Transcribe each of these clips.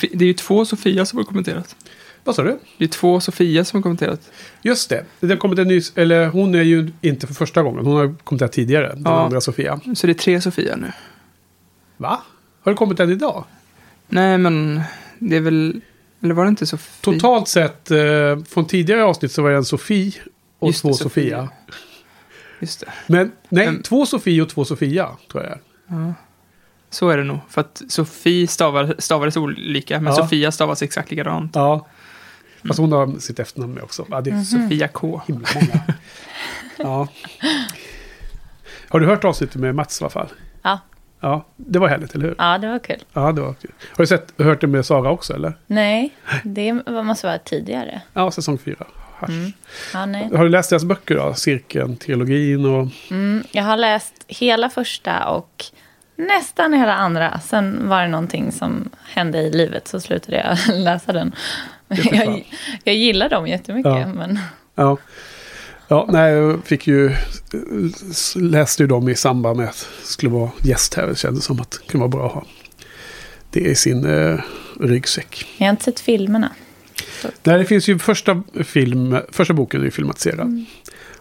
Det det är ju två Sofia som har kommenterat. Vad sa du? Det är två Sofia som har kommenterat. Just det. det har kommit en ny, eller hon är ju inte för första gången. Hon har här tidigare. Den Ja. andra Sofia. Så det är tre Sofia nu. Va? Har det kommit en idag? Nej, men det är väl... Eller var det inte Sofia? Totalt sett, eh, från tidigare avsnitt så var det en Sofie och Just det, två Sofia. Sofia. Just det. Men nej, Men- två Sofie och två Sofia tror jag. Ja. Så är det nog. För att Sofie stavar, stavades olika, men Ja. Sofia stavas exakt likadant. Ja. Fast hon har sitt efternamn med också. Ja, det är så Sofia K. himla många. ja. Har du hört avsnittet med Mats i alla fall? Ja. Ja, det var härligt, eller hur? Ja, det var kul. Ja, det var kul. Har du sett, hört det med Sara också, eller? Nej, det måste vara tidigare. Ja, säsong fyra. Mm. Ja. Har du läst deras böcker då? Cirkeln, trilogin och... Mm, jag har läst hela första och nästan hela andra. Sen var det någonting som hände i livet så slutade jag läsa den. Jag, jag gillar dem jättemycket. Ja. Men, Ja. Ja, nej, jag fick ju... Läste ju dem i samband med att jag skulle vara gäst här. Det kändes som att det kunde vara bra att ha det i sin eh, ryggsäck. jag har inte sett filmerna. Nej, det finns ju första film... Första boken är ju filmatiserad.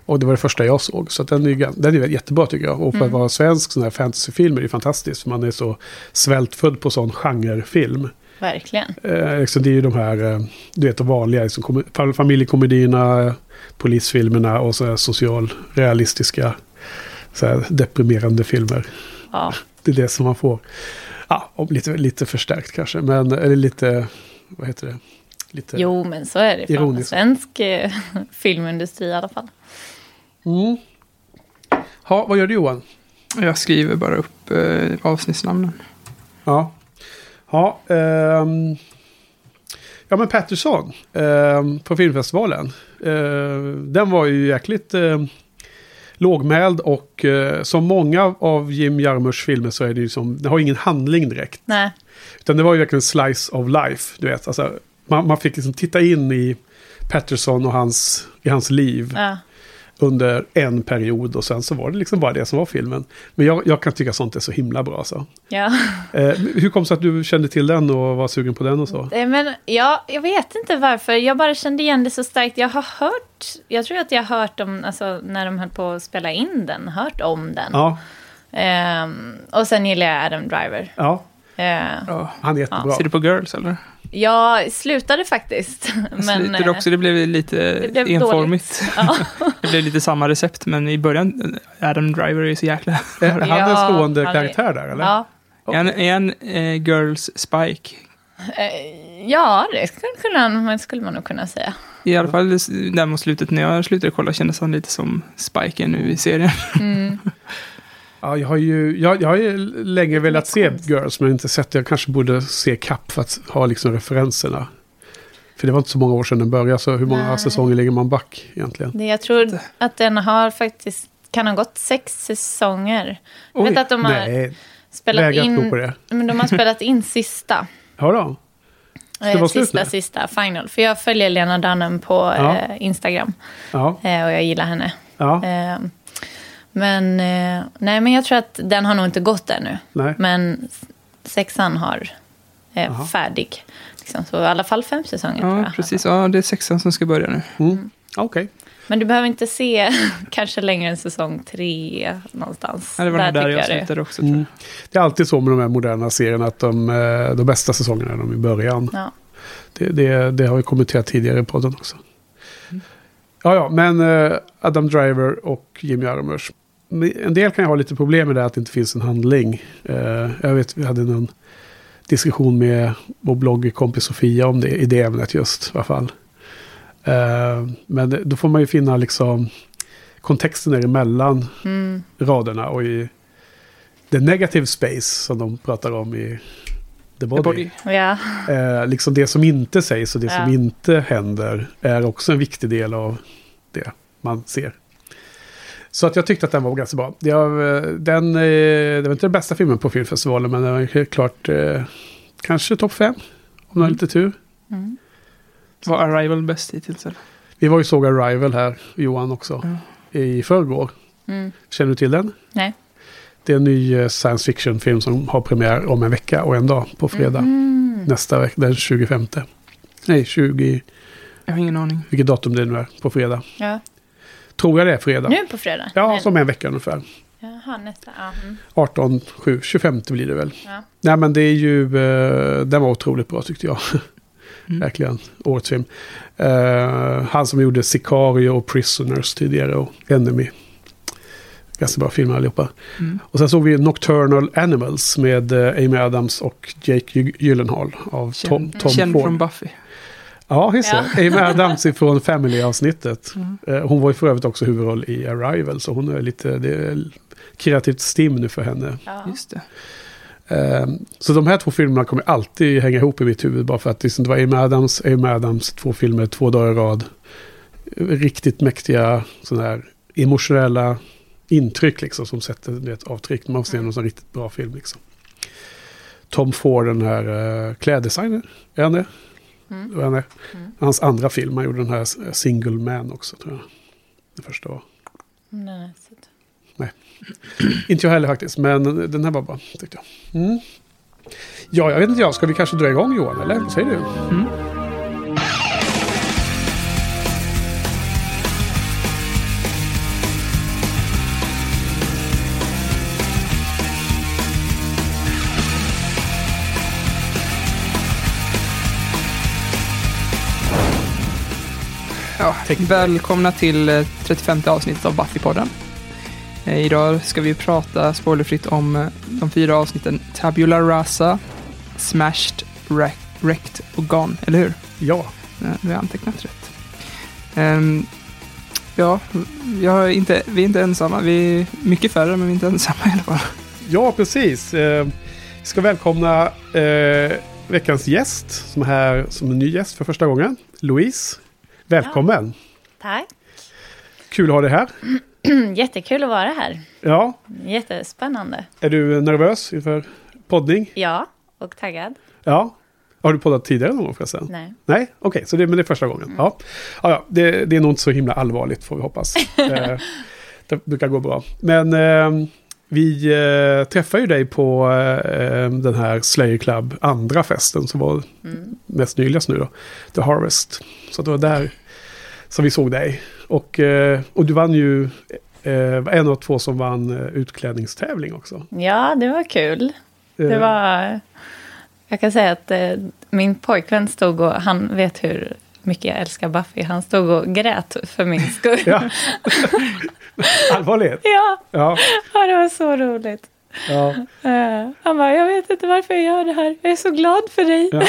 Och det var det första jag såg. Så den är den är jättebra tycker jag. Och för att vara svensk sån här fantasyfilm är det fantastiskt. För man är så svältfödd på sån genrefilm. Verkligen. Eh, liksom det är ju de här, eh, du vet de vanliga, liksom, kom- fam- familjekomedierna, polisfilmerna och så här socialrealistiska, så här deprimerande filmer. Ja. Det är det som man får. Ja, lite, lite förstärkt kanske, men eller lite, vad heter det? Lite, Jo, men så är det. Ironiskt. Svensk eh, filmindustri i alla fall. Mm. Ha, vad gör du Johan? Jag skriver bara upp eh, avsnittsnamnen. Ja. Ja, ehm, ja men Patterson ehm, på filmfestivalen. Eh, den var ju jäkligt eh, lågmäld och eh, som många av Jim Jarmusch filmer så är det ju som, det har ingen handling direkt. Nej, Utan det var ju verkligen slice of life, du vet. Alltså, man, man fick liksom titta in i Patterson och hans, i hans liv ja. Under en period och sen så var det liksom bara det som var filmen. Men jag, jag kan tycka sånt är så himla bra så. ja. Eh, hur kom det sig att du kände till den och var sugen på den och så? Eh, Men ja, jag vet inte varför. Jag bara kände igen det så starkt. Jag har hört, jag tror att jag har hört om, alltså när de höll på att spela in den, hört om den. Ja, Ehm, och sen gillar jag Adam Driver. ja Ehm, Ja. han är jättebra. Ser du på Girls eller? Jag slutade faktiskt. Men, Men, Sliter eh, också, det blev lite det blev enformigt. ja. det blev lite samma recept, men i början, Adam Driver är så jäkla... Är han en Ja, stående han är- karaktär där eller? ja. Han, är han eh, Girls Spike? Eh, ja, det skulle, kunna, man- skulle man nog kunna säga. I alla fall där mot slutet, när jag slutade kolla kändes han lite som Spike nu i serien. Mm. Ja, jag har ju jag, jag har ju länge velat se Girls men inte sett det. Jag kanske borde se Kapp för att ha liksom referenserna. För det var inte så många år sedan den började, så hur många Nej. säsonger ligger man back egentligen? Det, jag tror att den har faktiskt, kan ha gått sex säsonger. Jag vet att de har Nej, spelat vägrar tro in, på det. men de har spelat in sista. Då. det Eh, vara slut sista, nu? sista, final. För jag följer Lena Dunham på Ja. eh, Instagram. Ja, Eh, och jag gillar henne. ja, Eh, men, eh, nej, men jag tror att den har nog inte gått ännu. nej. Men sexan har eh, Jaha. färdig. Liksom. Så i alla fall fem säsonger. tror Ja, jag. precis. Ja, det är sexan som ska börja nu. Mm. Okej. Men du behöver inte se kanske längre än säsong tre någonstans. Ja, det var nog där tycker jag det- slutade också, tror Mm. jag. Det är alltid så med de här moderna serierna att de, eh, de bästa säsongerna är de i början. Ja. Det, det, det har vi kommenterat tidigare i podden också. Ja, ja, men eh, Adam Driver och Jim Jarmusch. En del kan ju ha lite problem med det att det inte finns en handling. Eh, jag vet, vi hade någon diskussion med vår bloggkompis Sofia om det, i det ämnet just i alla fall. Eh, men då får man ju finna liksom kontexten däremellan Mm. raderna och i the negative space som de pratar om i The Body. The Body. Ja. Eh, liksom det som inte sägs och det Ja. som inte händer är också en viktig del av det man ser. Så att jag tyckte att den var ganska bra. Jag, eh, den, eh, det var inte den bästa filmen på filmfestivalen men den var helt klart eh, kanske topp fem. Om man har lite tur. Mm. Var Arrival bäst hittills? Eller? Vi var ju såg Arrival här, Johan också, i förrgår. Mm. Känner du till den? Nej. Det är en ny science fiction-film som har premiär om en vecka och en dag på fredag. Mm. nästa vecka, den 25. Nej, 20, Jag har ingen aning. vilket datum det nu är, på fredag. Ja. Tror jag det är fredag. Nu på fredag? Ja, Men- som en vecka ungefär. Jaha, nästa. Ja. Mm. 18, 7, 25 blir det väl. Ja. Nej men det är ju, eh, den var otroligt bra tyckte jag. Mm. Verkligen, årets film. Eh, han som gjorde Sicario och Prisoners tidigare och Enemy. Ganska bra filmer allihopa. Mm. Och sen såg vi Nocturnal Animals med eh, Amy Adams och Jake Gy- Gyllenhaal av Tom, Tom känd Ford. från Buffy. Ja, just det. Amy Adams ifrån Family-avsnittet. Mm. Eh, Hon var ju för övrigt också huvudroll i Arrival, så hon är lite det är kreativt stim nu för henne. Ja. Just det. Eh, Så de här två filmerna kommer alltid hänga ihop i mitt huvud, bara för att liksom, det var Amy Adams, Amy Adams, två filmer, två dagar i rad. Riktigt mäktiga sådana här emotionella intryck liksom, som sätter ett avtryck man ser någon sån riktigt bra film. Liksom. Tom Ford, den här uh, kläddesigner, är han det? Mm. Det var han det? Mm. Hans andra film, han gjorde den här Single Man också tror jag. Den första var. Mm, jag sett. Inte jag heller faktiskt, men den här var bra tyckte jag. Mm. Ja, jag vet inte jag. Ska vi kanske dra igång Johan, eller? Vad säger du? Välkomna till eh, 35 avsnittet av Buffy-podden. Eh, Idag ska vi prata spoilerfritt om eh, de fyra avsnitten Tabula Rasa, Smashed, Wreck- Wrecked och Gone, eller hur? Ja, Vi har antecknat rätt. Ehm, ja, jag är inte, vi är inte ensamma. Vi är mycket färre, men vi är inte ensamma i alla fall. ja precis. Eh, vi ska välkomna eh, veckans gäst som är här som en ny gäst för första gången. Louise, välkommen. Tack. Kul att ha dig här. Jättekul att vara här. Ja, Jättespännande. är du nervös inför poddning? Ja, och taggad. Ja. Har du poddat tidigare någon gång förresten? Nej. Nej, okej, så det, men det är första gången. Ja. Ja, ja, det, det är nog inte så himla allvarligt får vi hoppas. eh, det brukar gå bra. Men eh, vi eh, träffade ju dig på eh, den här Slayer Club andra festen som var Mm. mest nyligast nu då. The Harvest. Så det var där som vi såg dig. Och, eh, och du vann ju eh, en av två som vann eh, utklädningstävling också. Ja, det var kul. Det var... Jag kan säga att min pojkvän stod och... Han vet hur mycket jag älskar Buffy. Han stod och grät för min skull. Ja. Allvarligt? ja, Ja. ja, det var så roligt. Ja. Eh, han bara, jag vet inte varför jag gör det här. Jag är så glad för dig. Ja,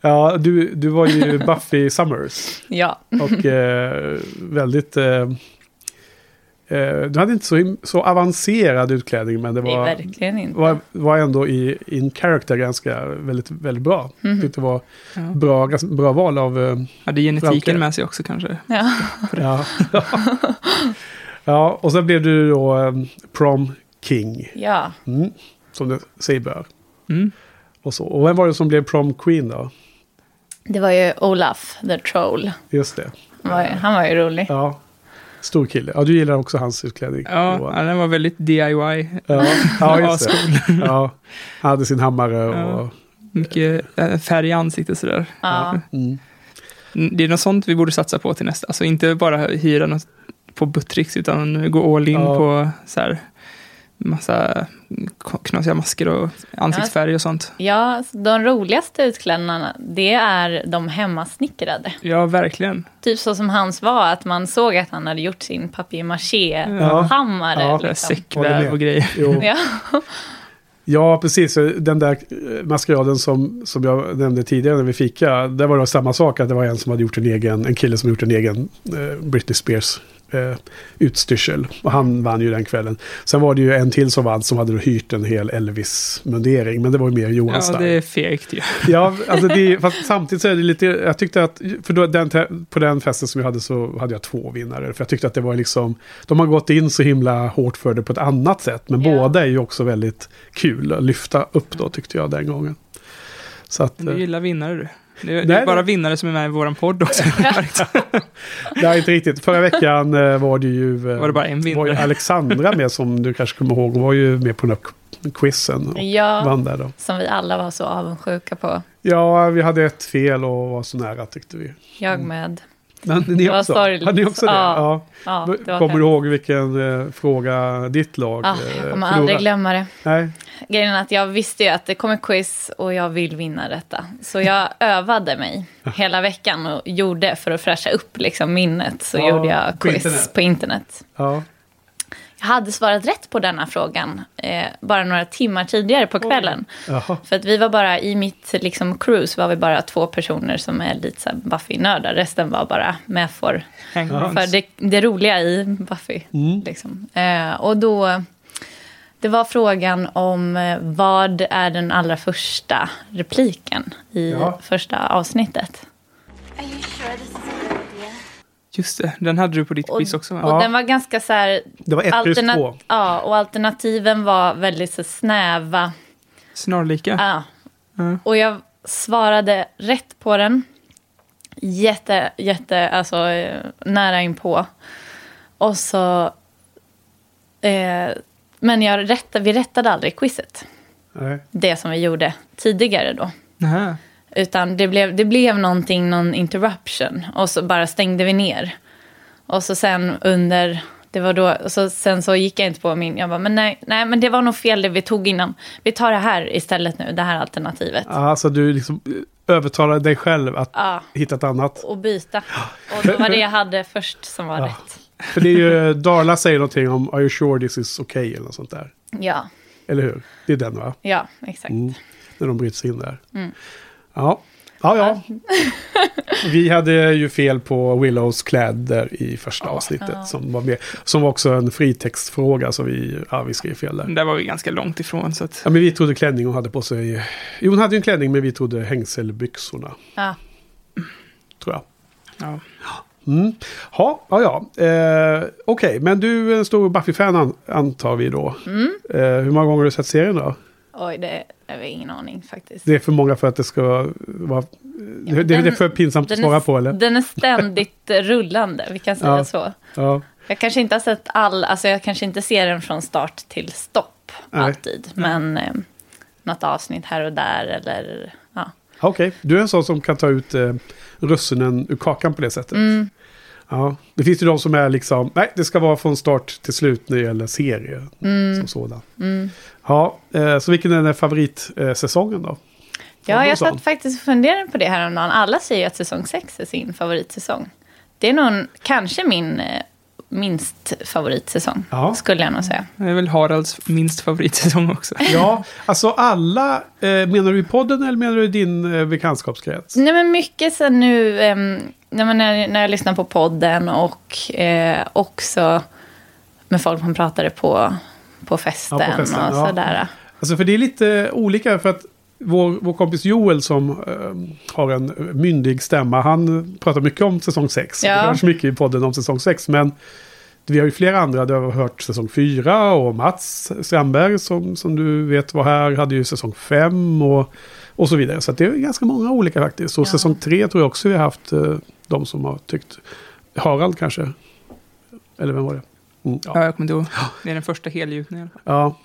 ja du, du var ju Buffy Summers. Ja, Och eh, väldigt... Eh, eh, du hade inte så, så avancerad utklädning men det det är var, verkligen inte. var, var ändå i in character ganska väldigt, väldigt bra. Mhm. Tyckte det var Ja. bra, bra val av... Hade genetiken Franke. med sig också kanske. Ja. ja. ja, och sen blev du då prom king. ja, Mm, som det sig bör. Mm. Och, så. och vem var det som blev prom queen då? det var ju Olaf, the troll. Just det. Han var ju, han var ju rolig. Ja. Stor kille. Ja, du gillar också hans utklädning. Ja, Johan. ja, den var väldigt DIY. Ja, ja just det. Ja, han hade sin hammare och... Ja. Mycket eh, färg i ansiktet sådär. Ja. Mm. Mm, Det är något sånt vi borde satsa på till nästa. Alltså inte bara hyra något på Buttricks utan gå all in Ja. på så här massa knasiga masker och ansiktsfärg och sånt. Ja, så de roligaste utklädnaderna, det är de hemmasnickrade. Ja, verkligen. Typ så som hans var, att man såg att han hade gjort sin Ja. papier-maché-hammare. Ja. Här liksom. Säckväv och grejer. Jo. Ja. Ja, precis. Den där eh, maskeraden som, som jag nämnde tidigare när vi fika. Där var det samma sak. Att det var en som hade gjort en egen, en kille som gjort en egen eh, Britney Spears eh, utstyrsel. Och han vann ju den kvällen. Sen var det ju en till som vann som hade då hyrt en hel Elvis-mundering. Men det var ju mer Johan Ja, det är fegt ju. Ja, alltså det, fast samtidigt så är det lite, jag tyckte att, för då, den, på den festen som jag hade så hade jag två vinnare. För jag tyckte att det var liksom, de har gått in så himla hårt för det på ett annat sätt. Men Ja. båda är ju också väldigt kul att lyfta upp då tyckte jag den gången. Så att, Du eh, gillar vinnare du. Det är, det Nej, är bara det- vinnare som är med i vår podd också. nej, inte riktigt. Förra veckan eh, var det ju... eh, Var det bara en var ju vinnare? Alexandra med som du kanske kommer ihåg. Hon var ju med på den här quizen och Ja, vann där då. som vi alla var så avundsjuka på. Ja, vi hade ett fel och var så nära tyckte vi. Jag Mm. med. Men ni också? sorgligt. Hade ni också det? Ja. Ja. Ja, det Kommer du ihåg vilken eh, fråga ditt lag Ah, eh, jag kommer förlorade? aldrig glömma det. Nej, Grejen är att jag visste ju att det kommer quiz och jag vill vinna detta. Så jag övade mig hela veckan och gjorde för att fräscha upp liksom minnet. Så Ja, gjorde jag på quiz internet. på internet. ja. Jag hade svarat rätt på denna frågan eh, bara några timmar tidigare på kvällen. Jaha. För att vi var bara, i mitt liksom, cruise var vi bara två personer som är lite så Buffy-nördar. Resten var bara med för, för det, det roliga i Buffy. Mm. Liksom. Eh, och då, det var frågan om eh, vad är den allra första repliken i Ja. första avsnittet. Are you sure this is a good? Just det, den hade du på ditt Och, quiz också och Ja. den var ganska så här... Det var ett plus två. Ja, och alternativen var väldigt så snäva. Snarlika. Ja. Ja. Och jag svarade rätt på den. Jätte, jätte, alltså eh, nära inpå. Och så... Eh, men jag rättade, vi rättade aldrig quizet. Nej. Det som vi gjorde tidigare då. Nähä. Utan det blev, det blev någonting, någon interruption. Och så bara stängde vi ner. Och så sen under... Det var då, och så, sen så gick jag inte på min... Jag bara, men nej, nej, men det var nog fel det vi tog innan. Vi tar det här istället nu, det här alternativet. Ja, Alltså du liksom eh, övertalade dig själv att Ja, hitta ett annat. och byta. Och det var det jag hade först som var Ja. rätt. För det är ju, Darla säger någonting om Are you sure this is okay? Eller något sånt där. Ja, Eller hur? Det är den va? ja, exakt. Mm. När de bryter sig in där. Mm. Ja. Ja, ja. Vi hade ju fel på Willows kläder i första avsnittet Ja. som var med. Som var också en fritextfråga så vi, ja, vi skrev fel där. Där var vi ganska långt ifrån så att... Ja, men vi trodde klänning hon hade på sig. Jo, hon hade ju en klänning men vi trodde hängselbyxorna. Ja. Tror jag. Ja. Mm. Ha, ja, ja. Eh, Okej, men du är en stor Buffy-fan an, antar vi då. Mm. Eh, hur många gånger har du sett serien då? Oj, det har vi ingen aning faktiskt. Det är för många för att det ska vara... det, det är den- för pinsamt att svara är, på eller? den är ständigt rullande, vi kan säga Ja. så. Ja. Jag kanske inte har sett all, alltså jag kanske inte ser den från start till stopp Nej. alltid. Men eh, något avsnitt här och där eller ja. Okej, du är en sån som kan ta ut eh, russinen ur kakan på det sättet. Mm, Ja. Det finns ju de som är liksom, nej det ska vara från start till slut när det gäller serie mm, som sådan. mm. Ja, eh, så vilken är den favoritsäsongen då? Ja, jag satt faktiskt och funderade på det här om dagen. Alla säger ju att säsong 6 är sin favoritsäsong. Det är nog kanske min eh, minst favoritsäsong, Ja. skulle jag nog säga. Det är väl Haralds minst favoritsäsong också. Ja, alltså alla, eh, menar du i podden eller menar du i din eh, bekantskapskrets? Nej, men mycket så nu, ehm, när, man, när, när jag lyssnar på podden och eh, också med folk man pratade på, på festen, Ja, på festen, och ja. sådär. Alltså för det är lite olika för att vår, vår kompis Joel som eh, har en myndig stämma, han pratar mycket om säsong 6. Ja. Det hörs mycket i podden om säsong 6, men vi har ju flera andra, du har hört säsong 4 och Mats Strandberg som, som du vet var här, hade ju säsong 5 och, och så vidare. Så det är ganska många olika faktiskt. Och Ja. säsong 3 tror jag också vi har haft eh, de som har tyckt, Harald kanske, eller vem var det? Mm, Ja, ja. jag kommer inte ihåg. Det är den första helgjutningen. ja.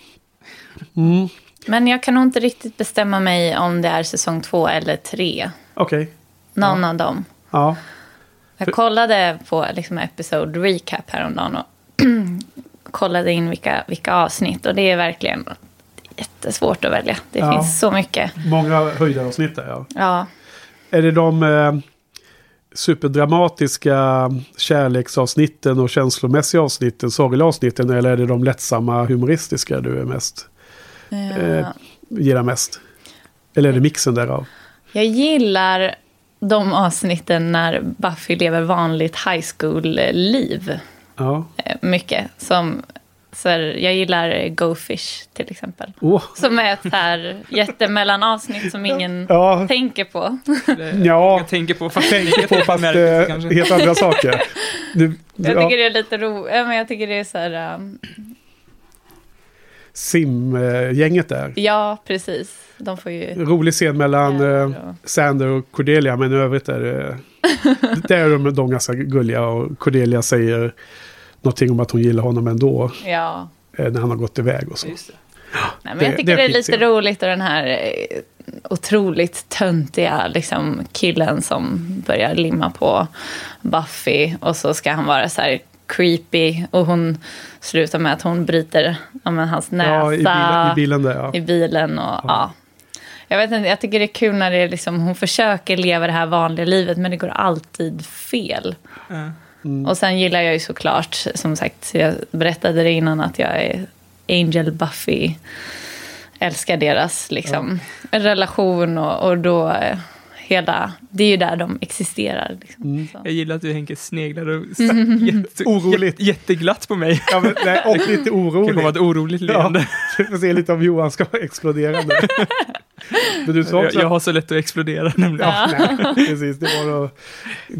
Mm, Men jag kan nog inte riktigt bestämma mig om det är säsong två eller tre. Okej. Någon av dem. Ja. Jag För- kollade på liksom episode recap häromdagen och kollade in vilka, vilka avsnitt. Och det är verkligen jättesvårt att välja. Det Ja. finns så mycket. Många höjdaravsnitt där, ja. Ja, Är det de eh, superdramatiska kärleksavsnitten och känslomässiga avsnitten, sorgliga avsnitten, eller är det de lättsamma humoristiska du är mest, eh, Eh. gillar mest? Eller är det mixen därav? Jag gillar de avsnitten när Buffy lever vanligt high school-liv. Ja. eh, Mycket. Som, så här, jag gillar Go Fish till exempel. Åh, Som är ett här jättemellanavsnitt som ingen ja. tänker på. Ja. Jag tänker på, fast Tänker på fast kanske. helt andra saker. Du, Jag ja. tycker det är lite roligt. Ja, men jag tycker det är så här... Um, simgänget där. Ja, precis. De får ju... Rolig scen mellan Ja, eh, ja. Sander och Cordelia, men i övrigt är det... där är de, de ganska gulliga och Cordelia säger någonting om att hon gillar honom ändå. Ja. eh, När han har gått iväg och så. Just det. Nej, men Det- jag tycker det är lite scen. roligt och den här eh, otroligt töntiga liksom, killen som börjar limma på Buffy och så ska han vara så här creepy och hon slutar med att hon bryter ja, men, hans näsa Ja, i bilen, i bilen där ja. i bilen och ja. Jag vet inte, jag tycker det är kul när det är liksom, hon försöker leva det här vanliga livet men det går alltid fel. Ja. Och sen gillar jag ju såklart, som sagt, jag berättade det innan att jag är Angel Buffy. Älskar deras liksom, relation och, och då eh, hela, det är ju där de existerar. Liksom. Så. Jag gillar att du Henke sneglar och jätte, Oroligt. jät- jätteglatt på mig. ja men, nej, och lite Det kommer vara orolig. ett oroligt Ja, leende. vi får se lite om Johan ska explodera nu. Men du sa Jag, också... jag har så lätt att explodera nämligen. Ja, nej, precis. Det var något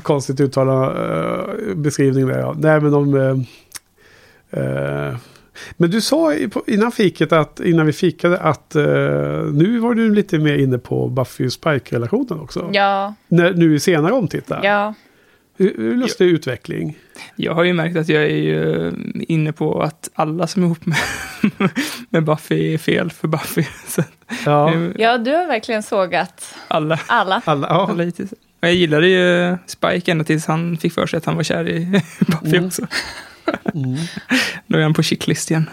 konstigt uttalad uh, beskrivning där. Ja. Nej, men om... eh, eh, men du sa innan fiket att, innan vi fikade att eh, nu var du lite mer inne på Buffy och Spike-relationen också. Ja, När, nu i senare omtittar. ja, Lustig utveckling. Jag har ju märkt att jag är ju inne på att alla som är ihop med, med Buffy är fel för Buffy. Så Ja, ja, du har verkligen sågat alla, alla. alla, ja. alla hittills. Jag gillade ju Spike ända tills han fick för sig att han var kär i Buffy Mm. också. Mm, Då är han på checklist igen.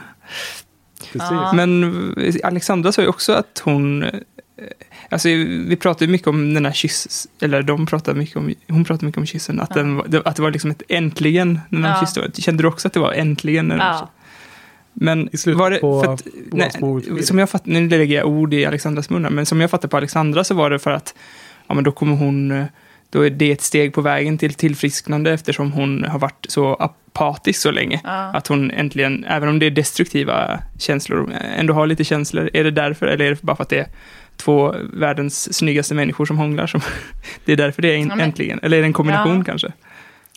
precis. Men Alexandra sa ju också att hon... Alltså vi pratade ju mycket om den här kyss... Eller de pratade mycket om... Hon pratade mycket om kyssen. Att, Ja. den, var- att det var liksom ett äntligen när de Ja. kysste. Kände du också att det var äntligen? När de Ja. Men I slutet var det, på för att, nej, små utbildning. som jag fatt, nu lägger jag ord i Alexandras munnar, men som jag fattade på Alexandra så var det för att ja, men då kommer hon, eh, då är det ett steg på vägen till tillfrisknande eftersom hon har varit så apatisk så länge. Ja. Att hon äntligen, även om det är destruktiva känslor, ändå har lite känslor. Är det därför, eller är det bara för att det är två världens snyggaste människor som hånglar? Som, det är därför det är Ja, äntligen, eller är det en kombination Ja. kanske?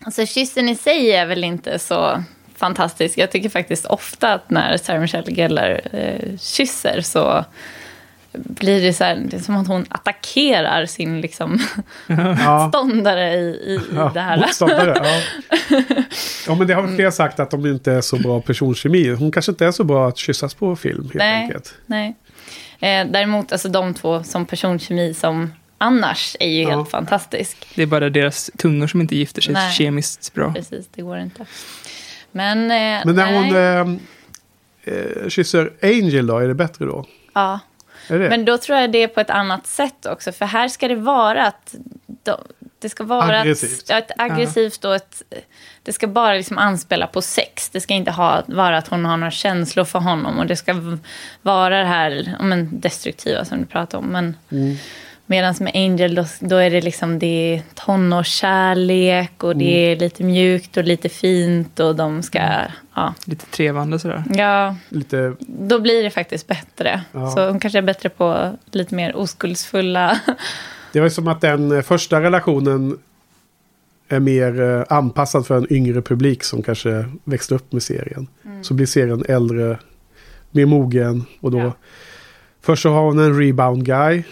Alltså kyssen i sig är väl inte så fantastisk. Jag tycker faktiskt ofta att när Sarah Michelle Gellar eh, kysser så blir det så här, det är som att hon attackerar sin liksom, Ja. ståndare i, i, Ja, det här. motståndare, ja. ja, men det har väl fler sagt att de inte är så bra personkemi. Hon kanske inte är så bra att kyssas på film helt Nej. enkelt. Nej. Eh, däremot, alltså de två som personkemi som annars är ju Ja. helt fantastisk. Det är bara deras tungor som inte gifter sig Nej. kemiskt bra. Precis, det går inte. Men, eh, Men när nej. hon eh, eh, kysser Angel då, är det bättre då? Ja. Men då tror jag det är på ett annat sätt också. För här ska det vara att... de- Det ska vara Aggressivt. Ett, ett aggressivt och ett... Det ska bara liksom anspela på sex. Det ska inte ha, vara att hon har några känslor för honom. Och det ska vara det här men destruktiva som du pratade om. Men Mm. Medan med Angel då, då är det liksom det är tonårskärlek och det Mm. är lite mjukt och lite fint. Och de ska... Ja, Lite trevande sådär. ja Lite, då blir det faktiskt bättre. Ja. Så hon kanske är bättre på lite mer oskuldsfulla... det var som att den eh, första relationen är mer eh, anpassad för en yngre publik som kanske växte upp med serien. Mm. Så blir serien äldre, mer mogen och då... Ja. Först så har hon en rebound guy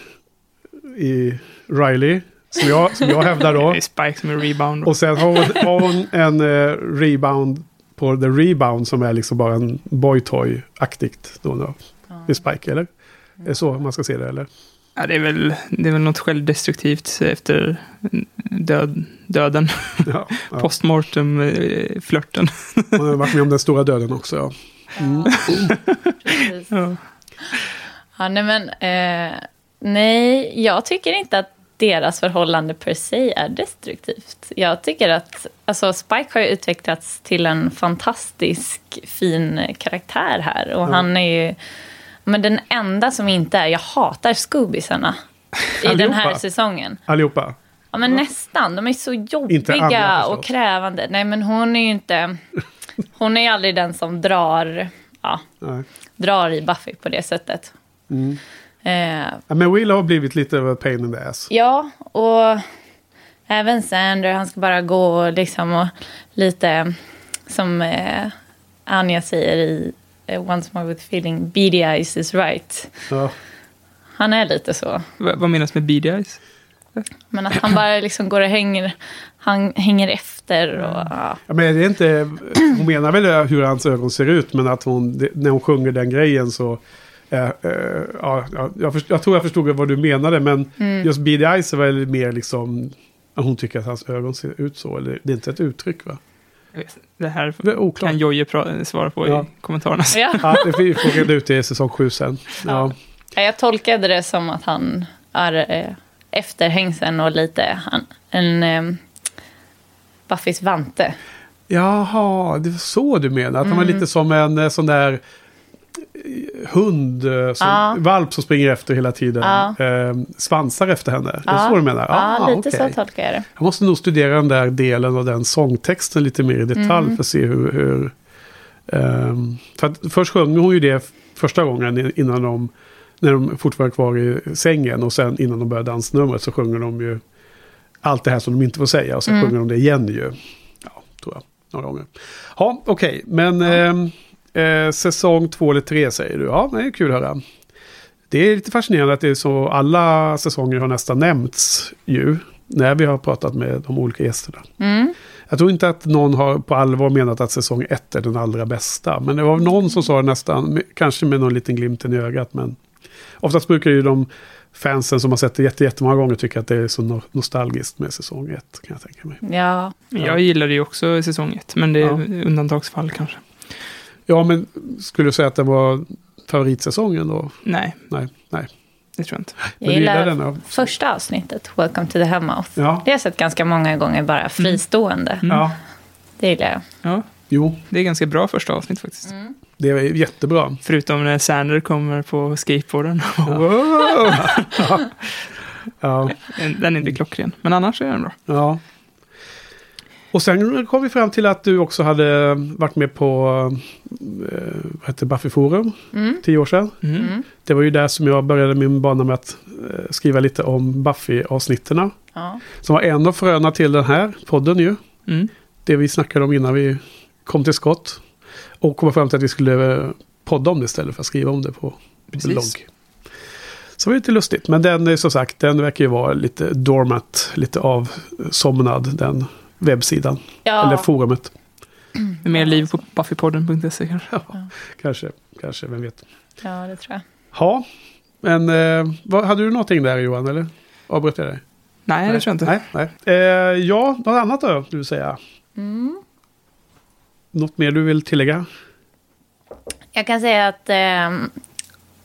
i Riley. Som jag, som jag hävdar då. Det är Spike som är rebound. Och sen har hon, har hon en eh, rebound på The Rebound som är liksom bara en boy toy-aktigt. Då, då. Det är Spike, eller? Är det så man ska se det, eller? Ja, det, är väl, det är väl något självdestruktivt efter död, döden. Ja, ja. Postmortem-flörten. Hon har varit med om den stora döden också. Ja. Mm. Precis. Ja. Ja, nej, men, eh, nej, jag tycker inte att deras förhållande per se är destruktivt. Jag tycker att alltså Spike har utvecklats till en fantastisk fin karaktär här. Och Ja. han är ju men den enda som inte är... Jag hatar Scoobisarna i den här säsongen. Allihopa. Ja, men nästan. De är så jobbiga alla, och krävande. Nej, men hon är ju inte... Hon är ju aldrig den som drar, ja, Nej. drar i Buffy på det sättet. Mm. Eh, Ja, men Will har blivit lite av a pain in the ass. ja, och även Sander, han ska bara gå liksom och lite som eh, Anja säger i eh, Once more with feeling, beady eyes is right. Ja. Han är lite så. Va- vad menas med beady eyes? Men att han bara liksom går och hänger, han hänger efter. Och, ja. Ja, men det är inte, hon menar väl hur hans ögon ser ut, men att hon, när hon sjunger den grejen så... eh, eh, ja, ja, jag, först, jag tror jag förstod vad du menade, men Mm. just Beady Eyes är väl mer liksom... att Hon tycker att hans ögon ser ut så, eller det är inte ett uttryck va? Det här Det är oklart. kan Jojje svara på Ja. i kommentarerna. Ja. Ja, det får vi reda ut i säsong 7 sen. Ja. Ja, Jag tolkade det som att han är eh, efterhängsen och lite han, en eh, Buffys vante. Jaha, det var så du menar. Att han var Mm. lite som en sån där hund, eh, som, Ja. valp som springer efter hela tiden. Ja. Eh, svansar efter henne. Det är Ja. så du menar? Ja, Ah, lite okej. så tolkar jag det. Jag måste nog studera den där delen av den sångtexten lite mer i detalj Mm. för att se hur... hur ehm, för att först sjöng hon ju det första gången innan de... När de fortfarande är kvar i sängen och sen innan de börjar dansnumret så sjunger de ju allt det här som de inte får säga och sen Mm. sjunger de det igen ju. Ja, tror jag. Några gånger. Ja, okej. Men ehm, eh, säsong två eller tre säger du. Ja, det är kul att höra. Det är lite fascinerande att det är så alla säsonger har nästan nämnts ju. När vi har pratat med de olika gästerna. Mm. Jag tror inte att någon har på allvar menat att säsong ett är den allra bästa. Men det var någon som sa det nästan, kanske med någon liten glimten i ögat. Men oftast brukar ju de fansen som har sett det jätte- jättemånga gånger tycka att det är så no- nostalgiskt med säsong ett. Kan jag tänka mig. Ja, Jag gillade ju också säsong ett, men det är Ja. undantagsfall kanske. Ja, men skulle du säga att det var favoritsäsongen då? Nej, Nej, nej. det tror jag inte. jag Men gillar gillar den? Ja. första avsnittet, Welcome to the Hellmouth. Ja. Det har jag sett ganska många gånger bara fristående. Mm. ja. Det gillar jag. Ja, Jo, det är ganska bra första avsnitt faktiskt. det är jättebra. Förutom när Sander kommer på skateboarden. Ja. Den är inte klockren, men annars är den bra. Ja. Och sen kom vi fram till att du också hade varit med på eh, vad heter Buffy Forum, Mm. tio år sedan. Mm. Mm. Det var ju där som jag började min bana med att eh, skriva lite om Buffy-avsnitten. Ja. Som var en av fröna till den här podden ju. Mm. Det vi snackade om innan vi kom till skott. Och kom fram till att vi skulle eh, podda om det istället för att skriva om det på Precis. logg. Så det var lite lustigt. Men den är som sagt, den verkar ju vara lite dormat, lite avsomnad, den webbsidan. Ja. Eller forumet. Är mer liv på buffypodden.se kanske. Ja, kanske, kanske, vem vet. ja, det tror jag. Ja, men eh, vad, hade du någonting där Johan, eller? Avbröt jag dig? Nej, det tror jag inte. Nej, nej. Eh, ja, något annat då, du vill säga? Mm. Något mer du vill tillägga? Jag kan säga att ehm,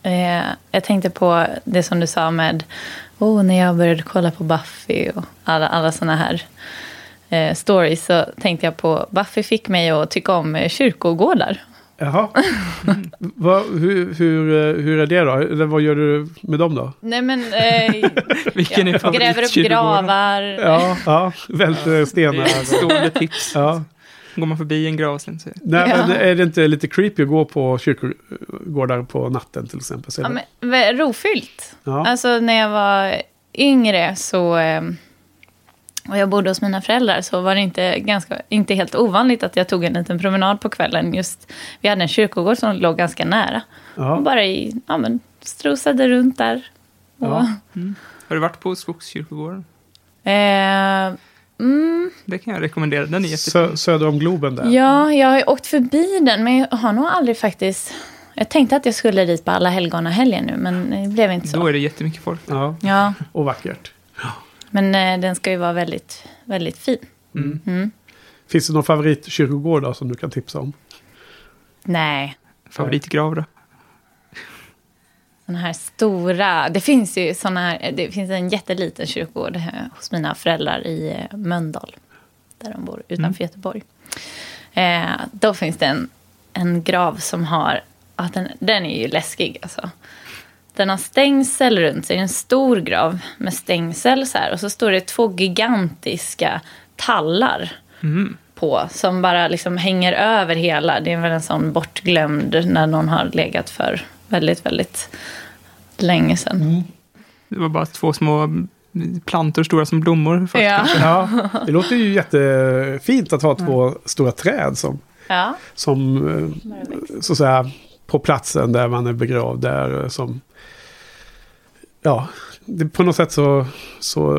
eh, jag tänkte på det som du sa med oh, när jag började kolla på Buffy och alla, alla sådana här eh, stories så tänkte jag på Buffy fick mig att tycka om eh, kyrkogårdar. Jaha. Va, hur, hur, eh, hur är det då? Eller vad gör du med dem då? Nej men, eh, Vilken är gräver upp gravar. Ja, ja välter stenar. stående tips. Ja. Går man förbi en grav sen så Nej, Ja. men är det inte lite creepy att gå på kyrkogårdar på natten till exempel? Så Ja, men, rofyllt. Ja. Alltså när jag var yngre så... Eh, och jag bodde hos mina föräldrar så var det inte, ganska, inte helt ovanligt att jag tog en liten promenad på kvällen. Just, vi hade en kyrkogård som låg ganska nära. Och Ja. bara i, ja, men, strosade runt där. Och, Ja. Har du varit på Skogskyrkogården? eh, mm, Det kan jag rekommendera. Den är jättefin. Sö, söder om Globen där. ja, jag har åkt förbi den men jag har nog aldrig faktiskt... Jag tänkte att jag skulle dit på alla helgona-helgen nu men det blev inte så. Då är det jättemycket folk. Ja, Ja, och vackert. Men eh, den ska ju vara väldigt, väldigt fin. Mm. Mm. Finns det någon favoritkyrkogård då som du kan tipsa om? Nej, Favoritgrav då? Den här stora, det finns ju såna här, det finns en jätteliten kyrkogård eh, hos mina föräldrar i eh, Mölndal. Där de bor utanför Göteborg. Eh, då finns det en, en grav som har, ja, den, den är ju läskig alltså. Den har stängsel runt sig, en stor grav med stängsel så här. Och så står det två gigantiska tallar Mm. på som bara liksom hänger över hela. Det är väl en sån bortglömd när någon har legat för väldigt, väldigt länge sedan. Det var bara två små plantor stora som blommor. Först. Ja. Ja, det låter ju jättefint att ha två stora träd som, ja. som eh, så att säga, på platsen där man är begravd. Där eh, som... Ja, det, på något sätt så, så...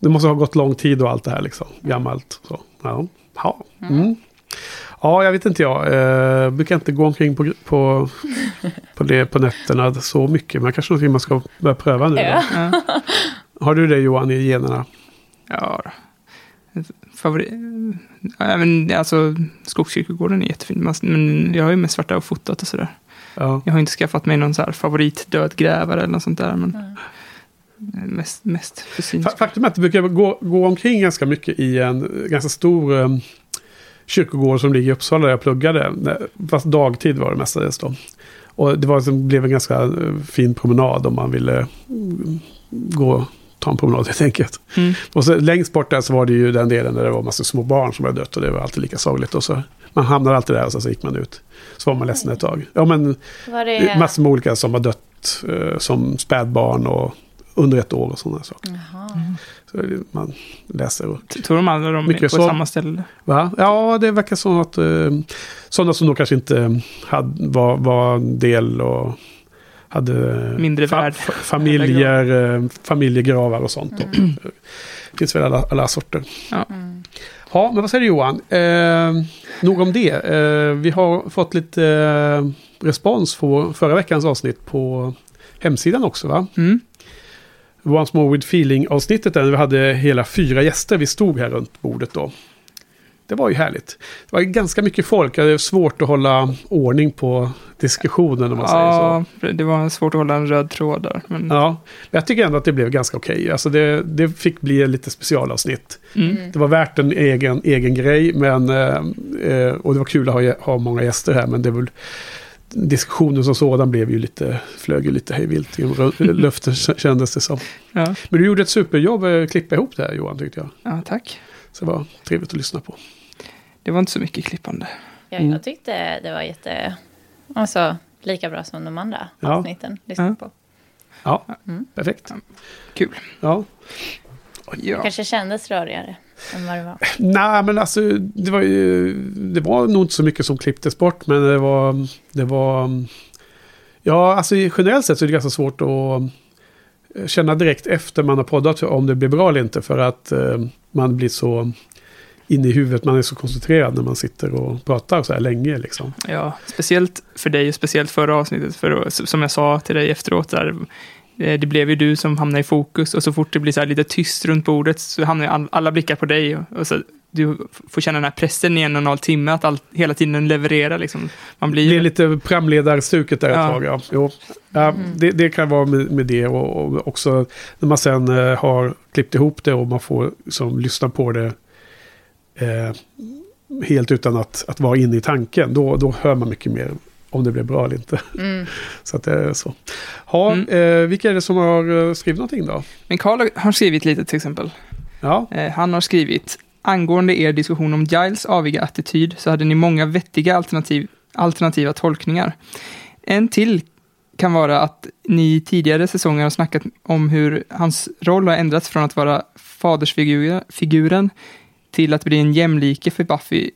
Det måste ha gått lång tid och allt det här liksom. Gammalt. Så, ja. Ja. Mm. Ja, jag vet inte jag. Eh, brukar inte gå omkring på, på, på det på nätterna så mycket. Men kanske någonting man ska börja pröva nu. Ja. Då. Ja. Har du det Johan i generna? Ja. Favorit... Ja, men alltså, Skogskyrkogården är jättefin, men- men jag har ju mest varit där och fotat och sådär. Ja. Jag har inte skaffat mig någon så här favoritdödgrävare eller något sånt där, men Mm. mest, mest för syns Fa- Faktum är att det brukar gå, gå omkring ganska mycket i en eh, ganska stor um, kyrkogård som ligger i Uppsala där jag pluggade. Fast dagtid var det mestadels då. Och det var, det blev en ganska eh, fin promenad om man ville mm, gå ta en promenad helt enkelt. Mm. Och så längst bort där så var det ju den delen där det var massa små barn som hade dött och det var alltid lika sorgligt. Och så, man hamnade alltid där och så, så gick man ut. Så var man ledsen ett tag. Ja men Var det massor med olika som har dött eh, som spädbarn och under ett år och sådana saker. Jaha. Så man läser och... Tror de alla de är Mycket på så. samma ställe? Va? Ja, det verkar som att eh, sådana som då kanske inte hade, var, var en del och hade Mindre fa- familjer, eh, familjegravar och sånt. Mm. det finns väl alla, alla sorter. Mm. Ja, men vad säger du Johan? Eh, nog om det. Eh, vi har fått lite eh, respons på förra veckans avsnitt på hemsidan också va? Mm. Once More With Feeling-avsnittet där vi hade hela fyra gäster. Vi stod här runt bordet då. Det var ju härligt. Det var ganska mycket folk. Det är svårt att hålla ordning på diskussionen om man säger så. Ja, det var svårt att hålla en röd tråd där. Men, Ja, men jag tycker ändå att det blev ganska okej. Alltså det, det fick bli lite specialavsnitt. mm. Det var värt en egen, egen grej, men, eh, eh, och det var kul att ha, ha många gäster här, men det väl diskussionen som sådan blev ju lite, flög ju lite hejvilt rö- luften kändes det som. ja. Men du gjorde ett superjobb att klippa ihop det här Johan, tyckte jag. ja, tack. Så det var trevligt att lyssna på. Det var inte så mycket klippande. Ja, Mm. jag tyckte det var jätte... Alltså, lika bra som de andra Ja. avsnitten. Lyssna Ja. på. Ja, Mm. perfekt. Kul. Ja. Ja. Kanske kändes rörigare än vad det var. Nej, men alltså det var ju... Det var nog inte så mycket som klipptes bort, men det var... Det var... Ja, alltså generellt sett så är det ganska svårt att känna direkt efter man har poddat om det blir bra eller inte. För att eh, man blir så inne i huvudet, man är så koncentrerad när man sitter och pratar så här länge liksom. Ja, speciellt för dig och speciellt förra avsnittet. För som jag sa till dig efteråt, där, eh, det blev ju du som hamnade i fokus och så fort det blir så här lite tyst runt bordet så hamnar alla blickar på dig. Och, så, du får känna den här pressen i en och en halv timme att all, hela tiden leverera. Liksom. Man Det blir blir lite programledarstuket där ett Ja. tag. Ja. Jo. Ja, det, det kan vara med, med det och, och också när man sen eh, har klippt ihop det och man får som, lyssna på det eh, helt utan att, att vara inne i tanken. Då, då hör man mycket mer om det blir bra eller inte. Mm. Så att det är så. Ha, Mm. eh, vilka är det som har eh, skrivit någonting då? Men Karl har skrivit lite till exempel. Ja, Eh, han har skrivit Angående er diskussion om Giles aviga attityd så hade ni många vettiga alternativ, alternativa tolkningar. En till kan vara att ni tidigare säsonger har snackat om hur hans roll har ändrats från att vara fadersfiguren figuren till att bli en jämlike för Buffy.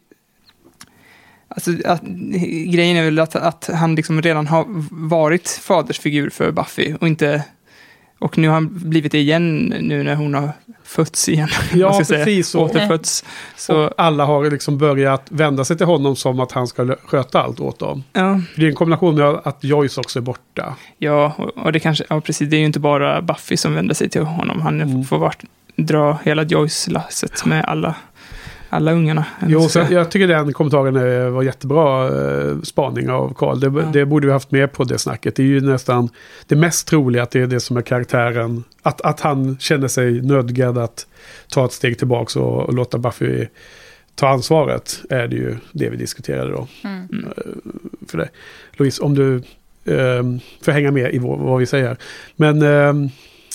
Alltså, att, grejen är väl att, att han liksom redan har varit fadersfigur för Buffy och inte och nu har han blivit det igen nu när hon har fötts igen. Ja, säga. precis så. Återfötts. Så, och alla har liksom börjat vända sig till honom som att han ska sköta allt åt dem. ja, För det är en kombination med att Joyce också är borta. ja, och, och det kanske, ja precis, det är ju inte bara Buffy som vänder sig till honom. Han Mm. får vart, dra hela Joyce-lasset med alla, alla ungarna. Jo, Så- jag tycker den kommentaren eh, var jättebra eh, spaning av Karl. Det, Ja. det borde vi haft med på det snacket. Det är ju nästan det mest troliga att det är det som är karaktären. Att, att han känner sig nödgad att ta ett steg tillbaka och, och låta Buffy ta ansvaret. Är det ju det vi diskuterade då. Mm. För det. Louise, om du eh, får hänga med i vår, vad vi säger. Men, eh,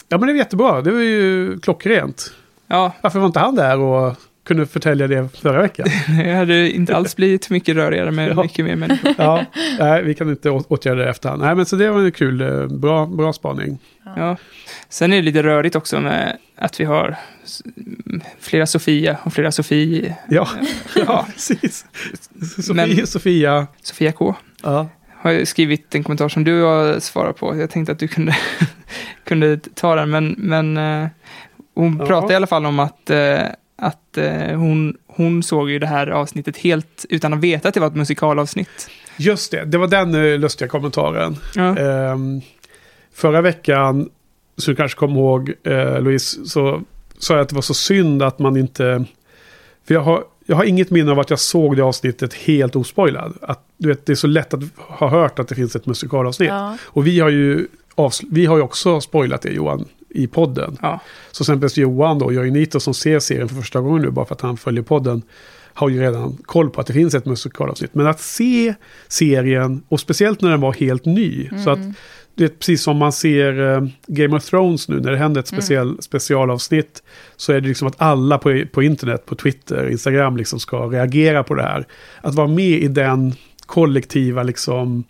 ja, men det är jättebra. Det var ju klockrent. Ja, Varför var inte han där och kunde förtälja det förra veckan? det hade inte alls blivit mycket rörigare med Ja. mycket mer människor. Ja, nej, vi kan inte åtgärda det efterhand. Nej, men så det var en kul, eh, bra, bra spaning. Ja. Sen är det lite rörigt också med att vi har flera Sofia och flera Sofie. Ja, ja Ja. precis. Sofia, Men- Sofia. Sofia K Ja. har skrivit en kommentar som du har svarat på. Jag tänkte att du kunde, kunde ta den, men, men eh, hon Ja. pratade i alla fall om att, eh, att eh, hon, hon såg ju det här avsnittet helt utan att veta att det var ett musikalavsnitt. Just det, det var den eh, lustiga kommentaren. Ja. Ehm, förra veckan, så du kanske kommer ihåg eh, Louise, så sa jag att det var så synd att man inte... För jag har, jag har inget minne av att jag såg det avsnittet helt ospoilad. Att, du vet, det är så lätt att ha hört att det finns ett musikalavsnitt. Ja. Och vi har ju, avsl- vi har ju också spoilat det Johan i podden. Ja. Så exempelvis Johan då, Jörgen Nito som ser serien för första gången nu bara för att han följer podden. Har ju redan koll på att det finns ett musikalavsnitt. Men att se serien, och speciellt när den var helt ny. Så att det är precis som man ser eh, Game of Thrones nu när det händer ett speciell, specialavsnitt. Så är det liksom att alla på, på internet, på Twitter, Instagram liksom ska reagera på det här. Att vara med i den kollektiva liksom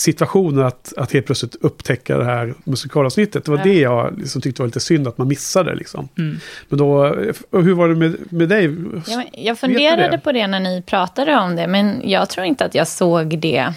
situationen att, att helt plötsligt upptäcka det här musikalavsnittet. Det var Ja. det jag liksom tyckte var lite synd att man missade. Liksom. Mm. Men då, hur var det med, med dig? Jag Vet funderade det? på det när ni pratade om det, men jag tror inte att jag såg det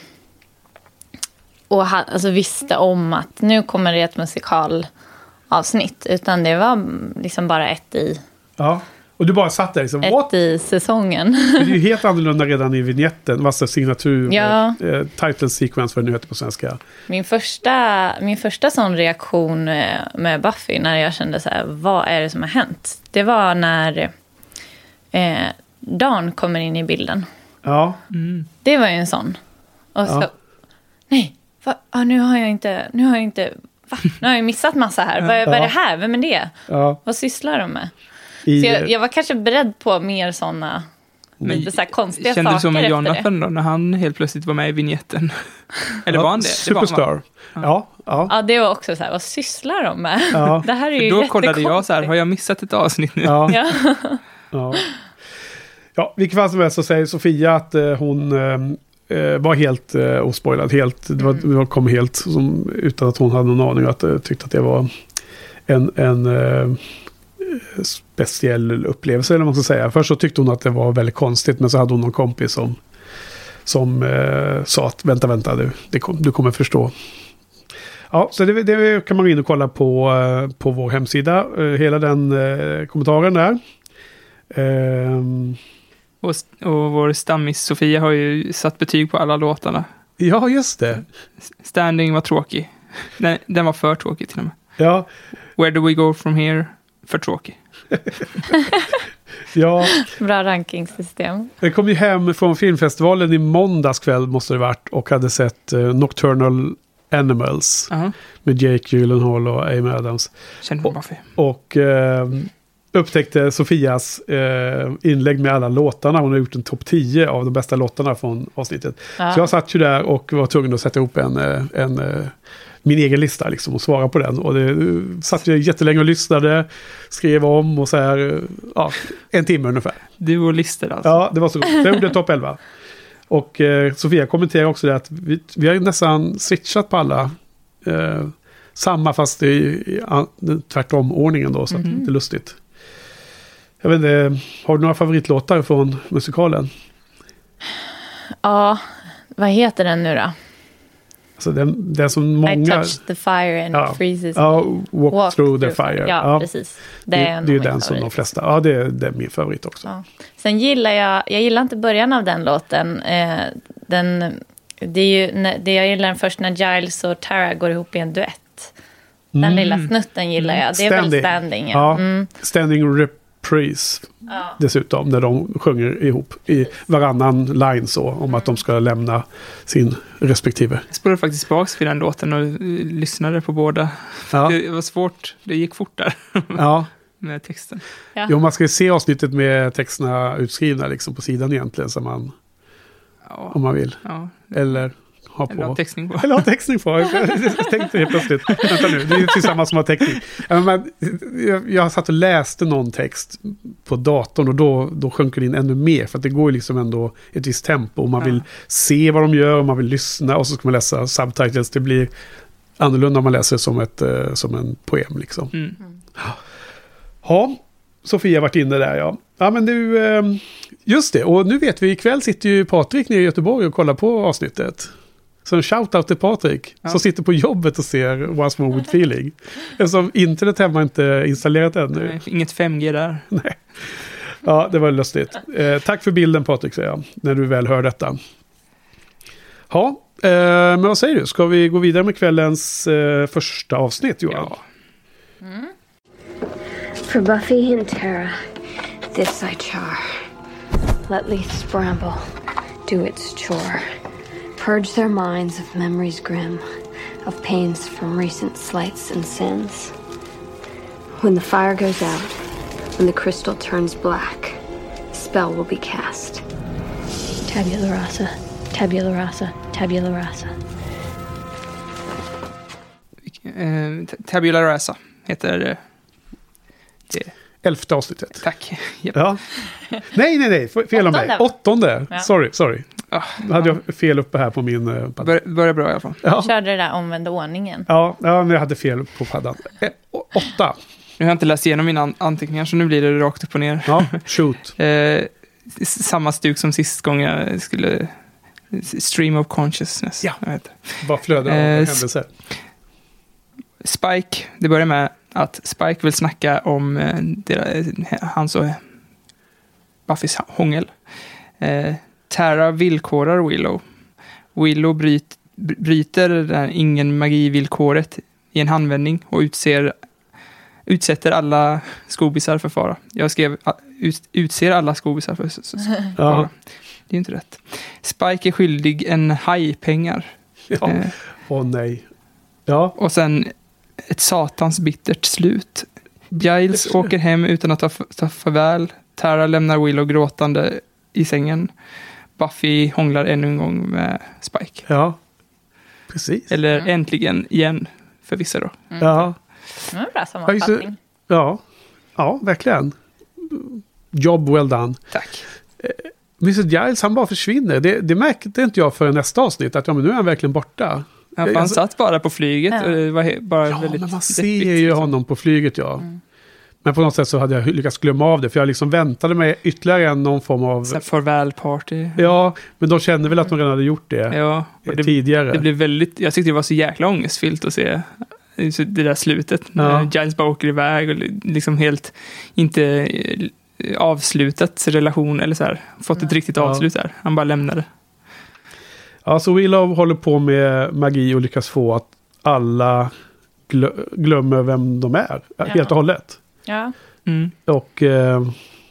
och ha, alltså visste om att nu kommer det ett musikalavsnitt. Utan det var liksom bara ett i, Ja. Och du bara satt där liksom, what? ett i säsongen. Det är ju helt annorlunda redan i vignetten, massa signatur, Ja. eh, title sequence vad det nu heter på svenska. Min första, min första sån reaktion eh, med Buffy när jag kände så här, vad är det som har hänt? Det var när eh, Dan kommer in i bilden. Ja, Mm. Det var ju en sån. Och så, Ja. nej, va? Ah, nu har jag inte, nu har jag inte, va? Nu har jag missat massa här. Vad, vad är Ja. det här? Vem är det? ja. Vad sysslar de med? I, Så jag, jag var kanske beredd på mer såna lite så här konstiga Kände saker du med efter det. Jonathan då, när han helt plötsligt var med i vignetten? Eller var han det? det var han, va? Superstar. ja, ja. Ja, det var också så här, vad sysslar de med? Ja. Det här är ju Då kollade jag så här, har jag missat ett avsnitt nu? ja. Ja. Ja. Ja, vilket fall som helst så säger Sofia att eh, hon eh, eh, var helt eh, ospoilad. Helt, det, var, det kom helt som, utan att hon hade någon aning. Att eh, tyckte att det var en, en eh, speciell upplevelse. Eller vad man ska säga. Först så tyckte hon att det var väldigt konstigt. Men så hade hon någon kompis som, som eh, sa att vänta, vänta, du, det du kommer förstå. Ja, så det, det kan man gå in och kolla på, eh, på vår hemsida. Eh, Hela den eh, kommentaren där. Ehm, Och, och vår stammis Sofia har ju satt betyg på alla låtarna. ja, just det. Standing var tråkig. Den, den var för tråkig till och med. Ja, Where do we go from here? För tråkig. ja. Bra rankingsystem. Jag kom ju hem från filmfestivalen i måndags kväll måste det varit och hade sett eh, Nocturnal Animals Aha. med Jake Gyllenhaal och Amy Adams. Känner Buffy. Och eh, upptäckte Sofias eh, inlägg med alla låtarna. Hon har gjort en topp 10 av de bästa låtarna från avsnittet. Ja. Så jag satt ju där och var tvungen att sätta ihop en, en, min egen lista liksom och svara på den. Och det eh, satt jag jättelänge och lyssnade, skrev om och så här, eh, ja, en timme ungefär. Du och lister alltså. Ja, det var så gott. Jag gjorde topp 11. Och eh, Sofia kommenterar också det att vi, vi har nästan switchat på alla. Eh, samma fast i, i an- tvärtom ordningen då, så att det är lustigt. Jag vet inte, har du några favoritlåtar från musikalen? ja, vad heter den nu då? Alltså den, den som I många... touched the fire and Ja. freezes Ja, walk, Walk through the fire. Ja, precis. Det, Det det, är, är ju min den som de favorit. flesta... Ja, det, är- det är min favorit också. Ja. Sen gillar jag, jag gillar inte början av den låten. Eh, den, det är ju, det jag gillar den först när Giles och Tara går ihop i en duett. Den Mm. lilla snutten gillar jag. Det är väl standing. Ja. Ja, Mm. Standing reprise Ja. dessutom. När de sjunger ihop i varannan line så. Om att de ska lämna sin respektive. Jag spolade faktiskt tillbaka till den låten och lyssnade på båda. Ja, Det var svårt, det gick fort där ja. med texten. Ja. Jo, man ska ju se avsnittet med texterna utskrivna liksom på sidan egentligen. Så man, Ja, om man vill. ja. Eller ha Eller ha på. textning på. Eller ha textning på. Jag tänkte helt plötsligt. Vänta nu, det är ju tillsammans som har. Ja, men, jag, jag satt och läste någon text på datorn och då, då sjunker det in ännu mer. För att det går ju liksom ändå ett visst tempo. Och man Ja. vill se vad de gör och man vill lyssna. Och så ska man läsa subtitles. Det blir annorlunda om man läser som, ett, eh, som en poem liksom. Mm. Ja, Sofia har varit inne där ja. Ja men du, eh, just det. Och nu vet vi, ikväll sitter ju Patrik nere i Göteborg och kollar på avsnittet. Så en shout-out till Patrik Ja. som sitter på jobbet och ser Once More With Feeling. Eftersom internet hemma inte är installerat ännu. Nej, Inget 5G där. Ja, det var lustigt. Eh, tack för bilden Patrik, säger jag, när du väl hör detta. Ja, eh, men vad säger du? Ska vi gå vidare med kvällens eh, första avsnitt, Johan? Ja. For Buffy and Tara, this I char. Let Leith's bramble do its chore. Purge their minds of memories grim, of pains from recent slights and sins. When the fire goes out, when the crystal turns black, a spell will be cast. Tabula rasa, tabula rasa, tabula rasa. Eh, Tabula Rasa heter eh, det. Elfte avsnittet. Tack. Japp. Ja. Nej, nej, nej. f- Fel av mig. Åttonde. Åttonde. Ja. Sorry, sorry. Då hade jag fel uppe här på min uh, padda. bör, börjar bra i alla fall. Ja. Körde det där omvända ordningen. Ja, ja, men jag hade fel på paddan. Eh, å- åtta. Nu har jag inte läst igenom mina an- anteckningar så nu blir det rakt upp och ner. Ja, shoot. Eh, s- samma stuk som sist gång jag skulle... Stream of consciousness. Ja. vad heter det. Vad flödar av Eh, händelser. Spike, det börjar med att Spike vill snacka om eh, deras, hans och Buffys hångel. Eh, Tara villkorar Willow. Willow bryt, br- bryter här ingen magi-villkoret i en handvändning och utser, utsätter alla skobisar för fara. Jag skrev ut, utser alla skobisar för s- Ja. fara. Det är ju inte rätt. Spike är skyldig en haj pengar. Ja. Eh, Åh nej. Ja, och sen ett satans bittert slut. Giles åker hem utan att ta, ta farväl. Tara lämnar Willow gråtande i sängen. Buffy hånglar ännu en gång med Spike. ja. Precis. Eller Mm. äntligen igen, för vissa då. Ja. Det var en bra sammanfattning. Ja. ja, verkligen. Job well done. Tack. Mr Giles, han bara försvinner. Det, det märkte inte jag för nästa avsnitt, att ja, men nu är han verkligen borta. Ja, han Alltså- satt bara på flyget Ja. och det var bara Ja, väldigt men man deppigt, ser ju liksom. honom på flyget, ja. Mm. Men på något sätt så hade jag lyckats glömma av det, för jag liksom väntade mig ytterligare en någon form av... Farväl-party. Ja, men de kände väl att de redan hade gjort det Ja, och det, tidigare. det blev väldigt, jag tyckte det var så jäkla ångestfyllt att se så det där slutet. Ja. När Giles bara åker iväg och liksom helt inte eh, avslutat relation eller så här. Fått ett riktigt Ja. avslut där. Han bara lämnade. Ja, så Willow håller på med magi och lyckas få att alla glö- glömmer vem de är. Helt och hållet. Ja. Mm. Och eh,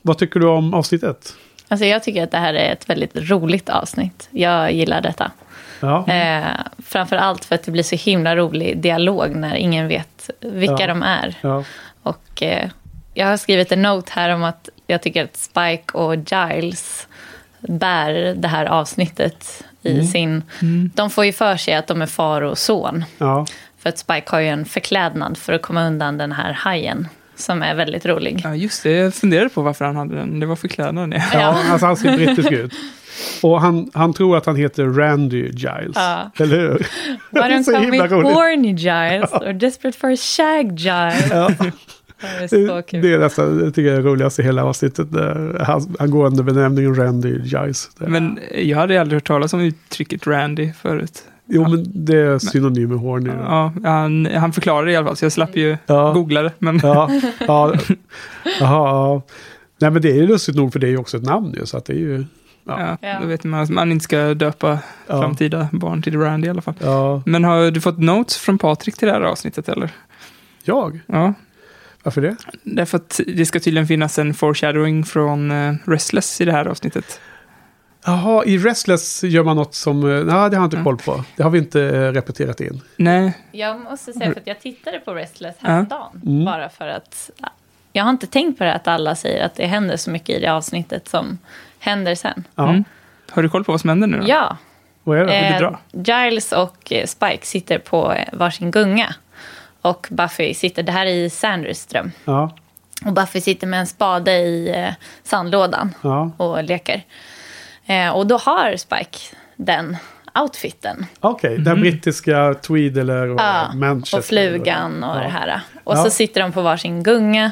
vad tycker du om avsnittet? Alltså jag tycker att det här är ett väldigt roligt avsnitt. Jag gillar detta. Ja, Eh, framför allt för att det blir så himla rolig dialog när ingen vet vilka Ja. de är. ja, Och eh, jag har skrivit en note här om att jag tycker att Spike och Giles bär det här avsnittet i Mm. sin... Mm. De får ju för sig att de är far och son. För att Spike har ju en förklädnad för att komma undan den här hajen. Som är väldigt rolig. Ja, just det. Jag funderade på varför han hade den. Det var förklädnaden. Ja. ja alltså han ser brittisk ut. Och han, han tror att han heter Randy Giles. Ja. Eller hur? Why don't call me horny Giles or desperate for a shag Giles. Ja. Det är. Det är nästan, det tycker jag är roligast i hela avsnittet. Han, han går under benämningen Randy Giles. Men jag hade aldrig hört talas om uttrycket Randy förut. Jo, men det är synonym med horny. Ja, han, han förklarade det i alla fall, så jag slapp ju Ja. googla det. Men Ja, ja. Jaha, ja. Nej, men det är ju lustigt nog för det är ju också ett namn ju. Så att det är ju... Ja. ja, då vet man att man inte ska döpa Ja. framtida barn till Randy i alla fall. ja. Men har du fått notes från Patrik till det här avsnittet eller? Jag? Ja, Varför det? därför att det ska tydligen finnas en foreshadowing från uh, Restless i det här avsnittet. Jaha, i Restless gör man något som... eh, Nej, det har jag inte Ja. koll på. Det har vi inte eh, repeterat in. Nej, Jag måste säga för att jag tittade på Restless Ja. häromdagen. Mm. Bara för att jag har inte tänkt på det att alla säger att det händer så mycket i det avsnittet som händer sen. Ja, Mm. har du koll på vad som händer nu då? Ja, vad är det? Vill du eh, dra? Giles och Spike sitter på varsin gunga. Och Buffy sitter, det här är i Sanders dröm. Ja, Och Buffy sitter med en spade i sandlådan ja. och leker. Eh, och då har Spike den outfiten. Okej, den brittiska tweed eller Ja, Manchester. och flugan och Ja. det här. Och Ja. så sitter de på varsin gunga.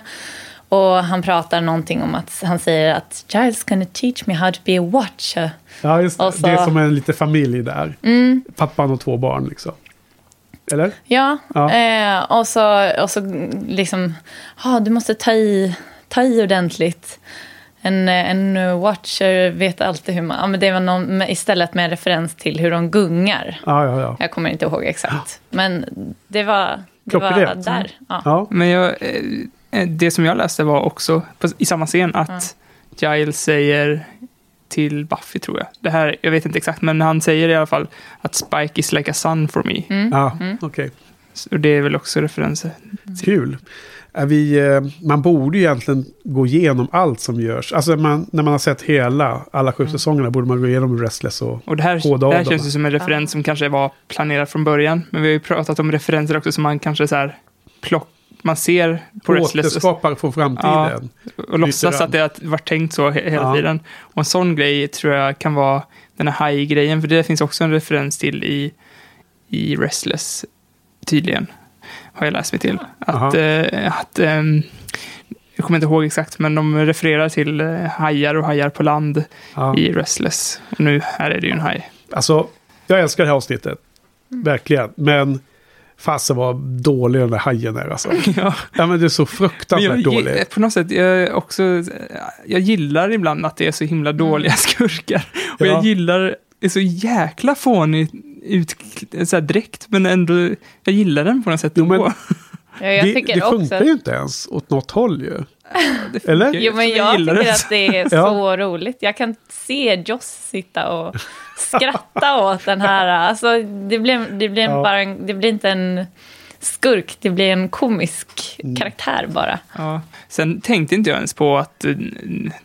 Och han pratar någonting om att han säger att Giles gonna teach me how to be a watcher. Ja, just det. Och så- Det är som en liten familj där. Mm. Pappan och två barn liksom. Eller? Ja, Ja. Eh, och så, och så liksom, ah, du måste ta i, ta i ordentligt. En, en watcher vet alltid hur man... Ja, men det var någon, istället med referens till hur de gungar. Ja, ja, ja. Jag kommer inte ihåg exakt. Men det var, det var där. Ja. ja. Men jag, eh, det som jag läste var också på, i samma scen att Giles säger till Buffy tror jag. Det här, jag vet inte exakt, men han säger i alla fall att Spike is like a son for me. Mm. ja. okej. Så det är väl också referenser. Kul. Är vi, eh, man borde ju egentligen gå igenom allt som görs. Alltså man, när man har sett hela, alla sju säsongerna borde man gå igenom Restless och... Och det här, det här känns ju som en referens som kanske var planerad från början. Men vi har ju pratat om referenser också som man kanske så här plock, man ser på Restless och, Återskapar för framtiden. och låtsas att det har varit tänkt så he- hela Ja. tiden. Och en sån grej tror jag kan vara den här haj-grejen, för det finns också en referens till i, i Restless, tydligen. Har jag läst mig till. Att, eh, att ehm, jag kommer inte ihåg exakt, men de refererar till eh, hajar och hajar på land Ja. i Restless. Och nu här är det ju en haj. Alltså, jag älskar det här avsnittet. Verkligen. Men fasen vad dålig den där hajen är alltså. ja. Ja men det är så fruktansvärt jag, dålig. gi- på något sätt, jag, också, jag gillar ibland att det är så himla dåliga skurkar. Och Ja. jag gillar, det är så jäkla fånig ut, så här dräkt, men ändå, jag gillar den på något sätt Jo, men-. Ja, jag det, tycker det också... funkar ju inte ens åt något håll ju. Eller? Jo, men jag gillar tycker det. att det är Ja. så roligt. Jag kan se Joss sitta och skratta åt den här. Alltså, det blir, det blir, Ja. bara en, det blir inte en skurk, det blir en komisk Mm. karaktär bara. Ja. Sen tänkte inte jag ens på att eh,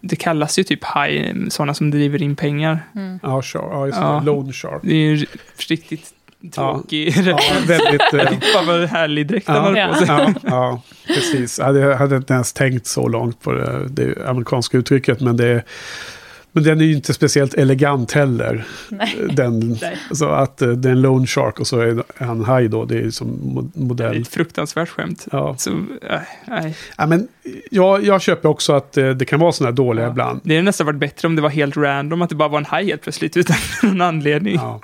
det kallas ju typ haj, sådana som driver in pengar. Ja, shark, ja just det. Ja. Lone shark. Det är ju riktigt tråkig Ja, väldigt... eh, Fan vad härlig dräkt han Ja, hade på sig. ja, ja, precis. Jag hade, hade inte ens tänkt så långt på det, det amerikanska uttrycket. Men, det, men den är ju inte speciellt elegant heller. Nej. Den, Nej. så att eh, det är en lone shark och så är han haj då. Det är som mo- Det är modell. ett fruktansvärt skämt. Ja. Så, äh, nej. Ja, men jag, jag köper också att eh, det kan vara sådana här dåliga Ja. ibland. Det hade nästan varit bättre om det var helt random, att det bara var en haj helt plötsligt utan någon anledning. Ja.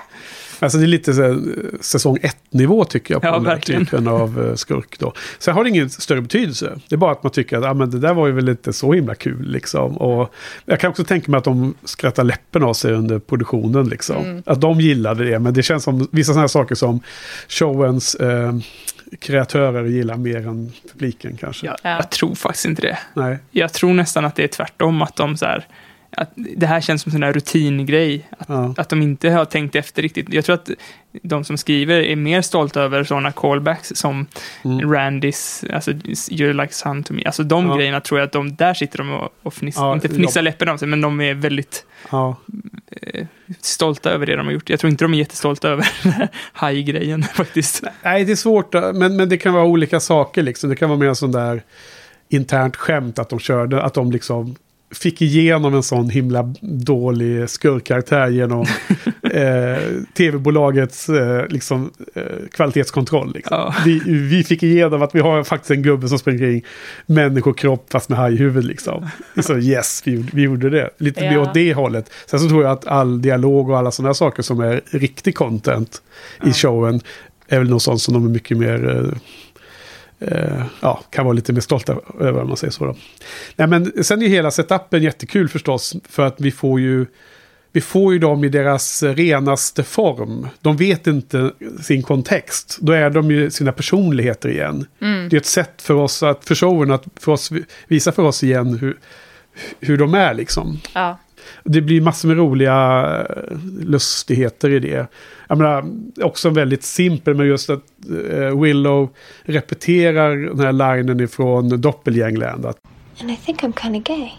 Alltså det är lite så här, säsong 1-nivå tycker jag på Ja, den här verkligen. typen av eh, skurk. Då. Sen har det ingen större betydelse. Det är bara att man tycker att ah, men det där var ju väl inte så himla kul. Liksom. Och jag kan också tänka mig att de skrattar läppen av sig under produktionen. Liksom. Att de gillade det. Men det känns som vissa sådana här saker som showens eh, kreatörer gillar mer än publiken kanske. Jag, Ja. jag tror faktiskt inte det. Nej. Jag tror nästan att det är tvärtom, att de så här, att det här känns som en sån här rutingrej. Att, Ja. att de inte har tänkt efter riktigt. Jag tror att de som skriver är mer stolta över sådana callbacks som Mm. Randys, alltså You're like son to me. Alltså de Ja. grejerna tror jag att de, där sitter de och, och fniss, Ja, inte fnissar läppen av sig, men de är väldigt Ja. eh, stolta över det de har gjort. Jag tror inte de är jättestolta över haj-grejen faktiskt. Nej, det är svårt. att- Men, men det kan vara olika saker. Liksom. Det kan vara mer sån där internt skämt att de körde. Att de liksom fick igenom en sån himla dålig skurkkaraktär genom eh, tv-bolagets eh, liksom, eh, kvalitetskontroll. Liksom. Ja. Vi, vi fick igenom att vi har faktiskt en gubbe som springer kring människokropp fast med hajhuvud. Liksom. Så yes, vi, vi gjorde det. Lite mer Ja. åt det hållet. Sen så tror jag att all dialog och alla sådana saker som är riktig content i showen är väl något sånt som de är mycket mer... Eh, ja, kan vara lite mer stolta över om man säger så. Då. Nej, men sen är ju hela setupen jättekul förstås. För att vi får ju... Vi får ju dem i deras renaste form. De vet inte sin kontext. Då är de ju sina personligheter igen. Det är ett sätt för oss att, för showen att för oss, visa för oss igen hur, hur de är liksom. Ja. Det blir massor med roliga eh, lustigheter i det. Jag menar, också väldigt simpel med just att eh, Willow repeterar den här linen ifrån Doppelgängland. And I think I'm kind of gay.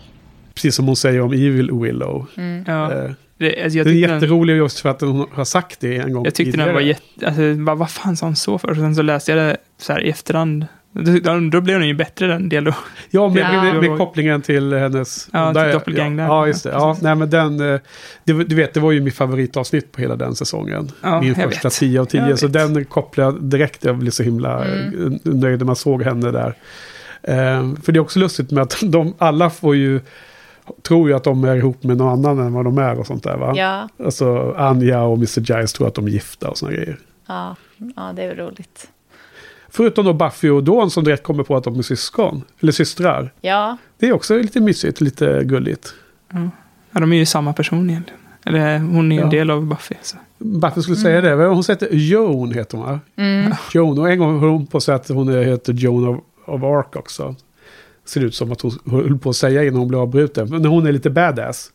precis som hon säger om Evil Willow. Ja. Eh, Det, alltså, jag den är jätterolig just för att hon har sagt det en gång Jag tyckte den var jätte... Alltså, bara, vad fan sa han så för? Och sen så läste jag det så här i efterhand. Då, då blev den ju bättre den dialog. Ja, med, Ja. med, med kopplingen till hennes... Ja, till Doppelganger. Ja, ja, just det. Ja, nej, men den... eh, Det, du vet, det var ju mitt favoritavsnitt på hela den säsongen. Ja, Min första vet. 10 av 10. Jag Så vet. den kopplade jag direkt. Jag blev så himla Mm. eh, nöjd när man såg henne där. Eh, för det är också lustigt med att de alla får ju, tror ju att de är ihop med någon annan än vad de är och sånt där va? Ja, Alltså Anja och Mr. Giles tror att de är gifta och såna grejer. ja, ja, det är roligt. Förutom då Buffy och Dawn som direkt kommer på att de är syskon. Eller systrar. Ja, Det är också lite mysigt, lite gulligt. Ja, de är ju samma person egentligen. Eller hon är ju en Ja. del av Buffy. Så. Buffy skulle säga det. Hon heter Joan, heter hon va? mm. Joan. Och en gång höll hon på att säga att hon heter Joan of, of Arc också. Ser ut som att hon höll på att säga innan hon blev avbruten. Men när hon är lite badass.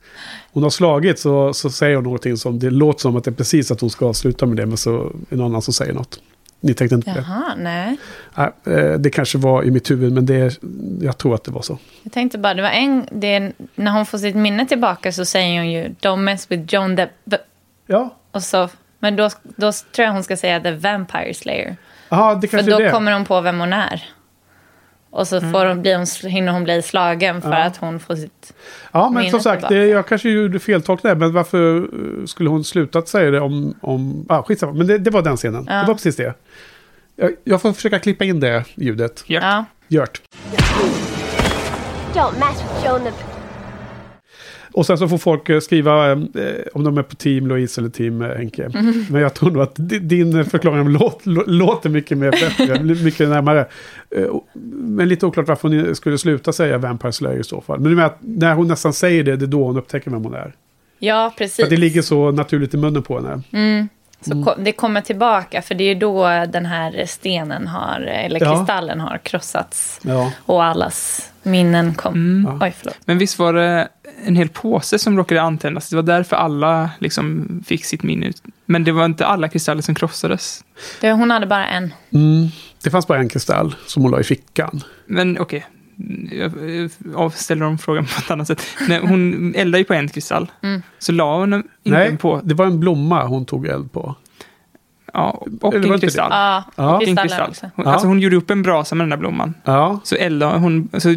Hon har slagit så, så säger hon någonting som det låter som att det är precis att hon ska sluta med det. Men så är någon annan som säger något. Ni tänkte inte på det? jaha, nej. Nej, eh, det kanske var i mitt huvud men det, jag tror att det var så. Jag tänkte bara, det var en, det är, när hon får sitt minne tillbaka så säger hon ju Don't mess with Joan the... Ja, och så, men då, då tror jag hon ska säga The Vampire Slayer. Aha, det För kanske då är det. kommer hon på vem hon är. Och så får hon, blir hon, hinner hon bli slagen för Ja. att hon får sitt... Ja, men som sagt, det, jag kanske gjorde feltolkning där. Men varför eh, skulle hon slutat säga det om... om ah, skitsamma, men det, det var den scenen. Ja. Det var precis det. Jag, jag får försöka klippa in det ljudet. Ja, Gört. Don't mess with Joan the... Och sen så får folk eh, skriva eh, om de är på team Louise eller team eh, Henke. Mhm. Men jag tror nog att di- din förklaring låt, lå- låter mycket mer bättre, mycket närmare. Eh, Men lite oklart varför hon skulle sluta säga Vampire Slayer i så fall. Men menar att när hon nästan säger det, det är då hon upptäcker vem hon är. ja För precis. att det ligger så naturligt i munnen på henne. Mm. Så ko- det kommer tillbaka, för det är ju då den här stenen har, eller Ja. kristallen har krossats. Ja. Och allas minnen kom. Mm. Oj, förlåt. Men visst var det en hel påse som råkade antändas? Det var därför alla liksom fick sitt minne ut. Men det var inte alla kristaller som krossades. Det, hon hade bara en. Mm. Det fanns bara en kristall som hon la i fickan. Men okej, jag jag avställer om frågan på ett annat sätt. Nej, hon eldade ju på en kristall. Mm. Så la hon inte Nej, på... det var en blomma hon tog eld på. Ja, och Eller var en inte det? kristall. Ja, Ja. och En kristall. också. Hon, Ja. Alltså hon gjorde upp en brasa med den där blomman. Ja, Så eldade hon, så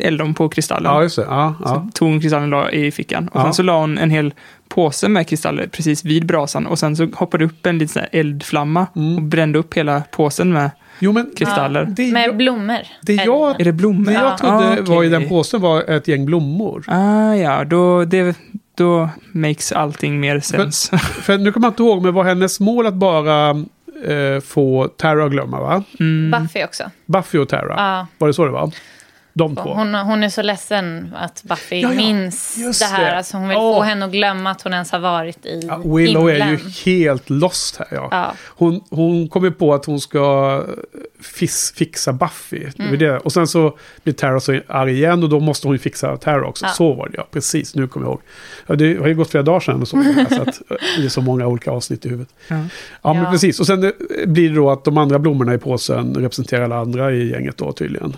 eldade hon på kristallen. ja just det. Ja, ja. Så tog hon kristallen och la i fickan. Och Ja. sen så la hon en hel påse med kristaller precis vid brasan. Och sen så hoppade upp en liten sån här eldflamma Mm. och brände upp hela påsen med Jo, men kristaller. det, Med jag, blommor. det Eller- jag, Är det blommor? det jag Ja. trodde Ah, var i okej. den påsen var ett gäng blommor. Ah, ja, då, det, då makes allting mer sens. För nu kommer jag inte ihåg, men var hennes mål att bara eh, få Tara att glömma, va? Mm. Buffy också. Buffy och Tara. Ja, Var det så det var? De två. hon, hon är så ledsen att Buffy Ja, ja, minns just det här. det. Alltså hon vill Åh. få henne att glömma att hon ens har varit i Ja, Willow är ju himlen. helt lost här. Ja. Ja. Hon, hon kommer på att hon ska fis, fixa Buffy. Mm. det. Och sen så blir Tara så arg igen och då måste hon ju fixa Tara också. Ja. Så var det ja, precis. Nu kommer jag ihåg. Ja, det har ju gått flera dagar sedan och så. så att, eh, det är så många olika avsnitt i huvudet. Ja. Ja, men Ja. precis. Och sen eh, blir det då att de andra blommorna i påsen representerar alla andra i gänget då tydligen.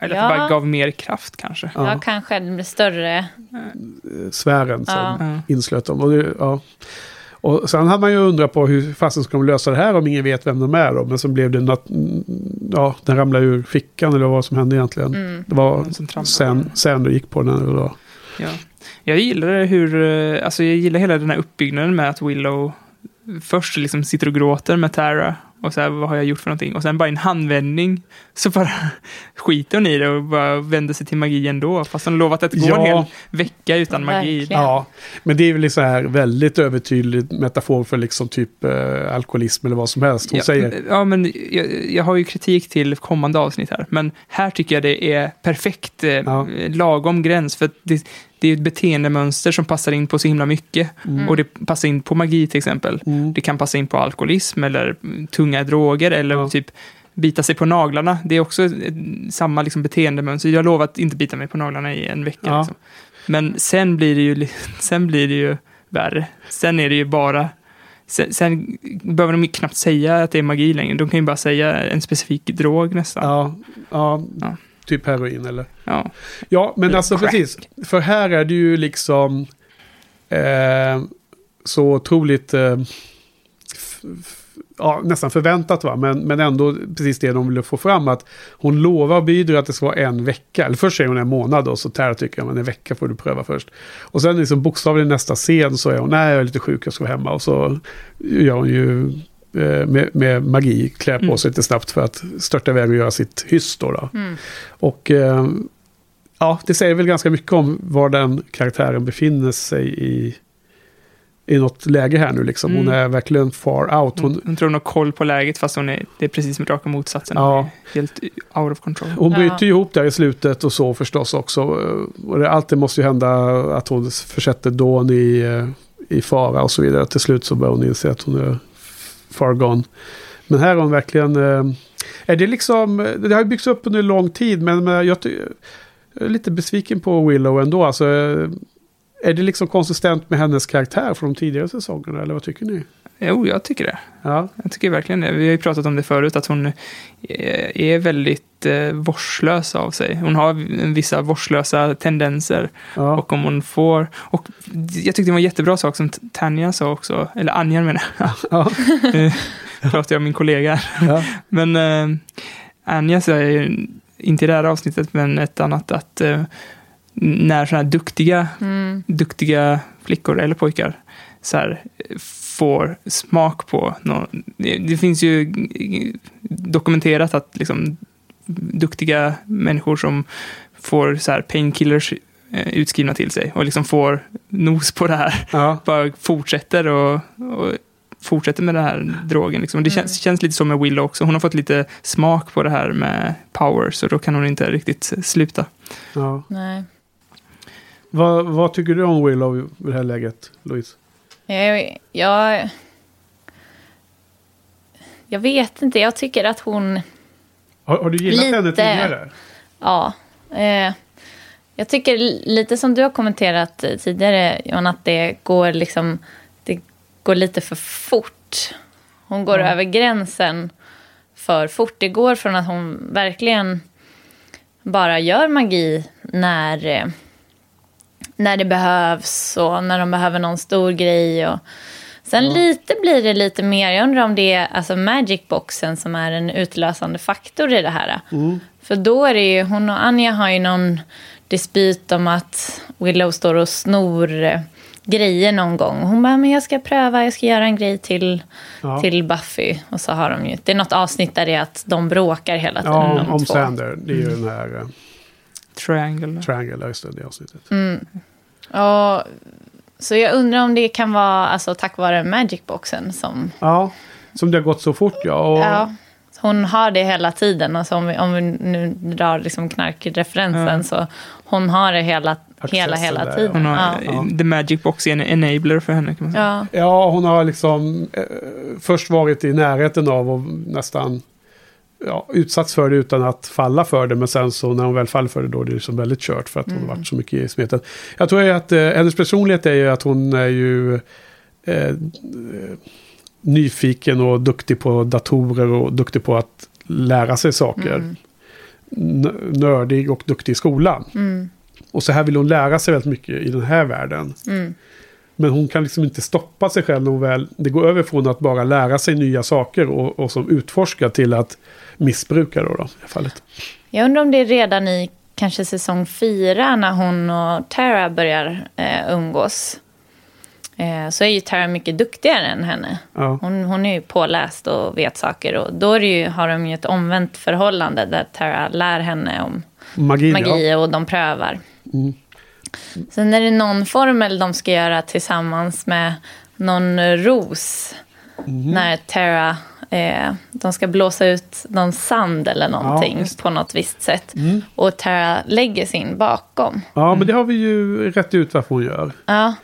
Eller att det bara gav mer kraft kanske. Ja, Ja. kanske det blir större. Eh, Sfären som Ja. Inslöt dem. Och, det, ja. och sen hade man ju undrat på hur fasen ska de lösa det här om ingen vet vem de är då. Men så blev det mm, ja, den ramlade ur fickan eller vad som hände egentligen. Mm. Det var trampade. sen, sen du gick på den. Då. Ja. Jag gillar hur, eh, alltså jag gillar hela den här uppbyggnaden med att Willow först liksom sitter och gråter med Tara och så här, vad har jag gjort för någonting? Och sen bara i en handvändning så bara skiter hon i det och bara vänder sig till magi ändå. Fast hon lovat att gå Ja. en hel vecka utan magi. Verkligen. Ja, men det är väl så här väldigt övertydlig metafor för liksom typ eh, alkoholism eller vad som helst. Hon Ja, säger, ja, men jag, jag har ju kritik till kommande avsnitt här. Men här tycker jag det är perfekt, eh, Ja. lagom gräns. För att det, det är ett beteendemönster som passar in på så himla mycket. Mm. Och det passar in på magi till exempel. mm, Det kan passa in på alkoholism eller tunga droger eller Ja. typ bita sig på naglarna. Det är också samma liksom beteendemönster. Jag lovar att inte bita mig på naglarna i en vecka. Ja. Liksom. Men sen blir, det ju, sen blir det ju värre. Sen är det ju bara... Sen, sen behöver de ju knappt säga att det är magi längre. De kan ju bara säga en specifik drog nästan. ja, ja, Ja. Typ heroin eller. Ja. Ja, men alltså crack. precis. För här är det ju liksom eh, så otroligt eh, ja, nästan förväntat va, men, men ändå precis det de ville få fram att hon lovar bjuder att det ska vara en vecka. Eller först säger hon en månad och så Tara tycker jag, men en vecka får du pröva först. Och sen liksom bokstavligen nästa scen så är hon, nej jag är lite sjuk, jag ska vara hemma. Och så gör hon ju med, med magi klär på Mm. sig lite snabbt för att störta iväg och göra sitt hyss då. då. Mm. Och eh, ja, det säger väl ganska mycket om var den karaktären befinner sig i, i något läge här nu liksom. Hon Mm. är verkligen far out. Hon, Hon, hon tror hon har koll på läget fast hon är, det är precis som raka motsatsen. Ja. Helt out of control. hon Ja. bryter ju ihop där i slutet och så förstås också. Och det, allt det måste ju hända att hon försätter Dawn i, eh, i fara och så vidare. Till slut så börjar hon inse att hon är far gone. Men här har hon verkligen... Eh, är det liksom... Eh, det har byggts upp under lång tid men jag, är lite besviken på Willow ändå. Alltså, eh, är det liksom konsistent med hennes karaktär från de tidigare säsongerna? Eller vad tycker ni? Jo, jag tycker det. Ja, Jag tycker verkligen det. Vi har ju pratat om det förut, att hon eh, är väldigt eh, vårdslös av sig. Hon har vissa vårdslösa tendenser. ja, Och om hon får... Och jag tyckte det var en jättebra sak som Tanja sa också, eller Anja menar jag. ja, Eh, pratar jag om min kollega här. ja, Men eh, Anja säger, inte i det här avsnittet, men ett annat, att eh, när sådana här duktiga, Mm. duktiga flickor eller pojkar så här, får smak på någon, det, finns ju dokumenterat att liksom, duktiga människor som får så här painkillers eh, utskrivna till sig och liksom får nos på det här ja. bara fortsätter och, och fortsätter med den här drogen. Liksom. Det känns, känns lite som med Willow också. Hon har fått lite smak på det här med power, så då kan hon inte riktigt sluta. ja. Nej. Vad, vad tycker du om Willow i det här läget, Louise? Jag, jag, jag vet inte, jag tycker att hon... Har, har du gillat Lite. henne tidigare? Ja. Eh, jag tycker lite som du har kommenterat eh, tidigare, Johan, att det går liksom... Det går lite för fort. Hon går Ja. över gränsen för fort. Det går från att hon verkligen bara gör magi när, eh, när det behövs och när de behöver någon stor grej. Och sen lite blir det lite mer, jag undrar om det är alltså magic-boxen som är en utlösande faktor i det här. För då är det ju, hon och Anja har ju någon dispyt om att Willow står och snor eh, grejer någon gång. Hon bara, men jag ska pröva, jag ska göra en grej till, Ja. till Buffy. Och så har de ju, det är något avsnitt där det är att de bråkar hela tiden. Ja, om två. Sander. Det är ju den här uh, Triangle. Triangle, ja, just det, det avsnittet. Och, så jag undrar om det kan vara alltså, tack vare Magic-boxen som... Ja, som det har gått så fort ja. Och, Ja, hon har det hela tiden. Alltså, om, vi, om vi nu drar liksom knarkreferensen Ja. så hon har det hela, Accessen hela, hela där, tiden. Hon har, Ja. Ja. The Magic Box är en enabler för henne kan man säga. Ja. ja, hon har liksom eh, först varit i närheten av och nästan ja, utsatts för det utan att falla för det. Men sen så när hon väl faller för det då är det liksom väldigt kört för att hon har varit så mycket i smeten. Jag tror att eh, hennes personlighet är ju att hon är ju eh, eh, nyfiken och duktig på datorer och duktig på att lära sig saker. N- nördig och duktig i skolan. Mm. Och så här vill hon lära sig väldigt mycket i den här världen. Mm. Men hon kan liksom inte stoppa sig själv när hon väl... Det går över från att bara lära sig nya saker och, och som utforska till att missbruka då, då i fallet. Jag undrar om det är redan i kanske säsong fyra när hon och Tara börjar eh, umgås. Eh, så är ju Tara mycket duktigare än henne. Ja, Hon, hon är ju påläst och vet saker. Och då ju, har de ju ett omvänt förhållande där Tara lär henne om magin magi och de prövar. Mm. Sen är det någon formel de ska göra tillsammans med någon ros. Mhm. När Tara, eh, de ska blåsa ut någon sand eller någonting just på något visst sätt. Mm. Och Tara lägger sin bakom. Ja, men det har vi ju rätt ut varför hon gör. Ja,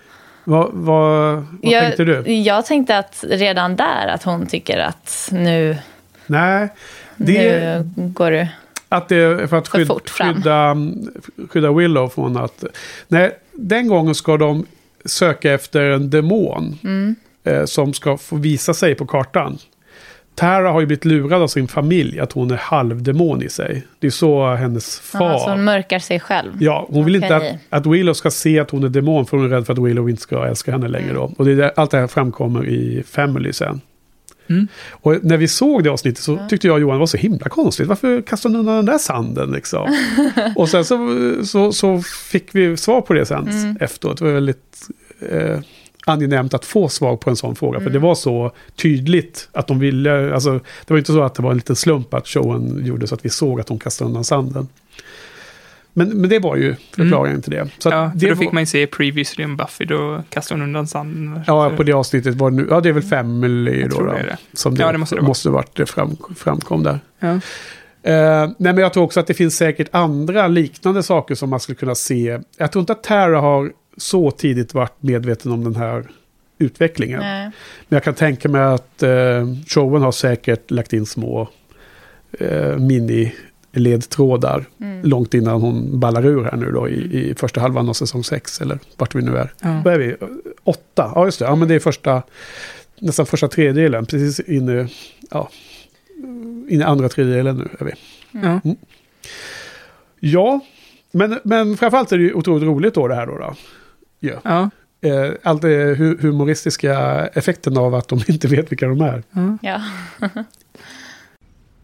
Vad, vad, vad jag, tänkte du? Jag tänkte att redan där att hon tycker att nu, Nej, det, nu går du... Att det är för att För skyd, fort fram. skydda, skydda Willow från att... Nej, den gången ska de söka efter en demon. Mm. Eh, som ska få visa sig på kartan. Tara har ju blivit lurad av sin familj att hon är halvdemon i sig. Det är så hennes far... Ja, så hon mörkar sig själv. Ja, hon vill inte Okej. att, att Willow ska se att hon är demon för hon är rädd för att Willow inte ska älska henne längre då. Och det är där, allt det här framkommer i Family sen. Mm. Och när vi såg det avsnittet så tyckte jag och Johan det var så himla konstigt. Varför kastade hon undan den där sanden liksom? och sen så, så, så fick vi svar på det sen efteråt. Det var väldigt... Eh, angenämt att få svar på en sån fråga. För det var så tydligt att de ville, alltså det var inte så att det var en liten slump att showen gjorde så att vi såg att de kastade undan sanden. Men, men det var ju förklaringen till det. Så Ja, det då var, fick man ju se previously om Buffy, då kastade hon undan sanden. Ja, på det avsnittet var det nu, ja det är väl Family Jag då, då det det. som det, Ja, det måste det vara. måste varit det fram, framkom där. Ja. Eh, nej, men jag tror också att det finns säkert andra liknande saker som man skulle kunna se. Jag tror inte att Tara har så tidigt varit medveten om den här utvecklingen. Nej. Men jag kan tänka mig att eh, showen har säkert lagt in små eh, mini-ledtrådar Mm. långt innan hon ballar ur här nu då i, i första halvan av säsong 6 eller vart vi nu är. Ja. Vad är vi? Åtta? Ja, just det. Ja, men det är första, nästan första tredjedelen. Precis inne, ja, inne i andra tredjedelen nu är vi. Ja. Ja, men, men framförallt är det ju otroligt roligt då det här då. då. Ja. Ja. Eh, allt det hu- humoristiska effekten av att de inte vet vilka de är. Ja.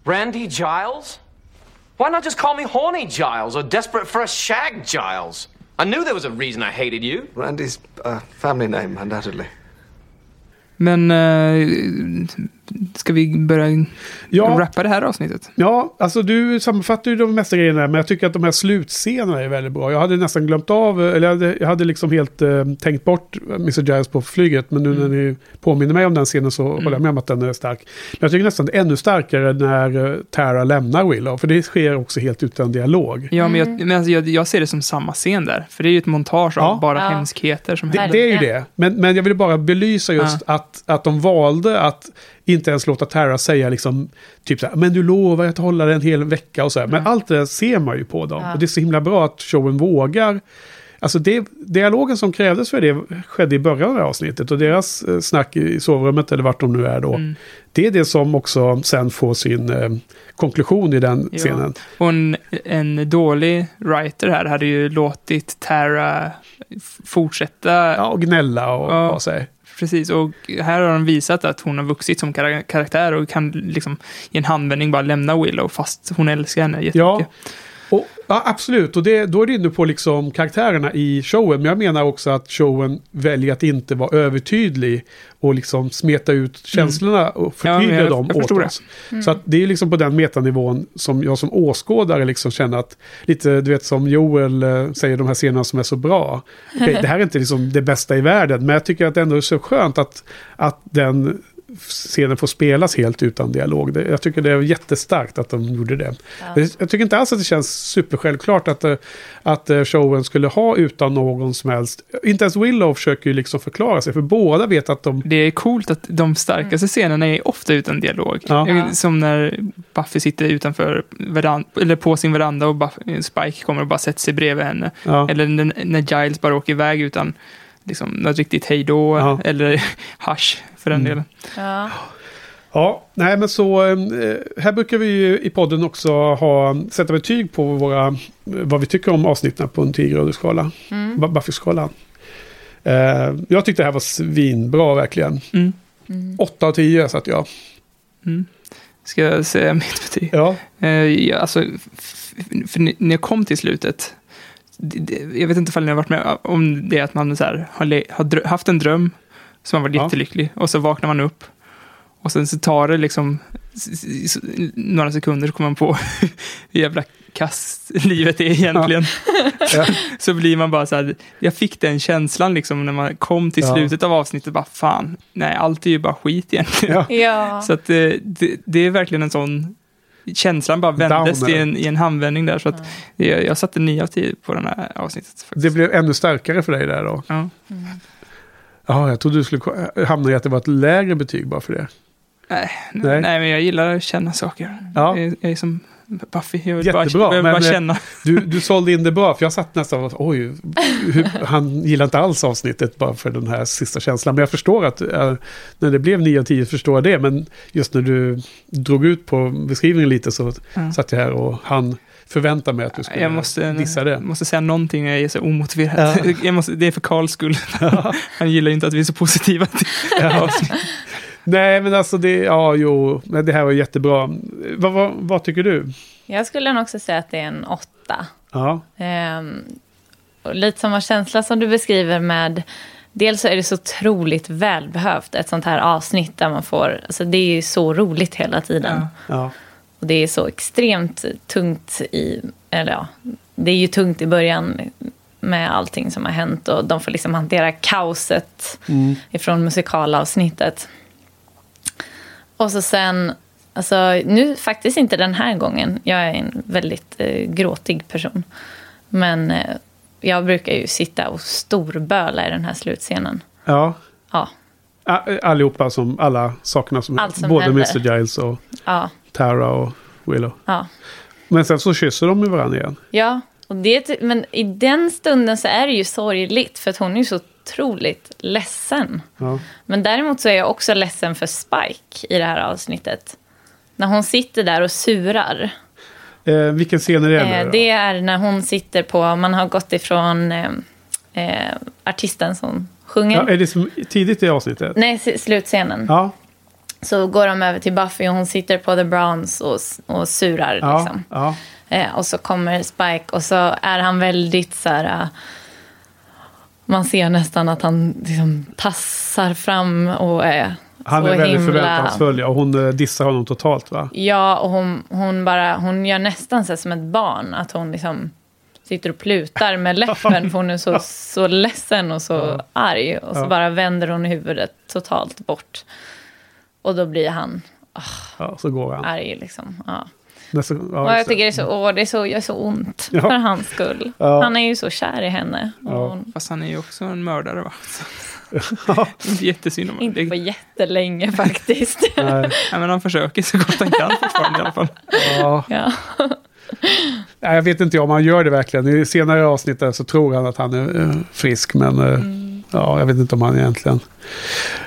Randy Giles? Why not just call me Horny Giles or Desperate for a Shag Giles? I knew there was a reason I hated you. Randy's uh, family name, undoubtedly. Men eh, ska vi börja Ja. rappa det här avsnittet? Ja, alltså du sammanfattar ju de mesta grejerna, men jag tycker att de här slutscenerna är väldigt bra. Jag hade nästan glömt av, eller jag hade, jag hade liksom helt eh, tänkt bort Mr. Giles på flyget, men nu när ni påminner mig om den scenen så håller jag med om att den är stark. Men jag tycker nästan det är ännu starkare när eh, Tara lämnar Willow, för det sker också helt utan dialog. Ja, men, jag, men alltså, jag, jag ser det som samma scen där. För det är ju ett montage av Ja. bara Ja. hemskheter som Det, händer. det är ju det. Men, men jag ville bara belysa just att, att de valde att inte ens låta Tara säga liksom, typ så här, men du lovar att hålla det en hel vecka och så här. Men allt det där ser man ju på dem. Ja. Och det är så himla bra att showen vågar. Alltså det, dialogen som krävdes för det skedde i början av det här avsnittet. Och deras eh, snack i sovrummet eller vart de nu är då. Mm. Det är det som också sen får sin eh, konklusion i den Ja. scenen. Och en, en dålig writer här hade ju låtit Tara fortsätta. Ja, och gnälla och Ja. ha sig. Precis, och här har de visat att hon har vuxit som kara- karaktär och kan liksom i en handvändning bara lämna Willow fast hon älskar henne jättemycket. Ja, och, ja absolut. Och det, då är du inne på liksom karaktärerna i showen. Men jag menar också att showen väljer att inte vara övertydlig och liksom smeta ut känslorna och förtydliga Mm. Ja, dem jag åt oss. Så att det är liksom på den metanivån som jag som åskådare liksom känner att lite, du vet som Joel eh, säger de här scenerna som är så bra. Okej, det här är inte liksom det bästa i världen, men jag tycker att det ändå är så skönt att, att den scenen får spelas helt utan dialog. Det, jag tycker det är jättestarkt att de gjorde det. Det- Jag tycker inte alls att det känns supersjälvklart att, eh, att eh, showen skulle ha utan någon som helst... Inte ens Willow försöker ju liksom förklara sig, för båda vet att de... Det är coolt att de starkaste scenerna är ofta utan dialog. Ja. Som när Buffy sitter utanför veran- eller på sin veranda och Buffy, Spike kommer och bara sätter sig bredvid henne. Ja, Eller när, när Giles bara åker iväg utan liksom, något riktigt hejdå. Ja. Eller hash för den Mm. delen. Ja. ja nej men så... eh, Här brukar vi ju i podden också ha, sätta betyg på våra, vad vi tycker om avsnitten på en 10-gradig skala. Mm. Mm. Buffy-skalan. Eh, jag tyckte det här var svinbra verkligen. Mm. 8 av 10 satt jag. Mm. Ska jag säga mitt betyg? Ja, Eh, ja, alltså, när jag kom till slutet, jag vet inte ifall ni har varit med om det att man så här, har, haft en dröm som man Ja. jättelycklig och så vaknar man upp och sen så tar det liksom några sekunder så kommer man på hur jävla kass livet är egentligen. Ja. så blir man bara så här, jag fick den känslan liksom när man kom till Ja. slutet av avsnittet, bara fan, nej allt är ju bara skit egentligen. Ja. Ja. Så att det, det, det är verkligen en sån känslan bara vändes i en, i en handvändning där. Så att jag, jag satte 9 av 10 på den här avsnittet. Faktiskt. det blev ännu starkare för dig där då. Ja. Ja, jag trodde du skulle ko- hamna i att det var ett lägre betyg bara för det. Nej, Nej. nej. men jag gillar att känna saker. Ja. Jag, är- jag är som Buffy, jag vill Jättebra, bara, bara eh, känna. Du, du sålde in det bra, för jag satt nästan och oj, hur, han gillar inte alls avsnittet bara för den här sista känslan. Men jag förstår att äh, när det blev 9 av 10 förstår jag det. Men just när du drog ut på beskrivningen lite så Ja. satt jag här och han förväntar mig att du skulle Jag måste, dissa det. måste säga någonting när jag är så omotiverad. Ja. Jag måste, det är för Karls skull. Han gillar ju inte att vi är så positiva. Avsnitt. Nej, men alltså det, ja jo, men det här var jättebra. Vad, vad, vad tycker du? Jag skulle nog också säga att det är en åtta. Ja, Ehm, och lite samma känsla som du beskriver med dels så är det så otroligt välbehövt, ett sånt här avsnitt där man får... Alltså det är ju så roligt hela tiden. Ja. Och det är så extremt tungt i... Eller ja, det är ju tungt i början med allting som har hänt. Och de får liksom hantera kaoset ifrån musikalavsnittet. Och så sen... Alltså, nu faktiskt inte den här gången. Jag är en väldigt eh, gråtig person. Men eh, jag brukar ju sitta och storböla i den här slutscenen. ja. Ja, A- Allihopa som, alla sakerna som, Allt som både händer. Mr. Giles och ja, Tara och Willow. ja. Men sen så kysser de med varandra igen. Ja, och det, men i den stunden så är det ju sorgligt för att hon är ju så otroligt ledsen. Ja. Men däremot så är jag också ledsen för Spike i det här avsnittet. När hon sitter där och surar. Eh, vilken scen är det? Eh, det är när hon sitter på, man har gått ifrån eh, eh, artisten som sjunger. Ja, är det som tidigt i avsnittet? Nej, slutscenen. Ja, Så går de över till Buffy och hon sitter på The Browns och, och surar. ja, Liksom. ja. Eh, och så kommer Spike och så är han väldigt så här... eh, man ser nästan att han liksom tassar fram och är Han är väldigt himla... förväntansfull ja, och hon eh, dissar honom totalt va? Ja, och hon, hon, bara, hon gör nästan så som ett barn. Att hon liksom sitter och plutar med läppen för hon är så, så ledsen och så arg. Och så Ja. bara vänder hon huvudet totalt bort. Och då blir han Ja, så går han. arg liksom. Ja. Nästa, ja, Och jag tycker det är så, åh, det är så, jag är så ont Ja. för hans skull. Ja. Han är ju så kär i henne. Och Ja. hon, Fast han är ju också en mördare va? Så. Inte jättesynd om inte på jättelänge faktiskt. Nej, Ja, men han försöker så gott han kan fortfarande i alla fall. ja. ja. Nej, jag vet inte om han gör det verkligen. I senare avsnitt så tror han att han är eh, frisk, men eh, Mm. Ja, jag vet inte om han egentligen...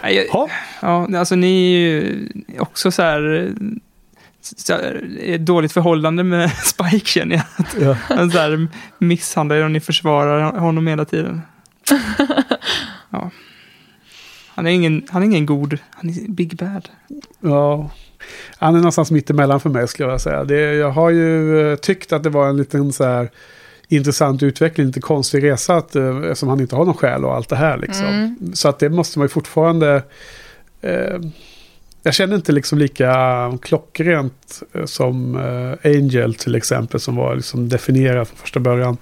Nej, jag- Ja, Ja, alltså ni är ju också så här... Så här ett dåligt förhållande med Spike känner jag. Att ja. Han så här misshandlar er och ni försvarar honom hela tiden. Ja. Han är ingen, han är ingen god, han är big bad. ja. Han är någonstans mitt emellan för mig skulle jag säga. Det, jag har ju eh, tyckt att det var en liten så här intressant utveckling, lite konstig resa att, eh, eftersom han inte har någon själ och allt det här. Liksom. Mm. Så att det måste man ju fortfarande... Eh, jag känner inte liksom lika klockrent eh, som eh, Angel till exempel, som var liksom definierad från första början.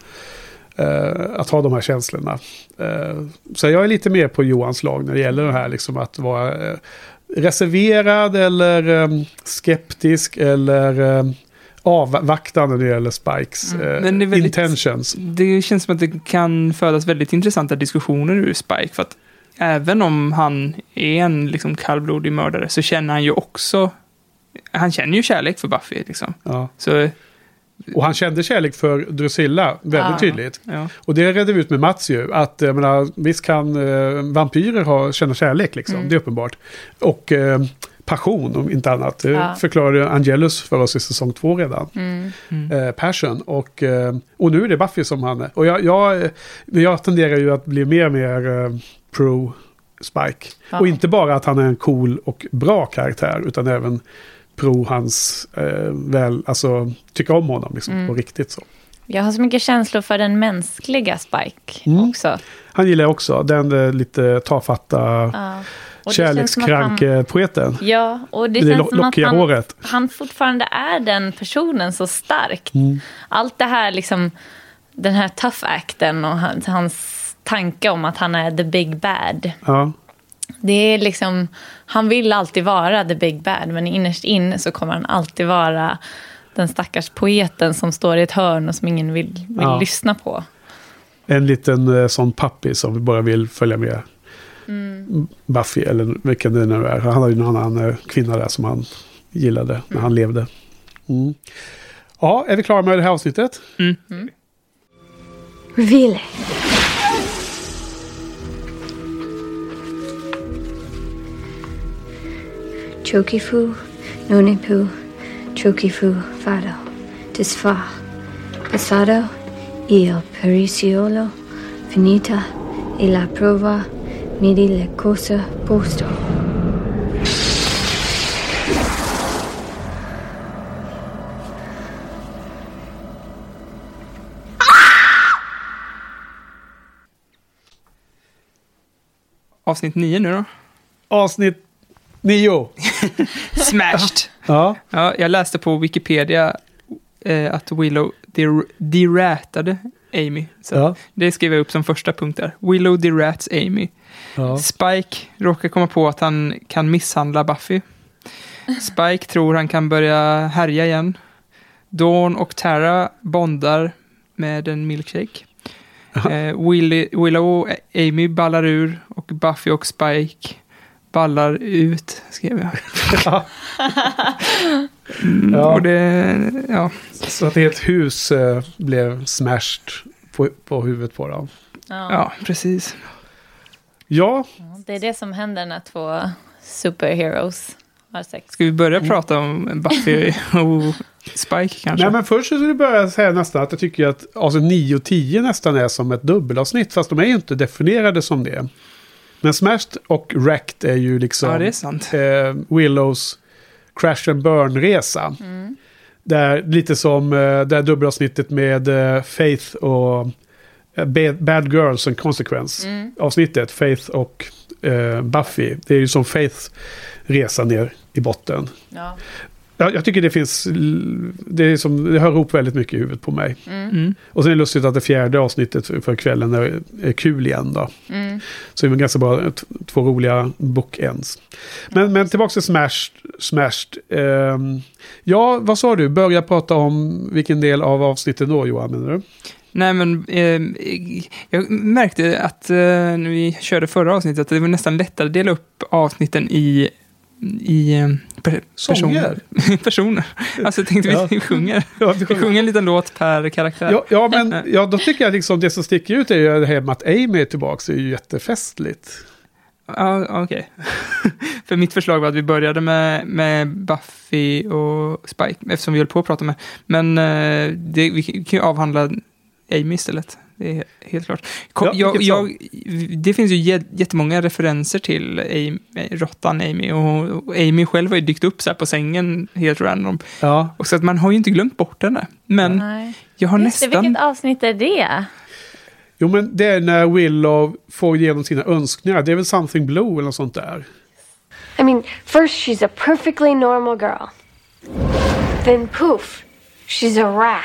Eh, att ha de här känslorna. Eh, så jag är lite mer på Johans lag när det gäller det här liksom att vara reserverad eller skeptisk eller avvaktande när det gäller Spikes Mm. eh, det väldigt- intentions. Det känns som att det kan födas väldigt intressanta diskussioner ur Spike. För att även om han är en liksom kallblodig mördare så känner han ju också... Han känner ju kärlek för Buffy liksom. Ja. Så, Och han kände kärlek för Drusilla väldigt Ja. tydligt. ja. Och det redde vi ut med Mats ju. Att jag menar, visst kan eh, vampyrer ha, känna kärlek liksom. Mm. Det är uppenbart. Och eh, passion om inte annat. Det Ja. förklarade Angelus för oss i säsong två redan. Mm. Eh, passion. Och, eh, och nu är det Buffy som han är. Och jag, jag, men jag tenderar ju att bli mer och mer eh, pro Spike. Ja. Och inte bara att han är en cool och bra karaktär. Utan även pro hans eh, väl, alltså tycka om honom liksom, Mm. på riktigt så. Jag har så mycket känslor för den mänskliga Spike Mm. också. Han gillar jag också den lite tafatta Ja. Och kärlekskrank-poeten. Ja, och det Det, känns som att han, håret. han fortfarande är den personen så starkt. Mm. Allt det här, liksom, den här tough acten och hans, hans tanke om att han är the big bad. Ja. Det är liksom, han vill alltid vara the big bad, men innerst inne så kommer han alltid vara den stackars poeten som står i ett hörn och som ingen vill, vill Ja. lyssna på. En liten eh, sån pappi som bara vill följa med Mm. Buffy eller vilken det nu är. Han hade ju en annan eh, kvinna där som han gillade när han levde. Mm. Ja, är vi klara med det här avsnittet? Reveal it. Chokifu, Nonipu, Chokifu, Fado, Disfa, Pasado, il Periciolo, Finita, e la prova, midi le cosa posto. avsnitt 9 nu då. Avsnitt nio. Smashed! Ja. ja, jag läste på Wikipedia eh, att Willow der- deratade Amy. Så Ja. Det skrev jag upp som första punkt där. Willow derats Amy. Ja. Spike råkar komma på att han kan misshandla Buffy. Spike tror han kan börja härja igen. Dawn och Tara bondar med en milkshake. Eh, Willy, Willow och Amy ballar ur och Buffy och Spike ballar ut, skrev jag. Mm, Ja. Och det, ja. Så att ett hus eh, blev smashed på, på huvudet på dem. Ja. ja, precis. Ja, Det är det som händer när två superheroes har sex. Ska vi börja prata om Buffy och Spike kanske? nej men först skulle jag börja säga nästan att jag tycker att avsnitt 9 och 10 nästan är som ett dubbelavsnitt. Fast de är ju inte definierade som det. Men Smashed och Wrecked är ju liksom ja, det är sant. eh, Willows Crash and Burn-resa. Där, lite som eh, det här dubbelavsnittet med eh, Faith och Bad, Bad Girls and Consequence. Avsnittet, Faith och eh, Buffy. Det är ju som Faiths resa ner i botten. Ja. Jag, jag tycker det finns, det, är som, det hör ihop väldigt mycket i huvudet på mig. Mm. Och sen är det lustigt att det fjärde avsnittet för, kvällen är, är kul igen då. Så det är ganska bra, t- två roliga bookends. Men, men tillbaka till Smashed. smashed. Ehm, ja, vad sa du? Börja prata om vilken del av avsnittet då, Johan, menar du? Nej, men eh, jag märkte att eh, när vi körde förra avsnittet att det var nästan lättare att dela upp avsnitten i, i eh, per, personer. personer. Alltså jag tänkte Ja. vi sjunger. Ja, Vi sjunger en liten låt per karaktär. Ja, ja, men ja, då tycker jag liksom det som sticker ut är ju det här med att Amy är tillbaka. Det är ju jättefestligt. Ja, okej. För mitt förslag var att vi började med, med Buffy och Spike, eftersom vi höll på att prata med. Men eh, det, vi kan ju avhandla Amy istället. Det är helt klart. Kom, Ja, jag, jag, det finns ju jä- jättemånga referenser till Amy, råttan Amy. Och, Amy själv har ju dykt upp så här på sängen helt random. Ja, Och så att man har ju inte glömt bort henne. Men Nej. jag har Just det, nästan... vilket avsnitt är det? jo men det är när Willow får igenom sina önskningar. Det är väl Something Blue eller något sånt där. I mean, first she's a perfectly normal girl. Then poof, she's a rat.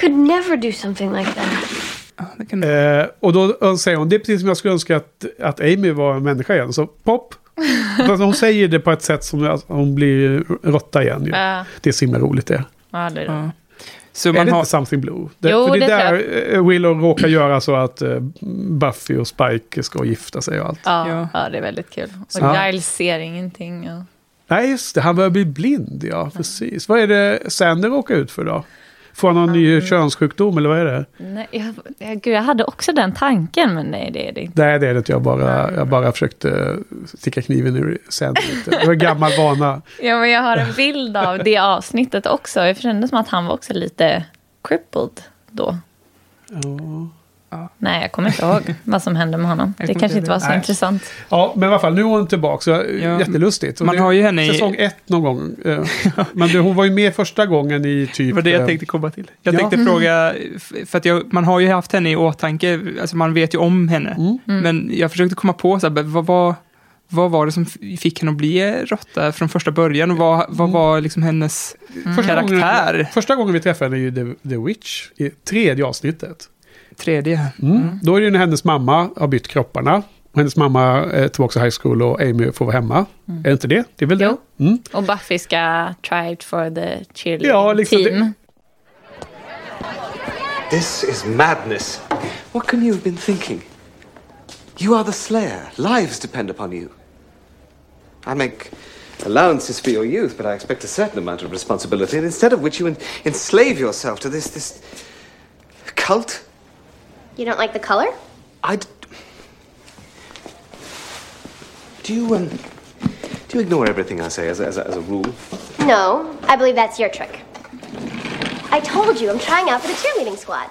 Could never do something like that. Eh, och då säger hon, det är precis som jag skulle önska att, att Amy var en människa igen. Så pop! Hon säger det på ett sätt som att hon blir råtta igen. Ju. Ja, Det är så himla roligt det. ja, det är det. ja. Så är man det har... inte Something Blue? Det, Jo, för det det är där eh, Willow råkar göra så att eh, Buffy och Spike ska gifta sig och allt. Ja, Ja. ja. det är väldigt kul. Och Ja. Giles ser ingenting. Och... Nej, just det. Han börjar bli blind, ja. Precis. Vad är det Sander råkar ut för då? Får han någon ny könssjukdom eller vad är det? Nej, jag, jag, gud, jag hade också den tanken, men nej, det är det inte. Nej, det är det inte. Jag bara, jag bara försökte sticka kniven ur lite. Det var en gammal vana. Ja, men jag har en bild av det avsnittet också. Jag kände som att han var också lite crippled då. Nej, jag kommer inte ihåg vad som hände med honom. Det kanske inte var så Nej. intressant. Ja, men i alla fall, nu är hon tillbaka. Så Ja, jättelustigt. Och man det- har ju henne i- Säsong ett någon gång. eh, Men hon var ju med första gången i typ... Det var det jag eh, tänkte komma till. Jag Ja. tänkte fråga, f- för att jag, man har ju haft henne i åtanke, alltså man vet ju om henne. Mm. Men jag försökte komma på, så här, vad, vad, vad var det som fick henne att bli råtta från första början? Och vad, vad var liksom hennes Första karaktär? Gången, första gången vi träffade henne är ju The, The Witch, i tredje avsnittet. Tredje. Mm. Då är det ju när hennes mamma har bytt kropparna. Och hennes mamma är tillbaka i high school och Amy får vara hemma. Är det inte det? Det är väl Jo. det? Mm. Och Buffy ska try it for the cheerleading Ja, liksom det- team. This is madness. What can you have been thinking? You are the Slayer. Lives depend upon you. I make allowances for your youth, but I expect a certain amount of responsibility, and instead of which you en- enslave yourself to this this cult. You don't like the color? I. D- do you um? Do you ignore everything I say as a, as a, as a rule? No, I believe that's your trick. I told you, I'm trying out for the cheerleading squad.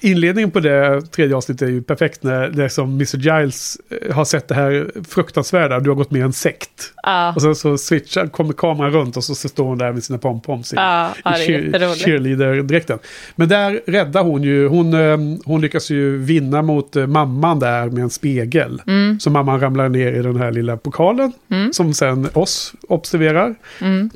Inledningen på det tredje avsnittet är ju perfekt när det är som Mr. Giles eh, har sett det här fruktansvärda, du har gått med i en sekt. Ja. Och sen så switchar, kommer kameran runt och så, så står hon där med sina pompoms i, det är i cheer, cheerleader-dräkten. Men där räddar hon ju, hon, eh, hon lyckas ju vinna mot eh, mamman där med en spegel. Mm. Så mamman ramlar ner i den här lilla pokalen, som sen oss observerar.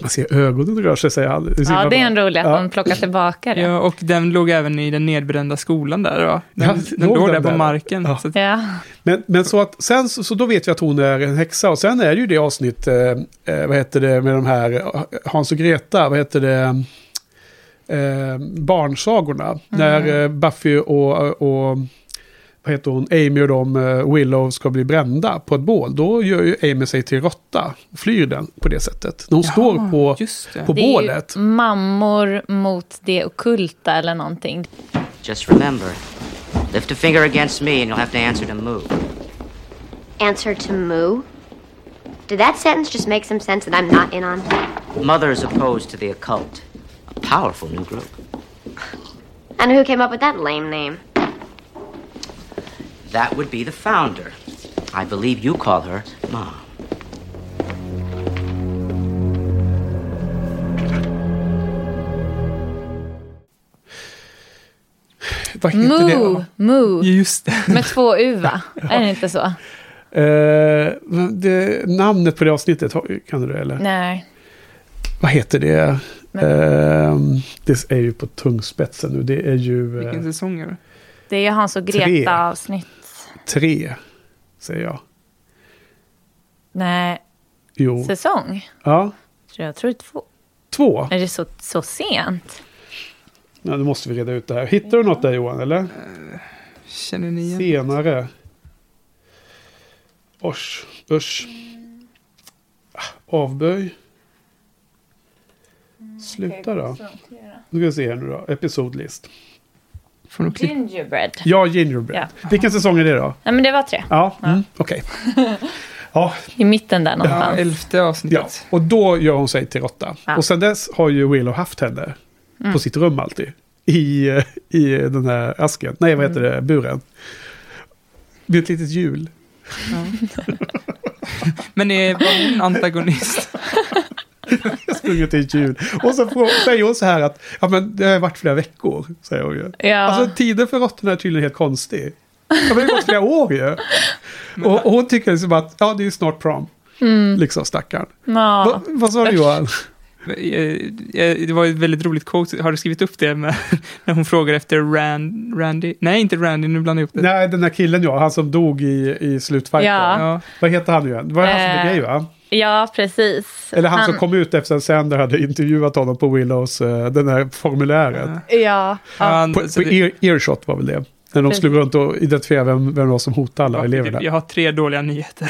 Man ser ögonen rör sig, säger han. Mm. Ja, det är en rolig att Ja. de plockar tillbaka det. Ja, och den låg även i den nedbrända skolan där. Va? Den, Ja, den låg låg den där på där? marken. Ja. Så att, Ja. Men, men så att sen så, så då vet vi att hon är en häxa. Och sen är det ju det avsnitt, eh, eh, vad heter det, med de här eh, Hans och Greta, vad heter det, eh, barnsagorna. När eh, Buffy och, och vad heter hon, Amy och de, eh, Willow ska bli brända på ett bål. Då gör ju Amy sig till råtta och flyr den på det sättet. När hon står på, just det. på Det är bålet. ju mammor mot det okulta eller någonting. Just remember, lift a finger against me and you'll have to answer to Moo. Answer to Moo? Did that sentence just make some sense that I'm not in on? Mother's opposed to the occult. A powerful new group. And who came up with that lame name? That would be the founder. I believe you call her Mom. Vad heter Moo, det? moo. Just det. Med två U va? Är det inte så? Eh, det, namnet på det avsnittet, kan du det eller? Nej. Vad heter det? Ehm, det är ju på tungspetsen nu. Det är ju eh, Vilken säsong är det? Det är ju Hans och Tre. Greta-avsnitt. tre, säger jag. Nej, Jo. säsong. Ja, Jag tror två. två. Är det så, så sent? Ja, nu måste vi reda ut det här. Hittar du något där Johan, eller? Känner ni igen? Senare. Ors, usch. Ah, Avböj. Sluta då. Nu ska vi se här nu då. Episodlist. Får nog. Gingerbread. Ja, Gingerbread. Vilken säsong är det då? Nej men det var tre. Ja, mm, okej. Ja, I mitten där Ja, någonstans. elfte ja, avsnittet. och då gör hon sig till råtta. Ja. Och sen dess har ju Willow haft henne på sitt rum alltid. I, eh, I den här asken. Nej, vad heter det? Buren. Det är ett litet hjul. Men är, var hon antagonist? sprungit i ett hjul. Och så säger hon så här att ja, men det har varit flera veckor. Säger hon ju. Ja. Alltså tiden för råttorna är tydligen helt konstig. Ja, men det har gått flera år ju. Och, och hon tycker liksom att ja, det är snart prom. Liksom stackarn. Ja. Va, vad sa du Johan? Eh, eh, Det var ett väldigt roligt quote. Har du skrivit upp det med, när hon frågar efter Rand, Randy? Nej, inte Randy, nu blandar jag ihop det. Nej, den där killen ja, han som dog i, i slutfighten. Ja. Ja, Vad heter han nu igen? Det var han som blev Eh, gay va? ja, precis. Eller han, som kom ut efter att Sander hade intervjuat honom på Willows, den här formuläret. Ja. ja. Han- På, på ear, earshot var väl det. När de Precis. slog runt och identifierade vem, vem det var som hotade alla eleverna. Jag har tre dåliga nyheter.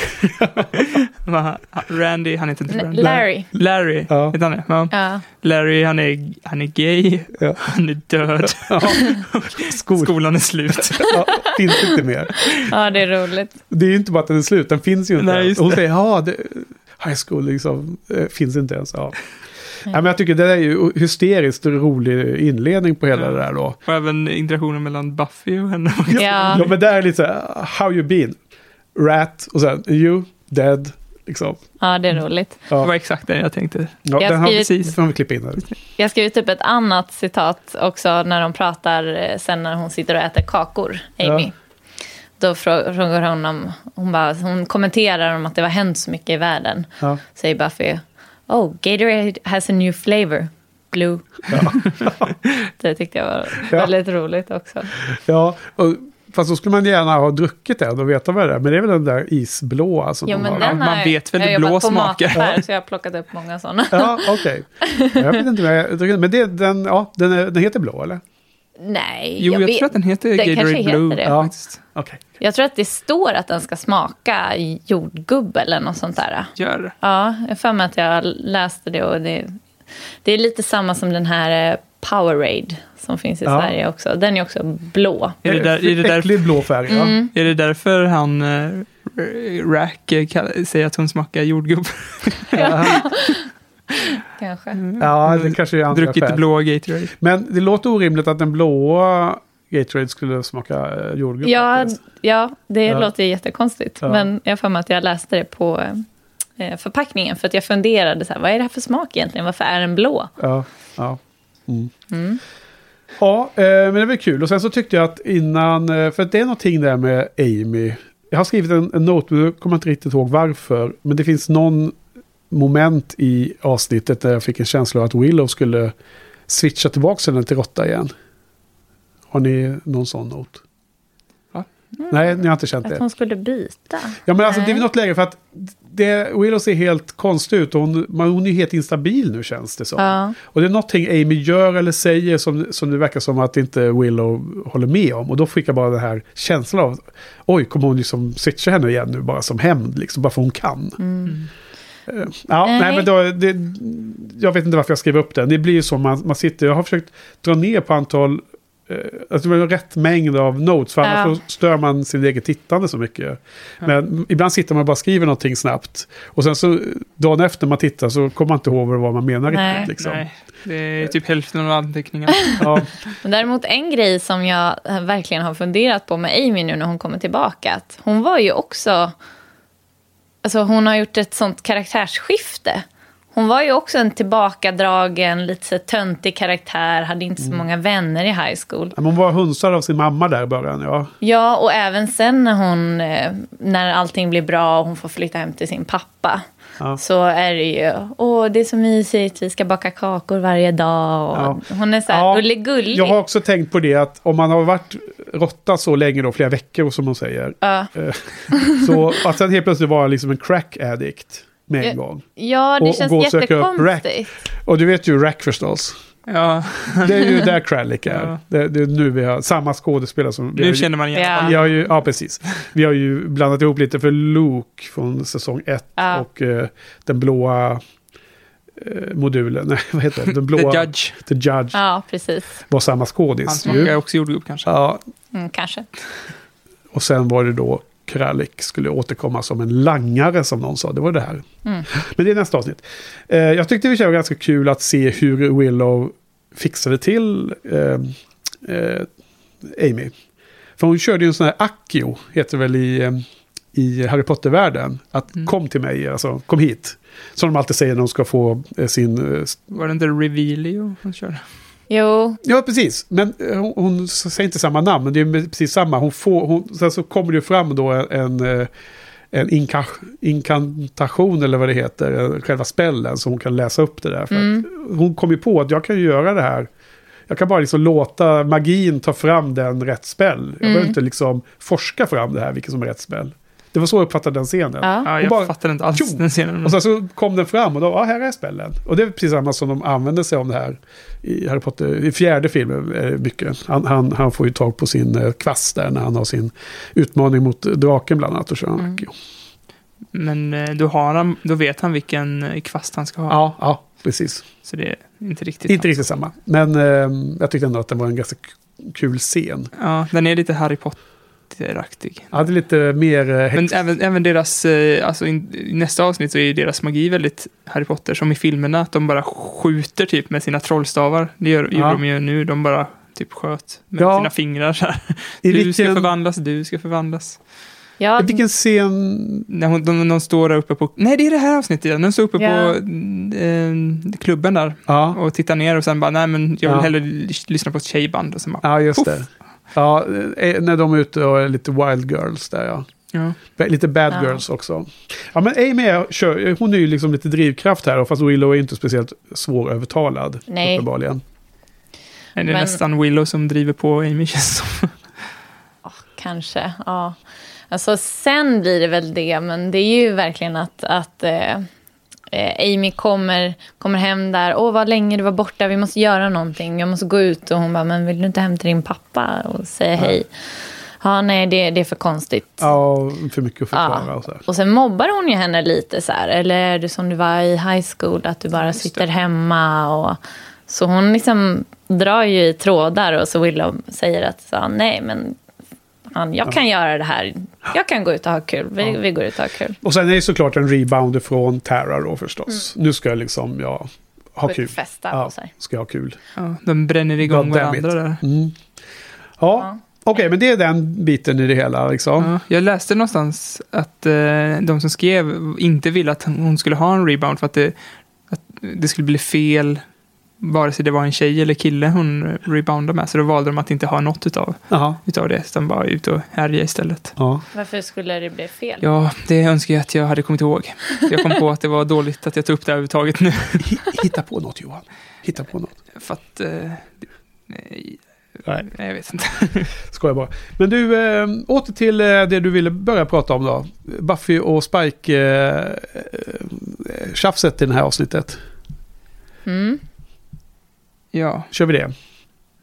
Randy, han heter inte Randy. Larry. Larry, Ja. heter han det? Ja. Ja. Larry, han är, han är gay, Ja. han är död, Skol, skolan är slut. ja, finns inte mer. ja, det är roligt. Det är ju inte bara att den är slut, den finns ju inte. Nej, Hon säger, ja, high school liksom, eh, finns inte ens. Ja. Ja, men jag tycker det är ju hysteriskt rolig inledning på hela Ja. det där då. Och även interaktionen mellan Buffy och henne. Ja. Ja, men det är lite så här, how you been? Rat, och sen you, dead, liksom. Ja, det är roligt. Det var Ja, exakt det jag tänkte. ja Jag den har vi, skrivit- det får vi klippa in här. Jag skrivit upp ett annat citat också när de pratar eh, sen när hon sitter och äter kakor, Amy. Ja. Då frå- frågar hon om, hon, bara, hon kommenterar om att det har hänt så mycket i världen. Ja. Säger Buffy, oh, Gatorade has a new flavor, blue. det tyckte jag var Ja. väldigt roligt också. Ja, och, fast då skulle man gärna ha druckit den och veta vad det är. Men det är väl den där isblåa som Jo, de men har. den man har, vet väl jag det har blå jobbat på så jag har plockat upp många sådana. Ja, okej. Jag vet inte vad jag druckit. Men det, den, ja, den, är, den heter blå, eller? Nej, Jo, jag, vet- tror att den heter Den Gatorade kanske heter Blue. det. Ja. Okej. Jag tror att det står att den ska smaka jordgubbe eller något sånt där. Gör det. Ja, jag för mig att jag läste det och det, det är lite samma som den här eh, Powerade som finns i Ja. Sverige också. Den är också blå. Är det, där, är det, där, Äcklig blå färg, ja. Mm. är det därför han, äh, Rack, kall- säger att hon smakar jordgubb? Kanske. Ja, det kanske är andra Druckit skäl. blåa Gatorade. Men det låter orimligt att den blåa Gatorade skulle smaka eh, jordgubb. Ja, faktiskt. ja det Ja. låter jättekonstigt. Ja. Men jag för mig att jag läste det på eh, förpackningen. För att jag funderade, så här, vad är det här för smak egentligen? Varför är den blå? Ja, ja. Mm. Mm. Ja, eh, men det var kul. Och sen så tyckte jag att innan, för att det är någonting där med Amy. Jag har skrivit en, en not, men jag kommer inte riktigt ihåg varför. Men det finns någon moment i avsnittet där jag fick en känsla av att Willow skulle switcha tillbaka henne till råtta igen. Har ni någon sån not? Va? Nej, ni har inte känt Att det. hon skulle byta? Ja, men alltså det är något läge för att det, Willow ser helt konstig ut. och Hon, man- hon är ju helt instabil nu känns det som. Ja. Och det är någonting Amy gör eller säger som, som det verkar som att inte Willow håller med om. Och då fick jag bara den här känslan av, oj, kommer hon liksom switcha henne igen nu bara som hämnd, liksom, bara för hon kan. Eh, Ja, nej. Nej. men då, det, jag vet inte varför jag skrev upp den. Det blir ju så man, man sitter, jag har försökt dra ner på antal, eh, alltså det var rätt mängd av notes, för annars Ja. så stör man sin eget tittande så mycket. Men ibland sitter man och bara skriver någonting snabbt. Och sen så dagen efter man tittar så kommer man inte ihåg vad man menar Nej. riktigt. Liksom. Nej, det är typ hälften av anteckningarna. Ja, Men däremot en grej som jag verkligen har funderat på med Amy nu när hon kommer tillbaka. Att hon var ju också... Alltså hon har gjort ett sånt karaktärsskifte. Hon var ju också en tillbakadragen, lite så töntig karaktär. Hade inte så många vänner i high school. men hon var hunsad av sin mamma där i början. Ja. Ja, och även sen när hon... eh, När allting blir bra och hon får flytta hem till sin pappa. Ja. Så är det ju, åh det är så mysigt, vi ska baka kakor varje dag. Och Ja. Hon är så här Ja, gullig. Jag har också tänkt på det att om man har varit råtta så länge då, flera veckor som man säger. Ja. eh, Så att sen helt plötsligt vara liksom en crack addict med en gång. Ja, det Och- och känns och jättekonstigt. Och du vet ju Rack förstås. Ja, Det är ju där Krallick är. Ja. Det, det är nu vi har samma skådespelare som... nu känner man igen Ja. Vi har ju, ja, precis. Vi har ju blandat ihop lite för Luke från säsong ett Ja. och eh, den blåa eh, modulen. Nej, vad heter det? Den blåa... The Judge. The Judge. Ja, precis. Var samma Han skådis. smakar ju. också jordgubb kanske. Ja, Mm, kanske. och sen var det då Krallick skulle återkomma som en langare som någon sa. Det var det här. Mm. Men det är nästa avsnitt. Eh, jag tyckte det var ganska kul att se hur Willow fixade till eh, eh, Amy. För hon körde ju en sån här Accio, heter väl i, eh, i Harry Potter-världen. Att Mm. kom till mig, alltså kom hit. Som de alltid säger när de ska få eh, sin... Eh, Var det inte Revealio hon körde? Jo, Ja, precis. Men eh, hon, hon säger inte samma namn, men det är precis samma. Hon får, hon, sen så kommer det fram då en, en, eh, inka, inkantation eller vad det heter, eh, själva spällen, så hon kan läsa upp det där. För Mm. hon kom ju på att jag kan ju göra det här. Jag kan bara liksom låta magin ta fram den rätt spel. Jag behöver inte liksom forska fram det här, vilket som är rätt spel. Det var så jag uppfattade den scenen. ja. Jag bara- fattade inte alls tjo! den scenen. Och sen så kom den fram och då, ja här är spellen. Och det är precis samma som de använder sig av det här i Harry Potter. I fjärde filmen är det mycket. Han, han, han får ju tag på sin eh, kvast där när han har sin utmaning mot draken bland annat. Och kör Mm. Men eh, då, har han, då vet han vilken eh, kvast han ska ha. Ja, ja, precis. Så det är inte riktigt Inte riktigt samma. Men eh, jag tyckte ändå att det var en ganska kul scen. Ja, den är lite Harry Potter-aktig. Ja, det är lite mer... Eh, Men häx- även, även deras, eh, alltså i nästa avsnitt så är ju deras magi väldigt Harry Potter, som i filmerna, att de bara skjuter typ med sina trollstavar. Det gör, Ja. gjorde de ju nu, de bara typ sköt med Ja. sina fingrar så här. I Du ska vilken- förvandlas, du ska förvandlas. ja, I vilken scen... När hon, de, de står där uppe på, nej det är det här avsnittet de står uppe Ja. på eh, klubben där Ja, och tittar ner och sen bara, nej men jag vill Ja. hellre lys- lyssna på ett tjejband och sen bara, ja just Puff. det. Ja, eh, när de är ute och är lite wild girls där ja. ja. Lite bad Ja. girls också. Ja, men Amy är, kör, hon är ju liksom lite drivkraft här. Fast Willow är inte speciellt svårövertalad. Nej. Uppenbarligen. Är det Men- nästan Willow som driver på Amy känns som. kanske. Ja. Alltså, sen blir det väl det, men det är ju verkligen att, att eh, eh, Amy kommer, kommer hem där. Åh, vad länge du var borta, vi måste göra någonting. Jag måste gå ut. Och hon bara, men vill du inte hem till din pappa och säga hej? Ja, nej, det, det är för konstigt. Ja, för mycket att förklara Ja. och så här. Och sen mobbar hon ju henne lite så här. Eller är det som du var i high school, att du bara Just sitter hemma och... Så hon liksom drar ju i trådar och så Willow säger att så, nej, men fan, jag kan göra det här. Jag kan gå ut och ha kul. Vi, vi går ut och har kul. Och sen är det såklart en rebound från Tara då förstås. Nu ska jag liksom, ja, ha kul. festa Ja, ska jag ha kul. Ja, de bränner igång God varandra där. Mm. Ja, okej, men det är den biten i det hela liksom. Ja, jag läste någonstans att eh, de som skrev inte ville att hon skulle ha en rebound för att det, att det skulle bli fel vare sig det var en tjej eller kille hon reboundade med. Så då valde de att inte ha något utav, utav det, utan bara ut och härja istället. Ja. Varför skulle det bli fel? Ja, det önskar jag att jag hade kommit ihåg. Jag kom på att det var dåligt att jag tog upp det överhuvudtaget nu. Hitta på något Johan. Hitta på något. För att... Eh, nej, Nej. nej, jag vet inte. Skojar bara. Men du, eh, åter till eh, det du ville börja prata om då. Buffy och Spike eh, tjafset i det här avsnittet. Mm. Ja. Kör vi det?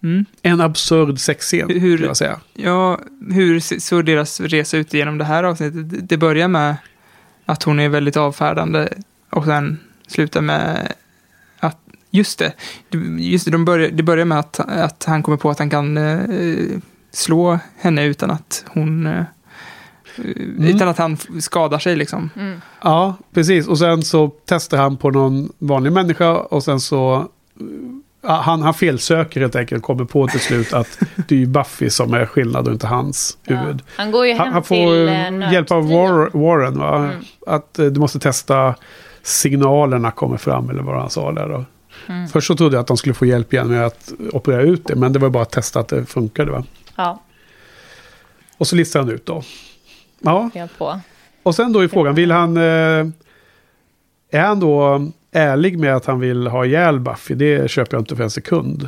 Mm. En absurd sexscen, Hur- skulle jag säga. Ja, hur såg deras resa ut genom det här avsnittet? Det- börjar med att hon är väldigt avfärdande och sen slutar med att, just det, just det, de börjar, det börjar med att, att han kommer på att han kan eh, slå henne utan att hon, eh, utan att han skadar sig liksom. Mm. Ja, precis. Och sen så testar han på någon vanlig människa och sen så... ja, Han, han felsöker helt enkelt kommer på till slut att det är ju Buffy som är skillnad och inte hans huvud. Han går ju hem Han, han får till eh, hjälp av. War, Warren, va? Mm. Att eh, du måste testa signalerna kommer fram, eller vad han sa där. Mm. Först så trodde jag att de skulle få hjälp igen med att operera ut det, men det var bara att testa att det funkade. Va? Ja, Och så listar han ut då. Ja, och sen då är frågan, vill han... Eh, är han då ärlig med att han vill ha ihjäl Buffy? Det köper jag inte för en sekund.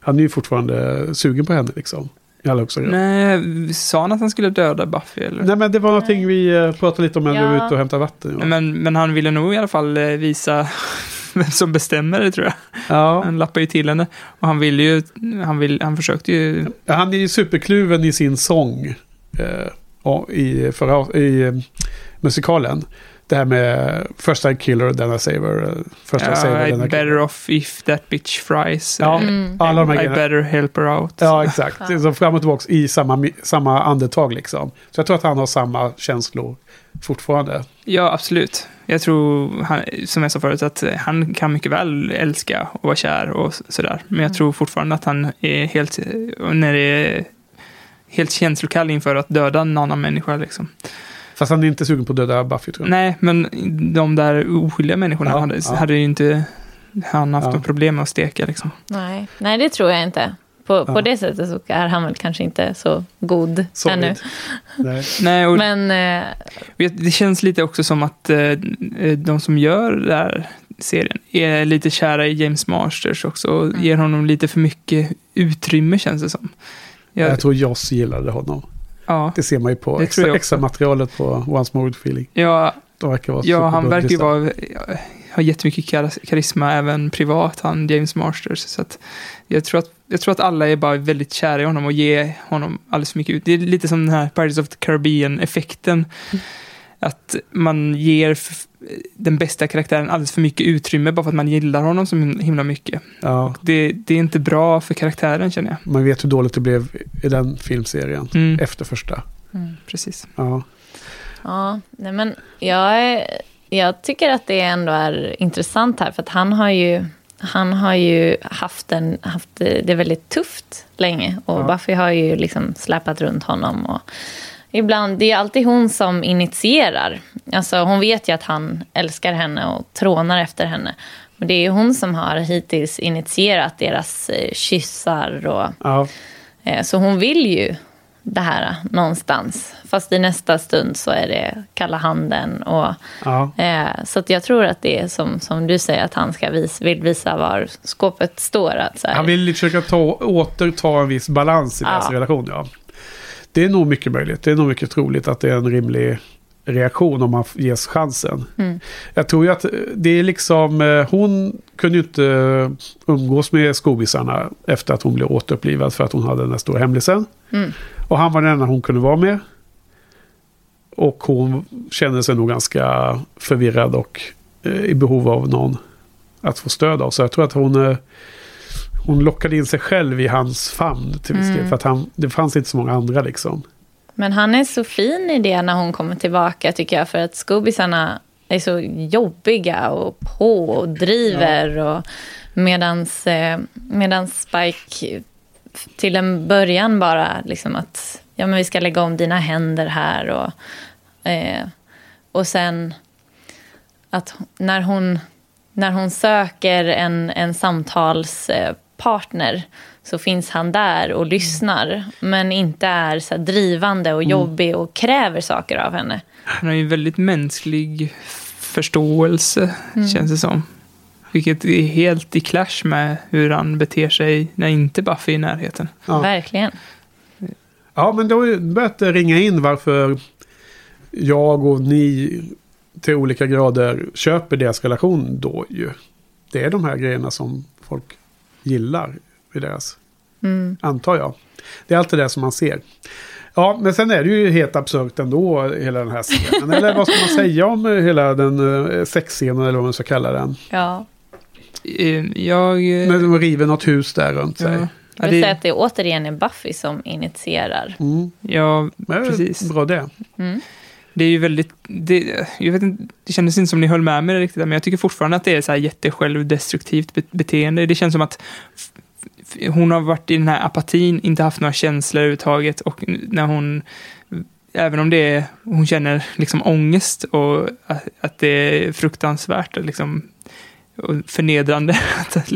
Han är ju fortfarande sugen på henne liksom. I högsta grad. Nej, sa han att han skulle döda Buffy eller? Nej men det var någonting vi eh, pratade lite om när vi var Ja. ute och hämtade vatten. Ja. Men, men han ville nog i alla fall eh, visa vem som bestämmer det tror jag. Ja. Han lappar ju till henne. Och han ville ju, han, vill, han försökte ju, Han är ju superkluven i sin sång. Eh, i, förra, i eh, musikalen. Det här med First I killer, then I save her. First I ja, save her, then I I'm kill better off if that bitch fries. Ja, Eh, Mm. alla de här I grejerna. better help her out. Ja, exakt. Så fram och tillbaka i samma, samma andetag liksom. Så jag tror att han har samma känslor fortfarande. Ja, absolut. Jag tror, han, som jag sa förut, att eh, han kan mycket väl älska och vara kär och sådär. Men jag tror fortfarande att han är helt, eh, när det är helt känslokall inför att döda en annan människa. Liksom. Fast han är inte sugen på att döda Buffy tror jag. Nej, men de där oskyldiga människorna Ja, hade, ja. hade ju inte han haft Ja. något problem med att steka. Liksom. Nej. Nej, det tror jag inte. På, på Ja. det sättet så är han väl kanske inte så god Så ännu. Nej. Nej, och Men eh, det känns lite också som att eh, de som gör den här serien är lite kära i James Masters också och Mm. ger honom lite för mycket utrymme känns det som. Jag, Jag tror Joss gillade honom. Ja, Det ser man ju på extra, extra materialet på Once More With Feeling. ja, De verkar vara ja, han verkar ju vara, ha jättemycket kar- karisma även privat, han James Masters. Så att jag, tror att, jag tror att alla är bara väldigt kära i honom och ger honom alldeles för mycket ut. Det är lite som den här Pirates of the Caribbean-effekten. Att man ger den bästa karaktären alldeles för mycket utrymme bara för att man gillar honom så himla mycket. Ja, Det, det är inte bra för karaktären känner jag. man vet hur dåligt det blev i den filmserien. Mm, Efter första. precis. Ja. ja, nej men jag, jag tycker att det ändå är intressant här. För att han har ju, han har ju haft, en, haft det väldigt tufft länge. Och Ja. Buffy har ju liksom släpat runt honom. Och ibland, det är alltid hon som initierar. Alltså, hon vet ju att han älskar henne och trånar efter henne. Men det är hon som har hittills initierat deras eh, kyssar och ja. Eh, Så hon vill ju det här någonstans. Fast i nästa stund så är det kalla handen. Och, ja. eh, så jag tror att det är som, som du säger, att han ska vis, vill visa var skåpet står. Att så här, Han vill försöka ta, återta en viss balans i deras Ja. relation. Ja. Det är nog mycket möjligt. Det är nog mycket troligt att det är en rimlig reaktion om man ges chansen. Mm. Jag tror ju att det är liksom, eh, hon kunde ju inte umgås med skobisarna efter att hon blev återupplivad för att hon hade den här stora hemlisen. Mm. Och han var den enda hon kunde vara med. Och hon kände sig nog ganska förvirrad och eh, i behov av någon att få stöd av. Så jag tror att hon, eh, hon lockade in sig själv i hans famn till viss del. Mm. För att han, det fanns inte så många andra liksom. Men han är så fin i det när hon kommer tillbaka tycker jag. För att skobisarna är så jobbiga och på och driver. Och medans, eh, medans Spike till en början bara liksom att ja, men vi ska lägga om dina händer här. Och, eh, och sen att när hon, när hon söker en, en samtalspartner så finns han där och lyssnar. Men inte är så drivande och jobbig och kräver saker av henne. Han har ju väldigt mänsklig förståelse, känns det som. Vilket är helt i clash med hur han beter sig när inte Buffy är i närheten. Ja. Verkligen. Ja, men då har ju börjat ringa in varför jag och ni till olika grader köper deras relation då ju. Det är de här grejerna som folk gillar i deras, antar jag. Det är alltid det som man ser. Ja, men sen är det ju helt absurt ändå, hela den här scenen. eller vad ska man säga om eh, hela den eh, sexscenen, eller vad man ska kalla den? Ja. Eh, Jag... eh, När de river något hus där runt sig. ja, Jag ja, vill säga det, att det återigen är Buffy som initierar. Mm. ja, Men precis. Bra det. Det är ju väldigt... Det, jag vet inte, det kändes inte som ni höll med mig riktigt, men jag tycker fortfarande att det är så här jättesjälvdestruktivt beteende. Det känns som att hon har varit i den här apatin, inte haft några känslor överhuvudtaget och när hon... Även om det är, hon känner liksom ångest och att, att det är fruktansvärt och, liksom, och förnedrande, att,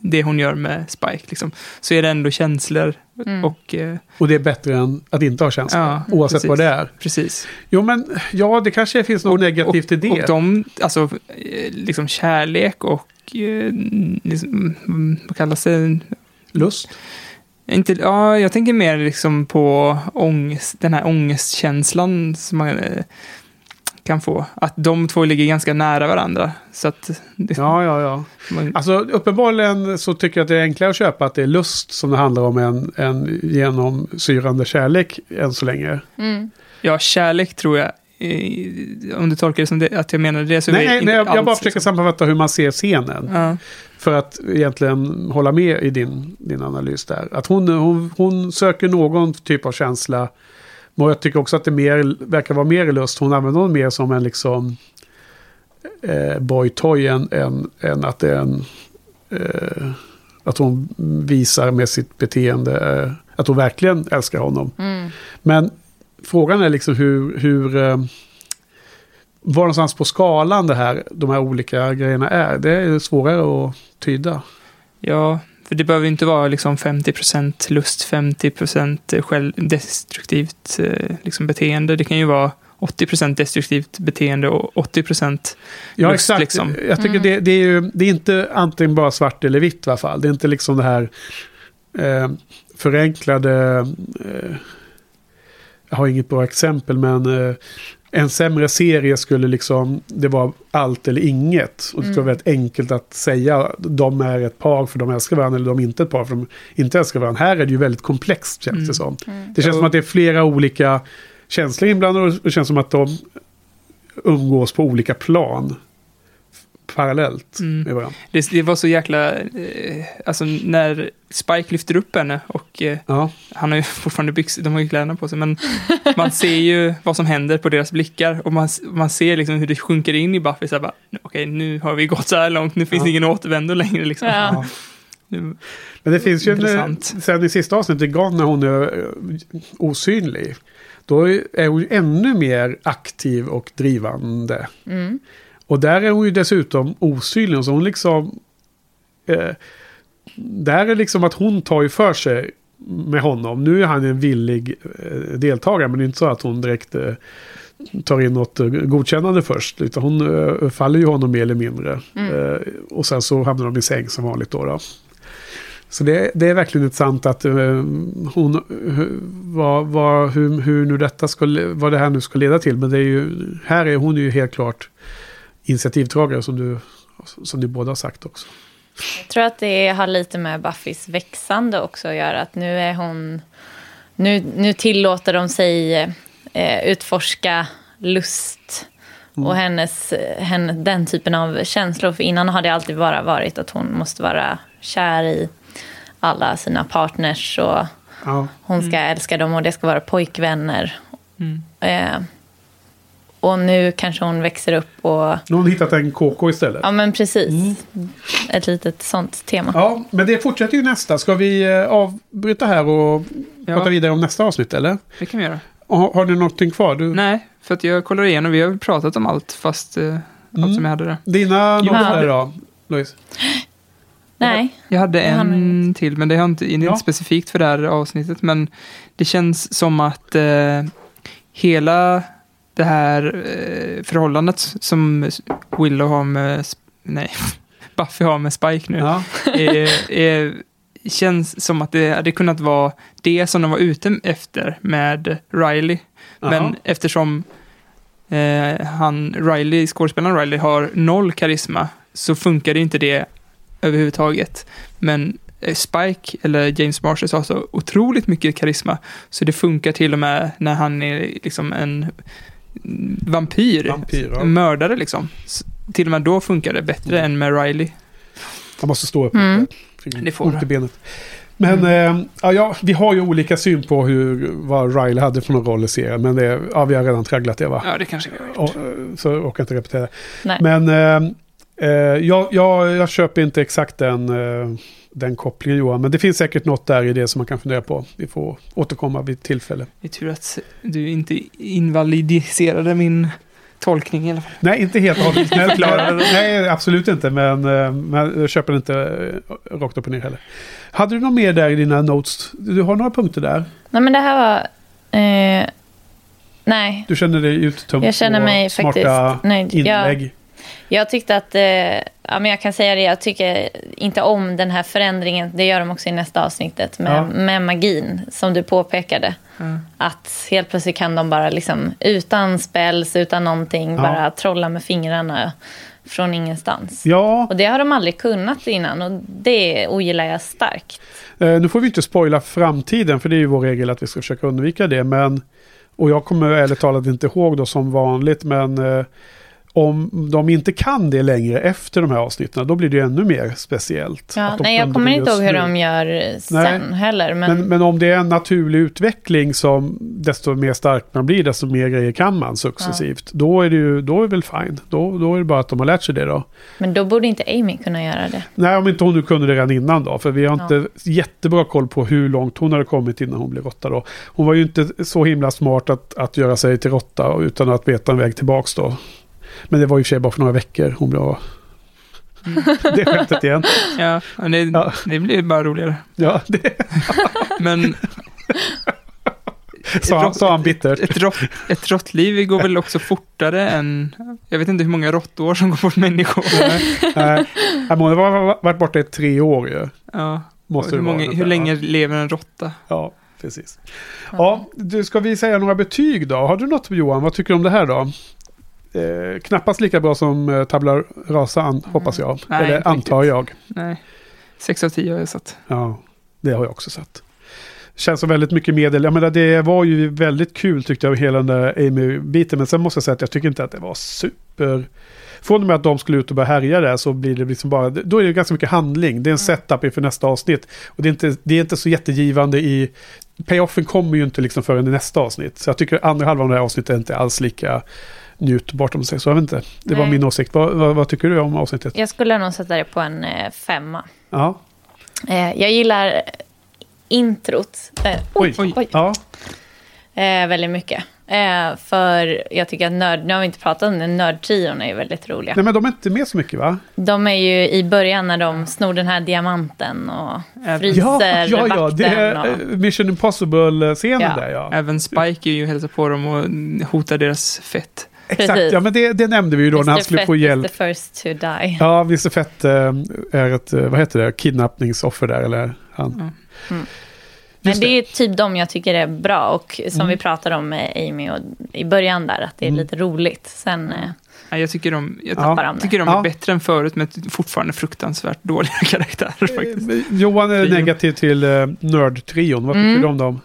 det hon gör med Spike, liksom, så är det ändå känslor. Och, eh, Och det är bättre än att inte ha känslor. Ja, oavsett precis. vad det är. precis. Jo, men ja, det kanske finns något negativt i det. Och de, alltså, eh, liksom kärlek och, eh, liksom, mm, vad kallas det? Lust. Inte, ja, jag tänker mer liksom på ångest, den här ångestkänslan som man eh, kan få. Att de två ligger ganska nära varandra. Så att det, Ja, ja, ja. man, Alltså uppenbarligen så tycker jag att det är enklare att köpa att det är lust som det handlar om än, än genomsyrande kärlek än så länge. ja, kärlek tror jag, om du tolkar det som det, att jag menade det så Nej, nej, nej jag, jag bara försöker liksom. sammanfatta hur man ser scenen. Ja, För att egentligen hålla med i din, din analys där. Att hon, hon, hon söker någon typ av känsla. Och jag tycker också att det mer, verkar vara mer lust. Hon använder hon mer som en liksom eh, boy-toy än, än, än att det är en... Eh, att hon visar med sitt beteende eh, att hon verkligen älskar honom. Men frågan är liksom hur... hur eh, var någonstans på skalan det här, de här olika grejerna är. Det är svårare att tyda. ja, för det behöver inte vara liksom 50% lust, 50% självdestruktivt eh, liksom beteende. Det kan ju vara 80% destruktivt beteende och 80% Ja, lust, exakt. liksom. Jag tycker det, det är ju det är inte antingen bara svart eller vitt i alla fall. Det är inte liksom det här eh, förenklade... Eh, jag har inget bra exempel, men eh, en sämre serie skulle liksom, det var allt eller inget. Och det skulle vara väldigt enkelt att säga, de är ett par för de älskar varandra, eller de är inte ett par för de inte älskar varandra. Här är det ju väldigt komplext, känns det som. Det känns som att det är flera olika känslor inblandade och det känns som att de umgås på olika plan. Parallellt med varandra. Det, det var så jäkla... Eh, alltså när Spike lyfter upp henne och eh, Ja. han har ju fortfarande byxor, de har ju kläderna på sig, men man ser ju vad som händer på deras blickar och man, man ser liksom hur det sjunker in i Buffy, så här bara, okej, nu har vi gått så här långt, nu finns det ingen återvändo längre liksom. Ja. Men det finns ju en, Intressant. eh, sen i sista avsnittet, Gon, när hon är eh, osynlig. Då är hon ännu mer aktiv och drivande. Och där är hon ju dessutom osynlig. Så hon liksom... Eh, där är liksom att hon tar ju för sig med honom. Nu är han en villig eh, deltagare. Men det är inte så att hon direkt eh, tar in något eh, godkännande först. Utan hon eh, faller ju honom mer eller mindre. Eh, och sen så hamnar de i säng som vanligt då. då. Så det, det är verkligen intressant att eh, hon, hu- vad, vad, hur, hur nu detta ska, vad det här nu ska leda till. Men det är ju, här är hon ju helt klart initiativtagare som du, som ni båda har sagt också. Jag tror att det har lite med Buffys växande också att göra. Att nu är hon... Nu, nu tillåter de sig eh, utforska lust och hennes, henne, den typen av känslor. För innan har det alltid bara varit att hon måste vara kär i alla sina partners och Ja, hon ska älska dem och det ska vara pojkvänner. Eh, och nu kanske hon växer upp och... Nu har hon hittat en KK istället. Ja, men precis. Ett litet sånt tema. Ja, men det fortsätter ju nästa. Ska vi eh, avbryta här och Ja. prata vidare om nästa avsnitt eller? Det kan vi göra. Har, har ni någonting kvar? Du, Nej, för att jag kollar igenom. Vi har pratat om allt, fast eh, allt som jag hade där. Dina noter hade- då, Louise? Nej. Jag hade en till, men det har inte, det är inte Ja. specifikt för det här avsnittet. Men det känns som att eh, hela det här eh, förhållandet som Willow har med... Nej, Buffy har med Spike nu. Ja. är, är, känns som att det hade kunnat vara det som de var ute efter med Riley. Men eftersom eh, han, Riley, skådespelaren Riley har noll karisma så funkar det inte det överhuvudtaget. Men eh, Spike, eller James Marshall, har så otroligt mycket karisma så det funkar till och med när han är liksom en vampyr, Vampyr, ja. mördare liksom. Till och med då funkar det bättre än med Riley. Jag måste stå upp Mm. Det får ont du. i benet. Men eh, ja, ja, vi har ju olika syn på hur, vad Riley hade för någon roll i serien. Men det, ja, vi har redan tragglat det va? Ja, det kanske vi har gjort. Och, eh, så jag orkar inte repetera. Nej. Men eh, eh, jag, jag, jag köper inte exakt den, eh, den kopplingen Johan. Men det finns säkert något där i det som man kan fundera på. Vi får återkomma vid tillfälle. Det är tur att du inte invalidiserade min tolkning i alla fall. Nej, inte helt och Nej, absolut inte. Men, eh, men jag köper inte eh, rakt upp och ner heller. Hade du något mer där i dina notes? Du har några punkter där. Nej, men det här var... Eh, nej, Du känner dig uttömd jag känner mig faktiskt nöjd. Jag, inlägg. jag tyckte att... Eh, ja, men jag kan säga det, jag tycker inte om den här förändringen. Det gör de också i nästa avsnittet med, Ja. med magin, som du påpekade. Att helt plötsligt kan de bara liksom utan spells, utan någonting, Ja. bara trolla med fingrarna från ingenstans. Ja, Och det har de aldrig kunnat innan och det ogillar jag starkt. eh, nu får vi inte spoila framtiden för det är ju vår regel att vi ska försöka undvika det. Men, och jag kommer ärligt talat inte ihåg då som vanligt men eh, om de inte kan det längre efter de här avsnitten då blir det ju ännu mer speciellt. Ja, nej, jag kommer inte ihåg hur de gör sen heller. Men, Men, men om det är en naturlig utveckling som desto mer stark man blir, desto mer grejer kan man successivt. Då är det ju, då är det väl fine. Då, då är det bara att de har lärt sig det då. men då borde inte Amy kunna göra det. Nej, om inte hon nu kunde det redan innan då. För vi har Ja. inte jättebra koll på hur långt hon hade kommit innan hon blev råtta då. Hon var ju inte så himla smart att, att göra sig till råtta utan att veta en väg tillbaks då. Men det var ju för sig bara för några veckor hon blev Det skämtet igen. Ja, men det, Ja. det blir bara roligare. Ja, det Men sa han, sa han bittert. ett, rått, ett råttliv går väl också fortare än... Jag vet inte hur många råttår som går bort människor. Nej, hon har var- varit borta i tre år ju. Ja. Måste hur, många, hur länge lever en råtta? Ja, precis. Ja, du, ska vi säga några betyg då? Har du något Johan? Vad tycker du om det här då? Eh, knappast lika bra som eh, Tabla Rasa, an, hoppas jag. Nej, Eller antar riktigt. jag. Nej. Sex av tio har jag satt. Ja, det har jag också sett. Känns som väldigt mycket medel. Jag menar, det var ju väldigt kul tyckte jag, hela den där Amy-biten. Men sen måste jag säga att jag tycker inte att det var super... Från och med att de skulle ut och börja härja där så blir det liksom bara... Då är det ganska mycket handling. Det är en setup inför nästa avsnitt. Och det är inte, det är inte så jättegivande i... Payoffen kommer ju inte liksom förrän i nästa avsnitt. Så jag tycker andra halvan av det här avsnittet är inte alls lika njutbart om man säger så. Jag vet inte. Det var Nej. min åsikt. Vad, vad, vad tycker du om avsnittet? Jag skulle nog sätta det på en eh, femma. Ja. Eh, jag gillar introt. Eh, oj, Oj. oj. Ja. Väldigt mycket. Eh, för jag tycker att nörd, nu har vi inte pratat om det, nördtrion är ju väldigt roliga. Nej men de är inte med så mycket va? De är ju i början när de snor den här diamanten och fryser Ja, ja, ja, det är och, Mission Impossible-scenen Ja. där ja. Även Spike är ju hälsar på dem och hotar deras fett. Exakt, Precis. ja men det, det nämnde vi ju då när han Mr. skulle Fett få is hjälp. the first to die. Ja, Mr. Fett eh, är ett, eh, vad heter det, kidnappningsoffer där eller han. Men Just det är typ de jag tycker är bra och som Mm. vi pratade om med Amy och i början där, att det är Mm. lite roligt. Sen eh, Nej, jag tycker de, jag det. tycker de Ja. är bättre än förut, men fortfarande fruktansvärt dåliga karaktärer faktiskt. Eh, Johan är negativ till eh, nördtrion, vad tycker Mm. du om dem?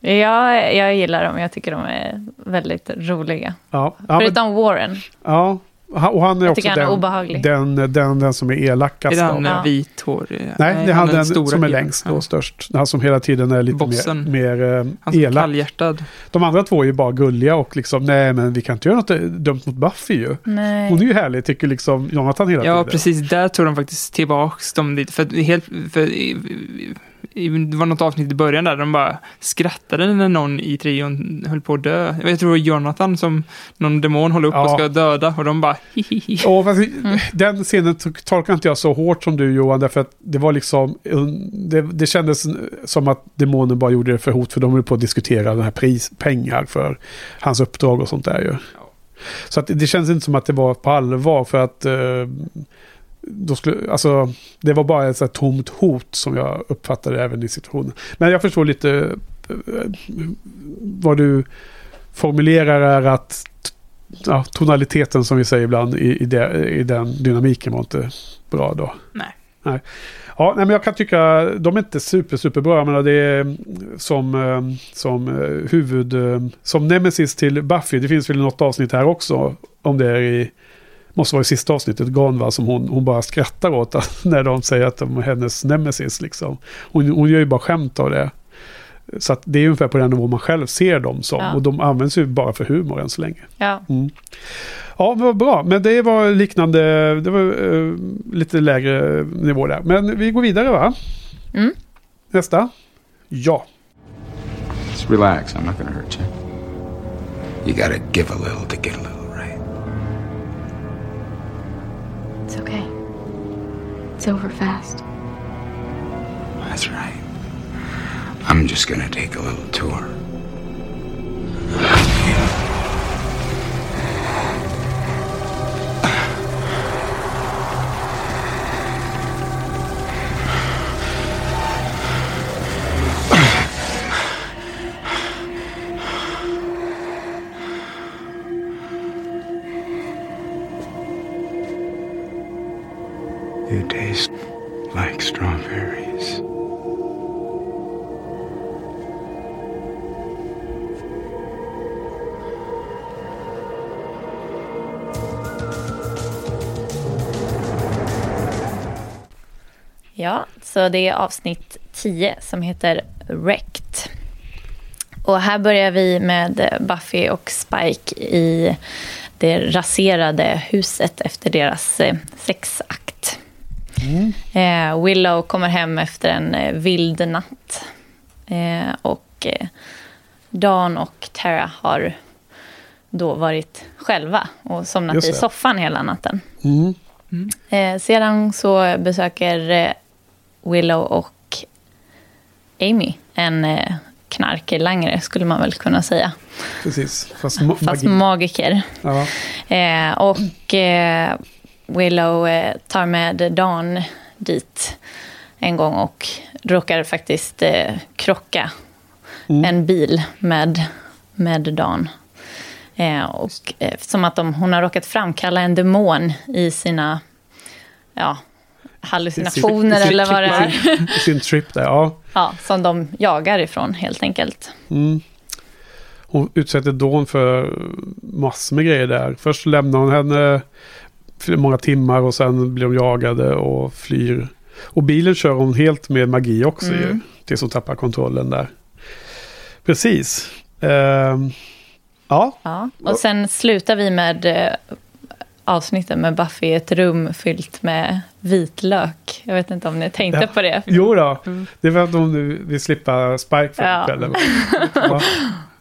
Jag, jag gillar dem, jag tycker de är väldigt roliga. Ja, ja, men, Förutom Warren. ja. Han- Och han är Jag också tycker han är den, obehaglig. den, den, den som är Är elakast. det av han. Ja. vithårig? Nej, det är han den stora som är längst Ja. och störst. Han som hela tiden är lite mer, Bossen. mer eh, Han som är elak. kallhjärtad. De andra två är ju bara gulliga och liksom, nej men vi kan inte göra något dumt mot Buffy ju. Nej. Hon är ju härlig, tycker liksom Jonathan hela Ja, tiden. precis. Där tog de faktiskt tillbaks dem lite. För, helt, för det var något avsnitt i början där de bara skrattade när någon i trion höll på att dö. Jag tror det var Jonathan som någon demon håller upp Ja. och ska döda och de bara hihihi. Fast, Mm. Den scenen tol- tolkar inte jag så hårt som du Johan, därför att det var liksom, det, det kändes som att demonen bara gjorde det för hot, för de höll på att diskutera den här pris, pengar för hans uppdrag och sånt där ju. Så att det känns inte som att det var på allvar, för att eh, då skulle, alltså, det var bara ett så tomt hot som jag uppfattade även i situationen. Men jag förstår lite eh, vad du formulerar är att ja, tonaliteten som vi säger ibland i, i, det, i den dynamiken var inte bra då. Nej. nej. Ja, nej, men jag kan tycka de är inte super, super bra. Men det är som, eh, som eh, huvud, som nemesis till Buffy. Det finns väl något avsnitt här också. Om det är i, måste vara i sista avsnittet, Ganva, som hon, hon bara skrattar åt när de säger att de är hennes nemesis. Liksom. Hon, hon gör ju bara skämt av det. Så att det är ungefär på den nivå man själv ser dem som. Ja. Och de används ju bara för humor än så länge. Ja. Mm. Ja, men vad bra. Men det var liknande, det var eh, lite lägre nivå där. Men vi går vidare va? Mm. Nästa. Ja. Just relax. I'm not gonna hurt you. You gotta give a little to get a little, It's okay. It's over fast. That's right. I'm just gonna take a little tour. Så det är avsnitt 10 som heter Wrecked. Och här börjar vi med Buffy och Spike i det raserade huset efter deras eh, sexakt. Eh, Willow kommer hem efter en eh, vild natt. Eh, och Dan och Tara har då varit själva och somnat i soffan hela natten. Mm. Eh, sedan så besöker Willow och Amy en eh, knarklangare, skulle man väl kunna säga. Precis. Fast, ma- Fast magi. magiker. Ja. Eh, och eh, Willow eh, tar med Dan dit en gång och råkar faktiskt eh, krocka Mm. en bil med, med Dan. Eh, och som att de, hon har råkat framkalla en demon i sina ja, hallucinationer sin- eller vad det är. I sin trip där, ja. Ja, som de jagar ifrån helt enkelt. Mm. Hon utsätter Dawn för massor med grejer där. Först lämnar hon henne många timmar och sen blir de jagade och flyr. Och bilen kör hon helt med magi också Mm. ju. Tills hon tappar kontrollen där. Precis. Ehm, ja, Ja. Och sen slutar vi med avsnittet med Buffy i ett rum fyllt med vitlök. Jag vet inte om ni tänkte Ja. på det. jo då. Det är för att hon nu vill slippa Spike för Ja. kvällen. Ja.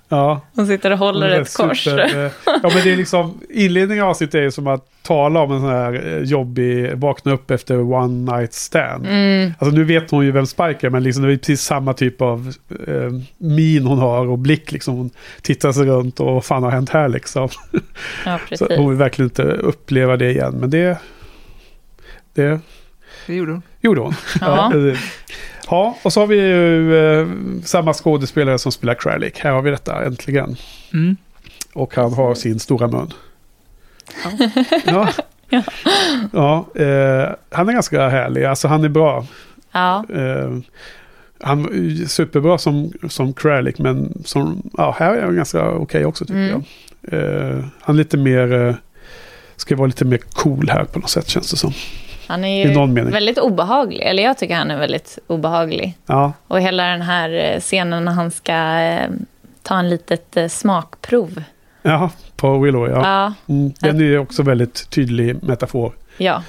Ja. Hon sitter och håller ett kors. super, eh, ja men det är liksom, inledningen av avsnittet är ju som att tala om en sån här eh, jobbig, vakna upp efter one night stand. Mm, Alltså nu vet hon ju vem Spike är, men liksom det är precis samma typ av eh, min hon har och blick liksom. Hon tittar sig runt och vad fan har hänt här liksom. ja, Så hon vill verkligen inte uppleva det igen, men det, det Det gjorde hon. gjorde hon. Ja. ja, och så har vi ju eh, samma skådespelare som spelar Kralik. Här har vi detta äntligen. Mm. Och han har sin stora mun. Ja. Ja. ja. eh, han är ganska härlig. Alltså han är bra. Ja, Eh, han är superbra som, som Kralik. Men som, ja, här är han ganska okej också tycker Mm. jag. Eh, han är lite mer... Eh, ska vara lite mer cool här på något sätt känns det som. Han är I någon ju mening. väldigt obehaglig. Eller jag tycker han är väldigt obehaglig. Ja, Och hela den här eh, scenen när han ska eh, ta en litet eh, smakprov. ja på Willow ja. Ja, Mm, den är ju också väldigt tydlig metafor ja.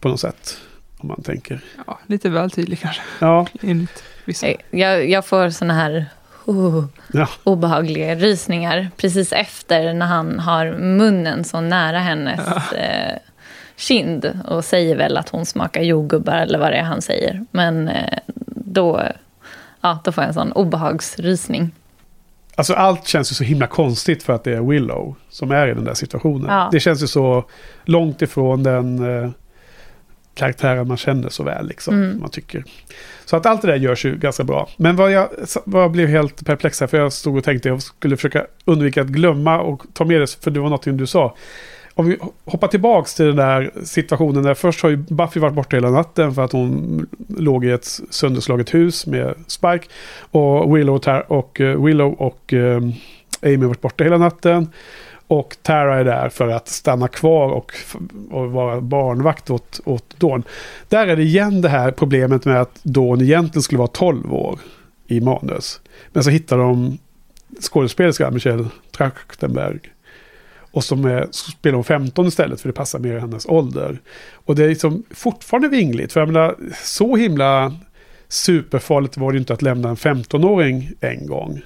på något sätt. Om man tänker. Ja, lite väl tydlig kanske. Ja, Enligt vissa. Jag, jag får såna här oh, ja. obehagliga rysningar precis efter när han har munnen så nära hennes eh, kind och säger väl att hon smakar jordgubbar eller vad det är han säger. Men eh, då, ja, då får jag en sån obehagsrysning. Alltså allt känns ju så himla konstigt för att det är Willow som är i den där situationen. Ja. Det känns ju så långt ifrån den eh, karaktären man känner så väl. Liksom, Mm. man tycker. Så att allt det där görs ju ganska bra. Men vad jag, vad jag blev helt perplex här, för jag stod och tänkte jag skulle försöka undvika att glömma och ta med det, för det var någonting du sa. Om vi hoppar tillbaks till den där situationen där först har ju Buffy varit borta hela natten för att hon låg i ett sönderslaget hus med Spike. Och Willow och, Tar- och, eh, Willow och eh, Amy har varit borta hela natten. Och Tara är där för att stanna kvar och, och vara barnvakt åt, åt Dawn. Där är det igen det här problemet med att Dawn egentligen skulle vara 12 år i manus. Men så hittar de skådespelerskan Michelle Trachtenberg. Och som är, spelar hon 15 istället för det passar mer hennes ålder. Och det är liksom fortfarande vingligt. För jag menar, så himla superfarligt var det ju inte att lämna en 15-åring en gång.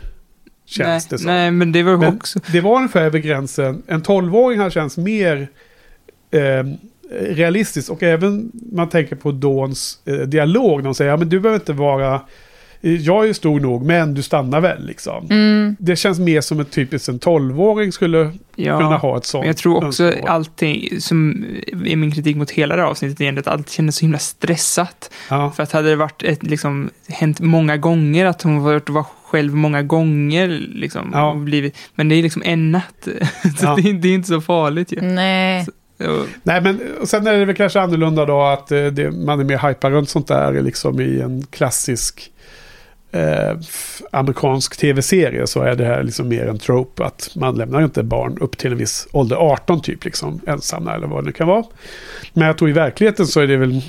Känns nej, det som. nej, men det var Men också... det var ungefär över gränsen. En 12-åring här känns mer eh, realistisk. Och även man tänker på Dawns eh, dialog. När de säger, ja men du behöver inte vara... Jag är ju stor nog, men du stannar väl liksom. Mm. Det känns mer som ett typiskt en 12-åring skulle Ja, kunna ha ett sånt jag tror också önskemål. allting som är min kritik mot hela det här avsnittet egentligen, att allt kändes så himla stressat. Ja, För att hade det varit ett, liksom, hänt många gånger, att hon varit var själv många gånger, liksom, Ja. blivit, men det är liksom en natt. så Ja. det, är- det är inte så farligt ju. Nej. Och- Nej, men och sen är det väl kanske annorlunda då att eh, det, man är mer hypad runt sånt där liksom i en klassisk eh, amerikansk tv-serie så är det här liksom mer en trope att man lämnar inte barn upp till en viss ålder, 18 typ, liksom ensamma eller vad det nu kan vara. Men jag tror i verkligheten så är det väl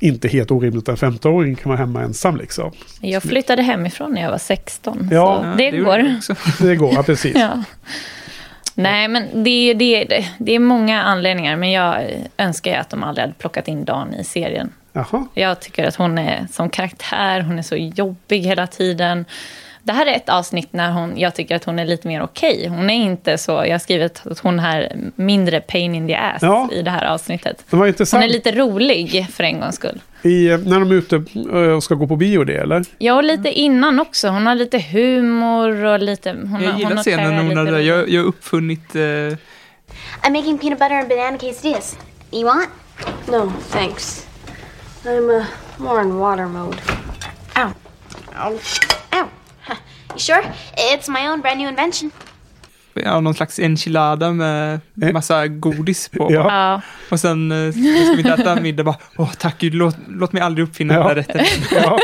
inte helt orimligt att en 15-åring kan vara hemma ensam liksom. Jag flyttade hemifrån när jag var 16. Ja, så det gjorde går. Det går, ja, precis. Ja. Nej, men det, det, det är många anledningar. Men jag önskar ju att de aldrig hade plockat in Dan i serien. Jaha. Jag tycker att hon är som karaktär, hon är så jobbig hela tiden. Det här är ett avsnitt när hon, jag tycker att hon är lite mer okej. Hon är inte så, jag har skrivit att hon är mindre pain in the ass Ja. i det här avsnittet. Det var Hon är lite rolig för en gångs skull. I, eh, när de är ute eh, och ska gå på bio det eller? Ja, och lite innan också. Hon har lite humor och lite... Hon, Jag hon gillar har scenen när hon hade, jag, jag har uppfunnit eh, I'm making peanut butter and banana quesadillas. You want? No, thanks. I'm uh, more in water mode. Ow. Ow. Ow. Huh. You sure? It's my own brand new invention. ja, någon slags enchilada med Eh. massa godis på. Ja. Ja, Och sen eh, ska vi inte äta middag bara, åh tack gud, låt, låt mig aldrig uppfinna Ja. den där rätten. Ja,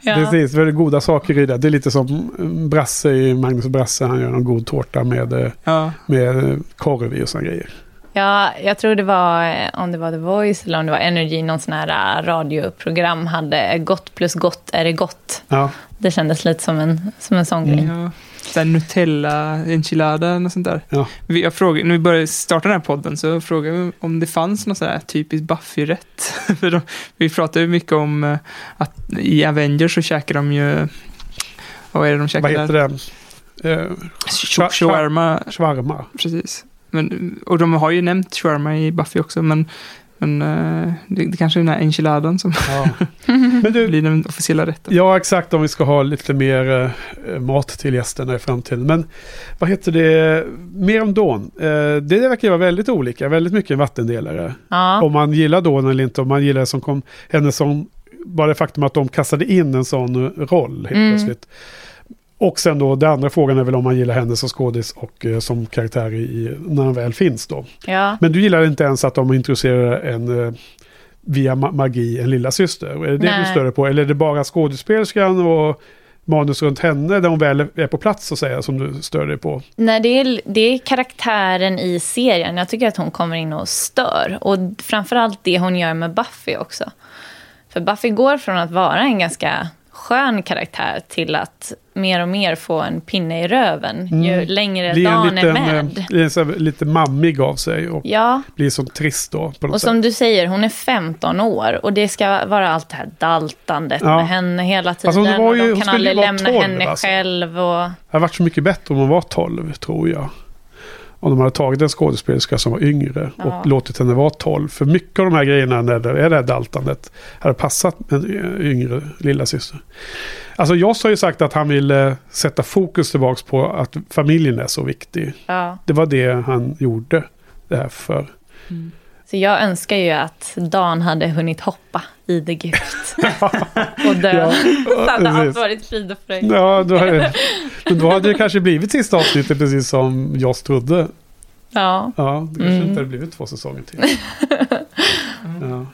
ja. precis. Väldigt goda saker i det. Det är lite som Brasse i Magnus Brasse. Han gör en god tårta med, eh, Ja, med korv i och sådana grejer. Ja, jag tror det var, eh, om det var The Voice eller om det var Energy, någon sån här eh, radioprogram hade gott plus gott är det gott. Ja, Det kändes lite som en, som en sån grej. ja. Så Nutella, enchilada och sånt där. ja. Vi, jag frågade, när vi började starta den här podden så frågade vi om det fanns någon sån här typisk Buffy-rätt. För de, vi pratade ju mycket om eh, att i Avengers så käkar de ju, vad är det de käkar Vad heter där? det? Eh, Sh- Shawarma, Shawarma. precis. Men, och de har ju nämnt shawarma i Buffy också, men, men eh, det, det kanske är den här enchiladan som Ja. Men du, blir den officiella rätten. ja exakt om vi ska ha lite mer eh, mat till gästerna i framtiden. Men vad heter det? Mer om Dawn. Eh, det verkar vara väldigt olika. Väldigt mycket en vattendelare. Ja. Om man gillar Dawn eller inte. Om man gillar som kom, henne som... Bara det faktum att de kastade in en sån roll helt Mm. plötsligt. Och sen då, den andra frågan är väl om man gillar henne som skådis och eh, som karaktär i, när han väl finns då. ja. Men du gillar inte ens att de introducerar en eh, via ma- magi en lilla syster. Är det det du Nej. stör dig på? Eller är det bara skådespelerskan och manus runt henne där hon väl är på plats så att säga som du stör dig på? Nej, det är, det är karaktären i serien. Jag tycker att hon kommer in och stör. Och framförallt det hon gör med Buffy också. För Buffy går från att vara en ganska skön karaktär till att mer och mer få en pinne i röven ju längre Blir en dagen liten, är eh, med. blir en lite mammig av sig och Ja, blir så trist då. Och sätt. som du säger, hon är 15 år och det ska vara allt det här daltandet Ja. med henne hela tiden. Alltså, hon var ju- och de kan aldrig lämna 12 henne alltså. själv. Och, Det hade varit så mycket bättre om hon var 12, tror jag. Om de hade tagit en skådespelerska som var yngre Ja. och låtit henne vara 12. För mycket av de här grejerna när det är det här daltandet hade passat en yngre lilla syster. Alltså Joss har ju sagt att han vill sätta fokus tillbaks på att familjen är så viktig. ja. Det var det han gjorde det här för. Så jag önskar ju att Dan hade hunnit hoppa i The Gift. och dö. Så hade allt varit frid och fröjd. Ja, då, men då hade det kanske blivit sista avsnittet precis som Joss trodde. Ja. Ja, det kanske Mm. inte hade blivit två säsonger till. Ja.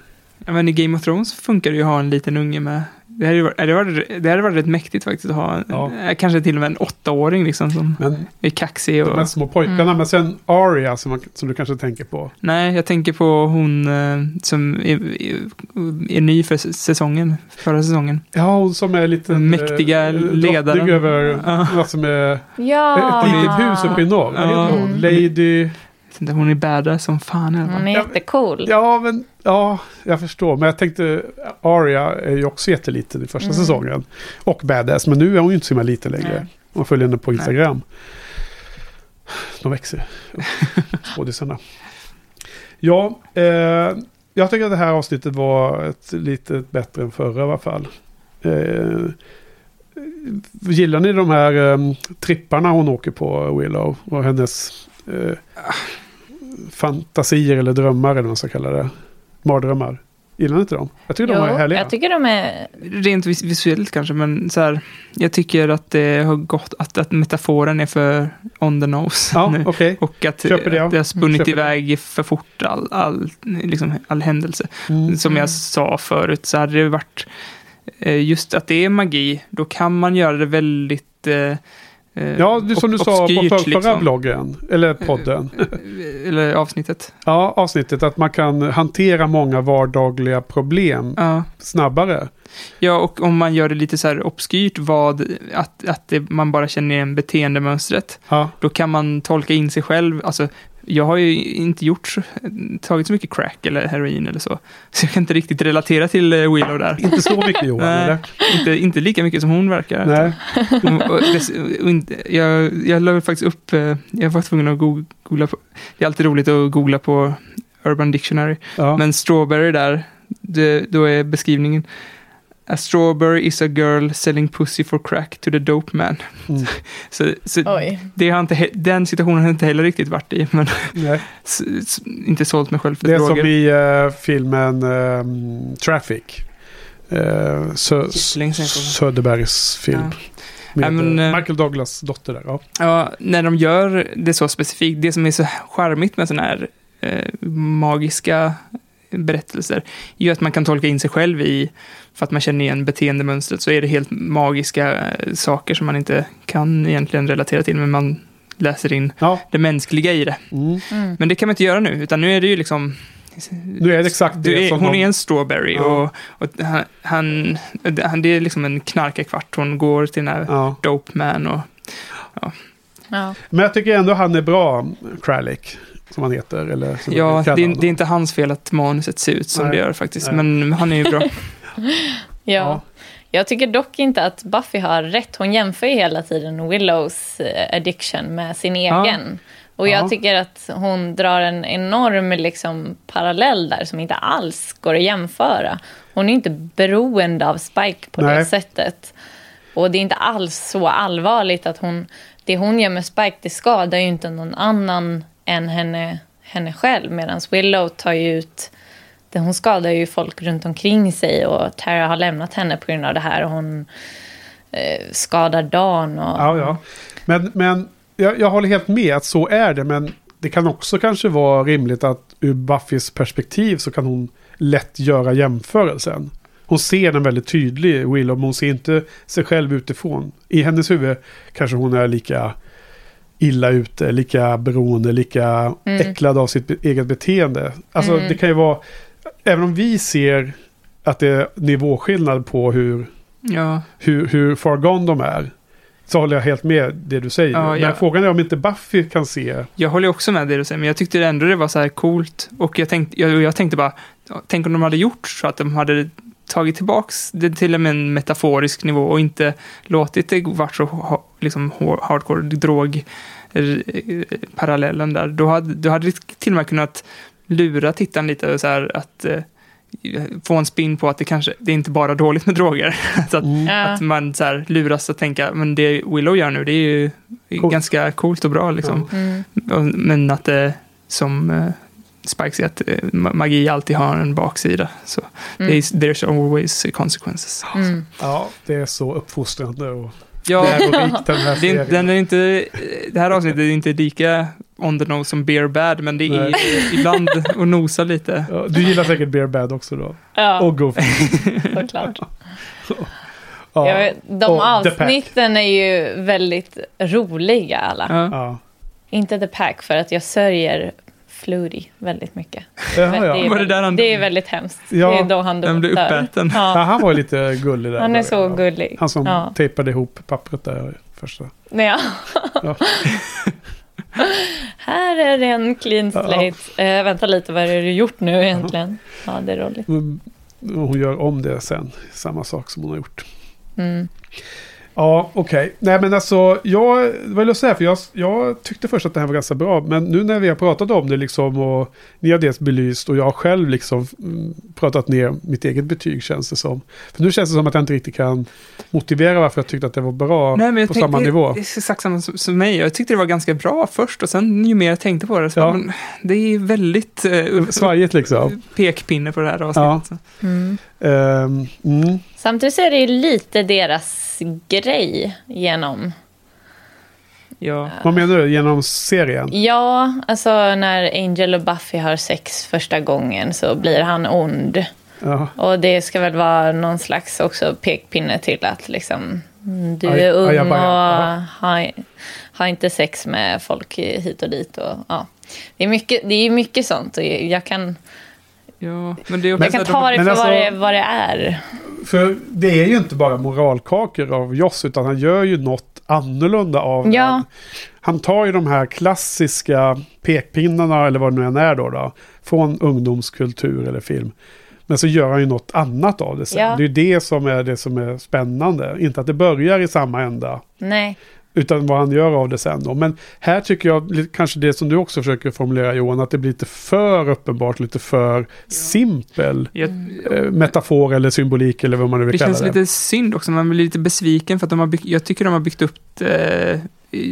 Ja, men i Game of Thrones funkar det ju att ha en liten unge med. Det hade, varit, det hade varit, det hade varit rätt mäktigt faktiskt att ha en, Ja. eh, kanske till och med en åttaåring liksom som Men är kaxig. Och, de här små pojkarna, Mm. men sen Aria som, man, som du kanske tänker på. Nej, jag tänker på hon eh, som är, är, är ny för säsongen, förra säsongen. Ja, hon som är lite... Mäktiga ledaren. Över Ja. vad som är Ja. ett litet hus uppe i norr. Ja. hon? Lady... Vet inte, Hon är badass som fan fall. Hon är jättecool. Ja, men ja, jag förstår. Men jag tänkte, Aria är ju också jätteliten i första Mm. säsongen. Och badass, men nu är hon ju inte så himla liten längre. Nej. Man följer henne på Instagram. De växer, skådisarna. Ja, eh, jag tycker att det här avsnittet var ett lite bättre än förra i alla fall. Eh, gillar ni de här eh, tripparna hon åker på, Willow? Och hennes eh, fantasier eller drömmar eller vad man ska kalla det. Mardrömmar. Gillar ni inte dem? Jag tycker de är Jo, härliga. jag tycker de är... Rent vis- visuellt kanske, men så här, jag tycker att det har gått, att, att metaforen är för on the nose. Ja, nu. okej. Och att Köper det, ja. det har spunnit Köper det. iväg för fort all, all, liksom, all händelse. Mm. Som jag sa förut så hade det varit eh, just att det är magi, då kan man göra det väldigt eh, Ja, det är som du sa på obskyrt, för, förra liksom. bloggen. Eller podden. Eller avsnittet. Ja, avsnittet. Att man kan hantera många vardagliga problem Ja. snabbare. Ja, och om man gör det lite så här obskyrt, vad, att, att det, man bara känner igen beteendemönstret, Ja. då kan man tolka in sig själv. Alltså, jag har ju inte gjort, tagit så mycket crack eller heroin eller så, så jag kan inte riktigt relatera till eh, Willow där. Inte så mycket Johan, Nej, eller? inte, inte lika mycket som hon verkar. Nej. Och, och, och inte, jag, jag la faktiskt upp, eh, jag var tvungen att go- googla på, det är alltid roligt att googla på Urban Dictionary, Ja. men strawberry där, det, då är beskrivningen A strawberry is a girl selling pussy for crack to the dope man. Mm. Så, så det har inte, den situationen har jag inte heller riktigt varit i, men inte sålt mig själv för Det är droger. som i eh, filmen ehm, Traffic. Uh, Sö-. Söderbergs film. Ja. Med men, eh, Michael Douglas dotter där. Ja. Ja, när de gör det så specifikt, det som är så charmigt med sådana här eh, magiska berättelser, är ju att man kan tolka in sig själv i, för att man känner igen beteendemönstret, så är det helt magiska eh, saker som man inte kan egentligen relatera till, men man läser in Ja. det mänskliga i det. Mm. Mm. Men det kan man inte göra nu, utan nu är det ju liksom... Nu är exakt det Du är, som hon är en strawberry Ja. och, och han, han, han, det är liksom en knarkarkvart. Hon går till den här Ja. dope man och Ja. Men jag tycker ändå han är bra, Kralik. Som han heter. Eller som Ja, det, det är inte hans fel att manuset ser ut som Nej. det gör faktiskt. Nej. Men han är ju bra. Ja. Jag tycker dock inte att Buffy har rätt. Hon jämför ju hela tiden Willows eh, addiction med sin Ja. egen. Och jag Ja. tycker att hon drar en enorm liksom, parallell där som inte alls går att jämföra. Hon är inte beroende av Spike på det Nej. sättet. Och det är inte alls så allvarligt att hon... Det hon gör med Spike, det skadar ju inte någon annan än henne, henne själv. Medan Willow tar ju ut... Hon skadar ju folk runt omkring sig och Tara har lämnat henne på grund av det här. Och hon eh, skadar Dan och... Ja, ja. Men, men jag, jag håller helt med att så är det. Men det kan också kanske vara rimligt att ur Buffys perspektiv så kan hon lätt göra jämförelsen. Hon ser en väldigt tydlig Willow, men hon ser inte sig själv utifrån. I hennes huvud kanske hon är lika illa ute, lika beroende, lika Mm. äcklad av sitt eget beteende. Alltså Mm. det kan ju vara, även om vi ser att det är nivåskillnad på hur, Ja, hur, hur far gone de är. Så håller jag helt med det du säger. Ja, Men ja. frågan är om inte Buffy kan se. jag håller också med det du säger, men jag tyckte ändå det var så här coolt. Och jag tänkte, jag, jag tänkte bara, tänk om de hade gjort så att de hade tagit tillbaks det till och med en metaforisk nivå och inte låtit det vara så liksom, hardcore drog eh, parallellen där. Då hade, då hade det till och med kunnat lura tittaren lite så här att eh, få en spin på att det kanske, det är inte bara dåligt med droger. så att, Mm. Att man så här luras att tänka, men det Willow gör nu, det är ju Coolt. ganska coolt och bra liksom. Mm. Och- Men att det som eh, Spike säger, att eh, ma- magi alltid har en baksida. Så Mm. det är- there's always consequences. Mm. Ja, det är så uppfostrande och Ja, den det inte- den är inte, det här avsnittet är inte lika on the nose som Bear Bad, men det är ibland att nosa lite. Ja, du gillar säkert Bear Bad också då? Ja, Och Goofy. såklart. Ja. Vet, de Och avsnitten är ju väldigt roliga alla. Ja. Ja. Inte The Pack för att jag sörjer Flutie väldigt mycket. Jaha, det, ja. är, Var det där han det är väldigt hemskt. Ja, det är då han den blev dör. uppäten. Ja, Ja, han var lite gullig där. han är så ja. gullig. Han som Ja. tejpade ihop pappret där första. Ja. Ja. Här är en clean slate. Eh, vänta lite, vad är det du gjort nu egentligen? Ja, det är roligt. Men Hon gör om det sen. Samma sak som hon har gjort. Mm. Ja, okej. Nej, men alltså, jag vad vill jag säga? För jag, jag tyckte först att det här var ganska bra. Men nu när vi har pratat om det liksom och ni har dels belyst och jag har själv liksom mm, pratat ner mitt eget betyg känns det som. För nu känns det som att jag inte riktigt kan motivera varför jag tyckte att det var bra Nej, men jag på tänkte, samma nivå. Det är exakt samma som, som mig. Jag tyckte det var ganska bra först och sen ju mer jag tänkte på det så Ja. men, det är väldigt uh, Svajigt liksom. pekpinne på det här Ja. avsnittet. Mm. Ehm, mm. Samtidigt så är det ju lite deras grej genom... Ja. Vad menar du? Genom serien? Ja, alltså när Angel och Buffy har sex första gången så blir han ond. Ja. Och det ska väl vara någon slags också pekpinne till att liksom mm, du Aj- är ung ajabaja. och Ja. har, har inte sex med folk hit och dit. Och, ja. Det är mycket, det är mycket sånt och jag kan, Ja, men det är också jag kan ta de- det för alltså- vad, det, vad det är. För det är ju inte bara moralkakor av Joss utan han gör ju något annorlunda av Ja. den. Han tar ju de här klassiska pekpinnarna eller vad det nu än är då, då från ungdomskultur eller film. Men så gör han ju något annat av det sen. Ja. Det är ju det som är det som är spännande. Inte att det börjar i samma ända. Nej. Utan vad han gör av det sen då. Men här tycker jag kanske det som du också försöker formulera Johan. Att det blir lite för uppenbart, lite för simpel Jag, eh, metafor eller symbolik eller vad man nu vill det kalla känns det. lite synd också, man blir lite besviken för att de har byggt, jag tycker de har byggt upp det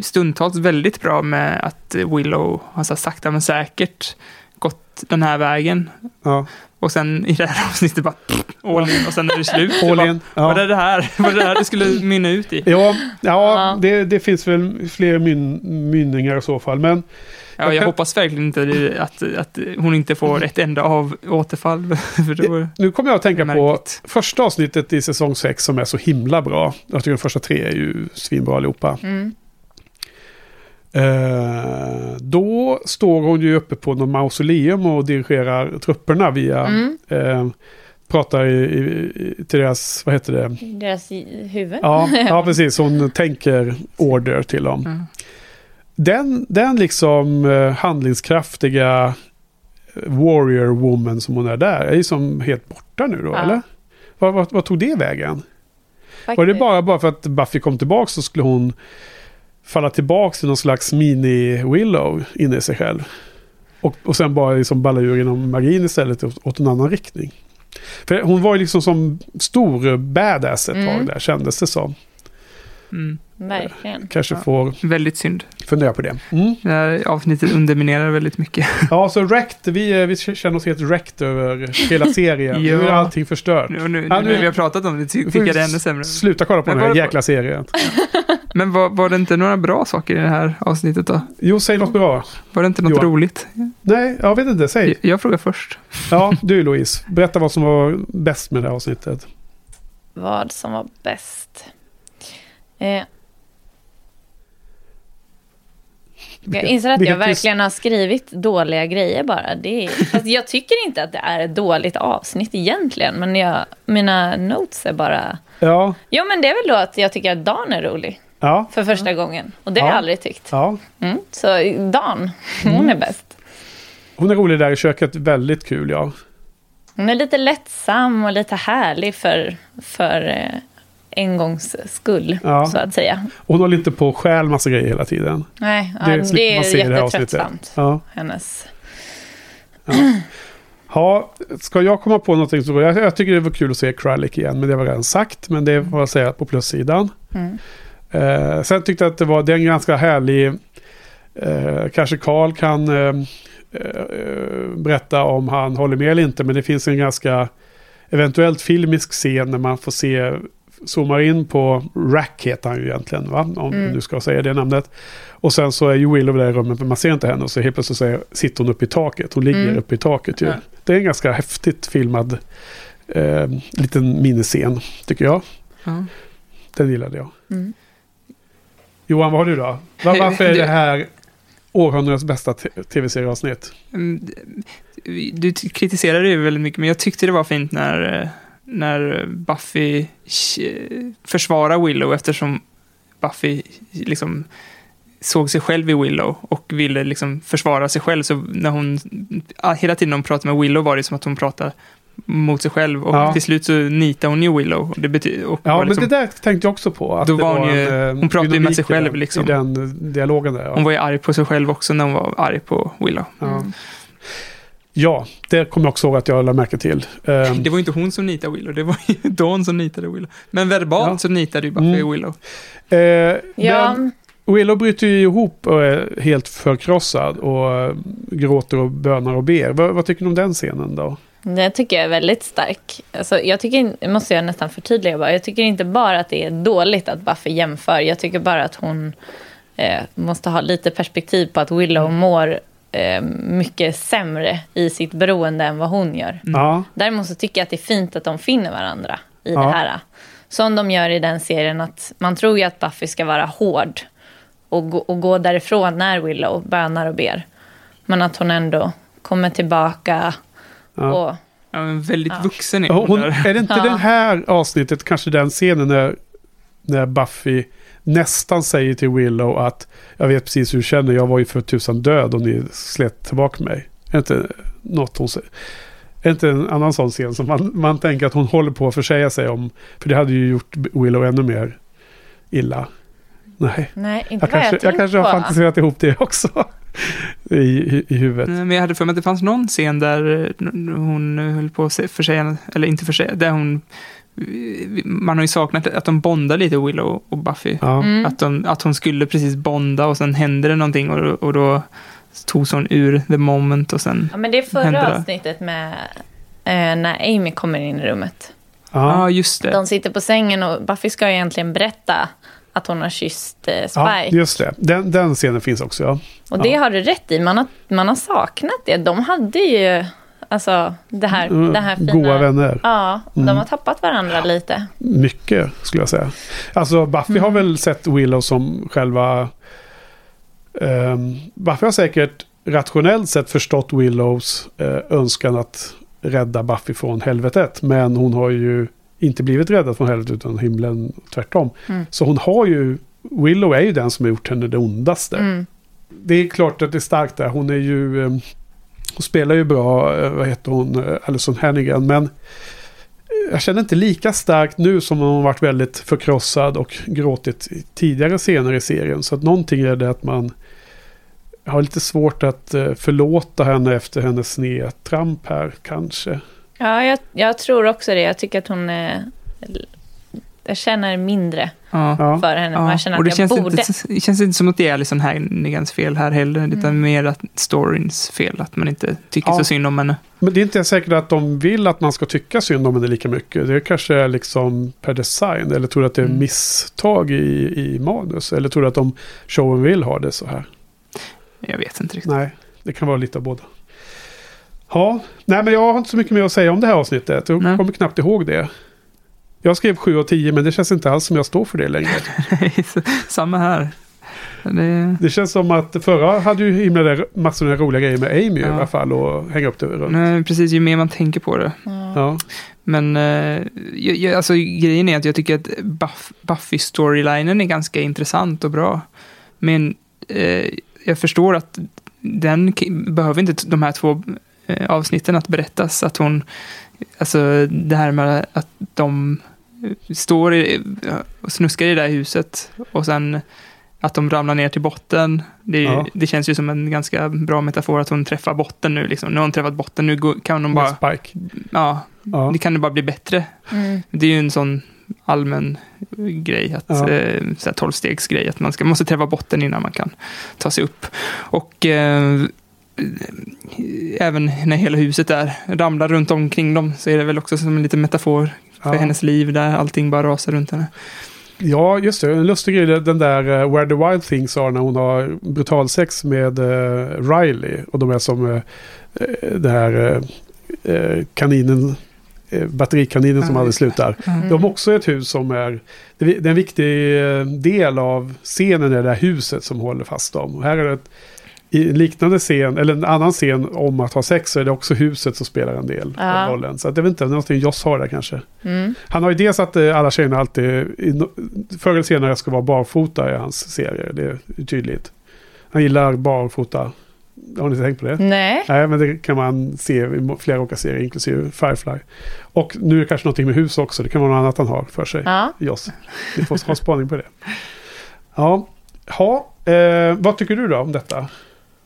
stundtals väldigt bra med att Willow har så sakta men säkert gått den här vägen. Ja. Och sen i det här avsnittet bara pff, all in och sen är det slut. All in, Vad ja. är det här? Vad är det här det skulle mynna ut i? Ja, ja, Ja. Det, det finns väl fler myn, mynningar i så fall. Men Ja, Jag jag kan- hoppas verkligen inte det- att, att hon inte får ett enda av återfall. För då, nu kommer jag att tänka på första avsnittet i säsong 6 som är så himla bra. Jag tycker de första tre är ju svinbra allihopa. Mm. Eh, då står hon ju uppe på någon mausoleum och dirigerar trupperna via... Mm. Eh, pratar i, i, till deras, vad heter det? Deras huvud. Ja, ja, precis. Hon tänker order till dem. Mm. Den, den liksom eh, handlingskraftiga eh, warrior woman som hon är där är ju som helt borta nu då, Ja. eller? Vad, vad, vad tog det vägen? Var det bara, bara för att Buffy kom tillbaka så skulle hon falla tillbaka till någon slags mini-Willow inne i sig själv? Och, och sen bara liksom balla ur genom magin istället åt, åt en annan riktning. För hon var ju liksom som stor badass ett tag Mm. där kändes det som. Mm. Verkligen. Kanske Ja. får Väldigt synd. fundera på det. Mm. Det här avsnittet underminerar väldigt mycket. Ja, så wrecked, vi, eh, vi känner oss helt wrecked över hela serien. Ja. Nu är allting förstört. Nu, nu, Ja, nu nu- när vi har pratat om det tycker jag det är ännu sämre. Sluta kolla på Men den här jäkla serien. Men var, var det inte några bra saker i det här avsnittet då? Jo, säg något bra. Var det inte något Johan. roligt? Nej, jag vet inte. Säg. Jag, jag frågar först. Ja, du Louise. Berätta vad som var bäst med det här avsnittet. Vad som var bäst. Eh, jag inser att jag verkligen har skrivit dåliga grejer bara. Det är, fast jag tycker inte att det är ett dåligt avsnitt egentligen. Men jag, mina notes är bara... Ja, Jo, men det är väl då att jag tycker att Dan är rolig. ja, För första gången. Och det har Ja. jag aldrig tyckt. ja. Mm. Så Dan, hon Mm. är bäst. Hon är rolig där i köket. Väldigt kul, ja. Hon är lite lättsam och lite härlig för, för eh, en gångs skull, Ja. så att säga. Hon håller inte på och stjäl massa grejer hela tiden. Nej, ja, Det det, är det avsnittet. jättetröttsamt. Ja. Hennes. Ja, ska jag komma på någonting så... Jag, jag tycker det var kul att se Kralik igen, men det var redan sagt. Men det får jag säga på plussidan. Mm. Eh, sen tyckte jag att det var det är en ganska härlig... Eh, kanske Karl kan eh, eh, berätta om han håller med eller inte. Men det finns en ganska eventuellt filmisk scen när man får se zoomar in på Rack heter han ju egentligen va? Om Mm. du ska säga det namnet. Och sen så är ju Willow i rummet men man ser inte henne och så helt plötsligt så sitter hon uppe i taket. Hon ligger Mm. uppe i taket ju. Ja. Det är en ganska häftigt filmad eh, liten miniscen tycker jag. Ja. Den gillade jag. Mm. Johan, vad har du då? Var, varför är Det- här århundradets bästa tv-serieavsnitt? Mm, Du kritiserade det väldigt mycket, men jag tyckte det var fint när, eh, när Buffy eh, försvarar Willow eftersom Buffy liksom såg sig själv i Willow och ville liksom försvara sig själv. Så när hon, ah, hela tiden hon pratade med Willow var det som att hon pratade mot sig själv och Ja. till slut så nitade hon ju Willow. Det bety- och Ja, var liksom, men det där tänkte jag också på. Att Då var hon ju- en, eh, hon pratade ju med sig i själv, den- liksom. I den dialogen där. Ja. Hon var ju arg på sig själv också när hon var arg på Willow. Ja. Ja, det kommer jag också ihåg att jag lade märke till. Ehm, Det var inte hon som nitade Willow, det var ju Dawn som nitade Willow. Men verbalt Ja. så nitade ju Buffy Mm. Willow. eh, Ja, Willow bryter ju ihop och är helt förkrossad och eh, gråter och bönar och ber. Vad, vad tycker ni om den scenen då? det tycker jag är väldigt stark. Alltså, jag tycker, måste jag nästan förtydliga bara. Jag tycker inte bara att det är dåligt att Buffy jämför. Jag tycker bara att hon eh, måste ha lite perspektiv på att Willow Mm. mår eh, mycket sämre i sitt beroende än vad hon gör. Ja, Däremot så tycker jag att det är fint att de finner varandra i Ja. det här. Som de gör i den serien. att Man tror ju att Buffy ska vara hård och gå, och gå därifrån när Willow bönar och ber. Men att hon ändå kommer tillbaka Ja. och... Ja, men väldigt Ja. vuxen är hon, hon, är det inte Ja. det här avsnittet, kanske den scenen när, när Buffy nästan säger till Willow att jag vet precis hur du känner, jag var ju för tusan död och ni slet tillbaka mig. Är inte något hon säger? Är inte en annan sån scen som man, man tänker att hon håller på att försäga sig om? För det hade ju gjort Willow ännu mer illa. Nej, Nej, inte jag vad kanske, jag, jag kanske har på. fantiserat ihop det också. I, i, i huvudet. Men jag hade för mig att det fanns någon scen där hon höll på att försäga, eller inte försäga, där hon man har ju saknat att de bondar lite, Willow och Buffy. Ja. Mm. Att, de, att hon skulle precis bonda och sen hände det någonting och, och då togs hon ur the moment och sen... Ja, men det är förra det. avsnittet med eh, när Amy kommer in i rummet. Ja, Ja. just det. De sitter på sängen och Buffy ska ju egentligen berätta att hon har kysst eh, ja, Spike. just det. Den, den scenen finns också. Ja. och det har du rätt i. Man har, man har saknat det. De hade ju alltså, det här, Mm, det här fina... Goa vänner. Ja, Mm. de har tappat varandra lite. Mycket skulle jag säga. Alltså Buffy har Mm. väl sett Willow som själva... Um, Buffy har säkert rationellt sett förstått Willows eh, önskan att rädda Buffy från helvetet. Men hon har ju inte blivit räddad från helvetet utan himlen tvärtom. Mm. Så hon har ju... Willow är ju den som har gjort henne det ondaste. Mm. Det är klart att det är starkt där. Hon är ju... eh, hon spelar ju bra, eh, vad heter hon, eh, Alison Hannigan. Men eh, jag känner inte lika starkt nu som hon varit väldigt förkrossad och gråtit tidigare scener i serien. Så att någonting är det att man har lite svårt att förlåta henne efter hennes snedtramp här kanske. Ja, jag, jag tror också det. Jag tycker att hon är... jag känner mindre Ja. för henne. Men jag känner och det att jag känns, borde. inte, det känns inte som att det är Alison Hannigans fel här heller, utan Mm. mer att storyns fel, att man inte tycker Ja. så synd om henne. Men det är inte säkert att de vill att man ska tycka synd om henne lika mycket. Det kanske är liksom per design. Eller tror du att det är Mm. misstag i, i manus? Eller tror du att de showen vill ha det så här? Jag vet inte riktigt. Nej, det kan vara lite av båda. Ja, nej men jag har inte så mycket mer att säga om det här avsnittet. Jag Nej. kommer knappt ihåg det. Jag skrev 7 av 10 men det känns inte alls som jag står för det längre. Samma här. Det, Det känns som att förra hade ju himla där- massor med roliga grejer med Amy i Ja. alla fall och hänga upp det runt. nej, precis, ju mer man tänker på det. Ja. Men eh, jag, alltså, grejen är att jag tycker att Buff, Buffy-storylinen är ganska intressant och bra. Men eh, jag förstår att den behöver inte de här två eh, avsnitten att berättas. Att hon, alltså det här med att de står i, och snuskar i det där huset och sen att de ramlar ner till botten. Det, Ja. det känns ju som en ganska bra metafor att hon träffar botten nu. Liksom. Nu har hon träffat botten, nu kan hon bara... Spike. Ja, Ja. det kan det bara bli bättre. Mm. Det är ju en sån allmän grej, att, Ja. eh, tolvstegsgrej, att man ska, måste träffa botten innan man kan ta sig upp. Och eh, även när hela huset där ramlar runt omkring dem så är det väl också som en liten metafor för Ja. hennes liv där allting bara rasar runt henne. Ja, just det. En lustig grej, den där eh, Where the Wild Things are när hon har brutalsex med uh, Riley. Och de är som uh, här eh, eh, kaninen, uh, batterikaninen som Ja, aldrig slutar. Mm. De har också ett hus som är, det är en viktig del av scenen är det här huset som håller fast dem. Och här är det ett, i en liknande scen, eller en annan scen om att ha sex så är det också huset som spelar en del Ja. rollen. Så att jag vet inte, någonting Joss har där kanske. Mm. Han har ju dels att eh, alla tjejerna alltid, förr eller senare ska vara barfota i hans serier. Det är tydligt. Han gillar barfota. Har ni tänkt på det? Nej. Nej, men det kan man se i flera olika serier, inklusive Firefly. Och nu är det kanske någonting med hus också. Det kan vara något annat han har för sig. Ja. Joss. Vi får ha spaning på det. Ja, ha, eh, vad tycker du då om detta?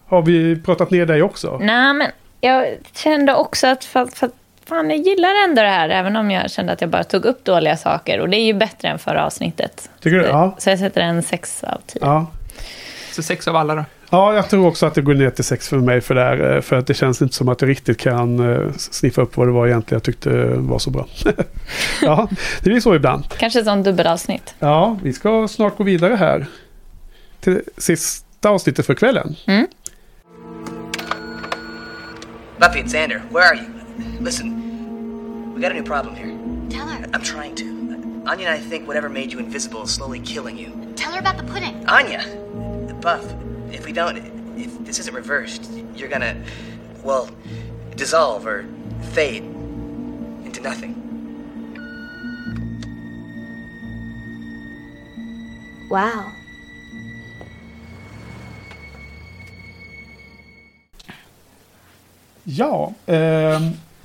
Har vi pratat ner dig också? Nej, men jag kände också att för, för, fan, jag gillar ändå det här, även om jag kände att jag bara tog upp dåliga saker. Och det är ju bättre än förra avsnittet. Tycker du? Ja. Så jag sätter en sex av tio. ja. Så sex av alla då? Ja, jag tror också att det går ner till sex för mig för det här. eh, För att det känns inte som att jag riktigt kan eh, sniffa upp vad det var egentligen jag tyckte var så bra. ja, det blir så ibland. Kanske som dubbelavsnitt. Ja, vi ska snart gå vidare här. Till sista avsnittet för kvällen. Mm. Buffy and Xander, where are you? Listen, we got a new problem here. Tell her. I'm trying to. Anya and I think whatever made you invisible is slowly killing you. Tell her about the pudding. Anya! Buff, if we don't, if this isn't reversed, you're gonna, well, dissolve or fade into nothing. Wow. Ja, ehm,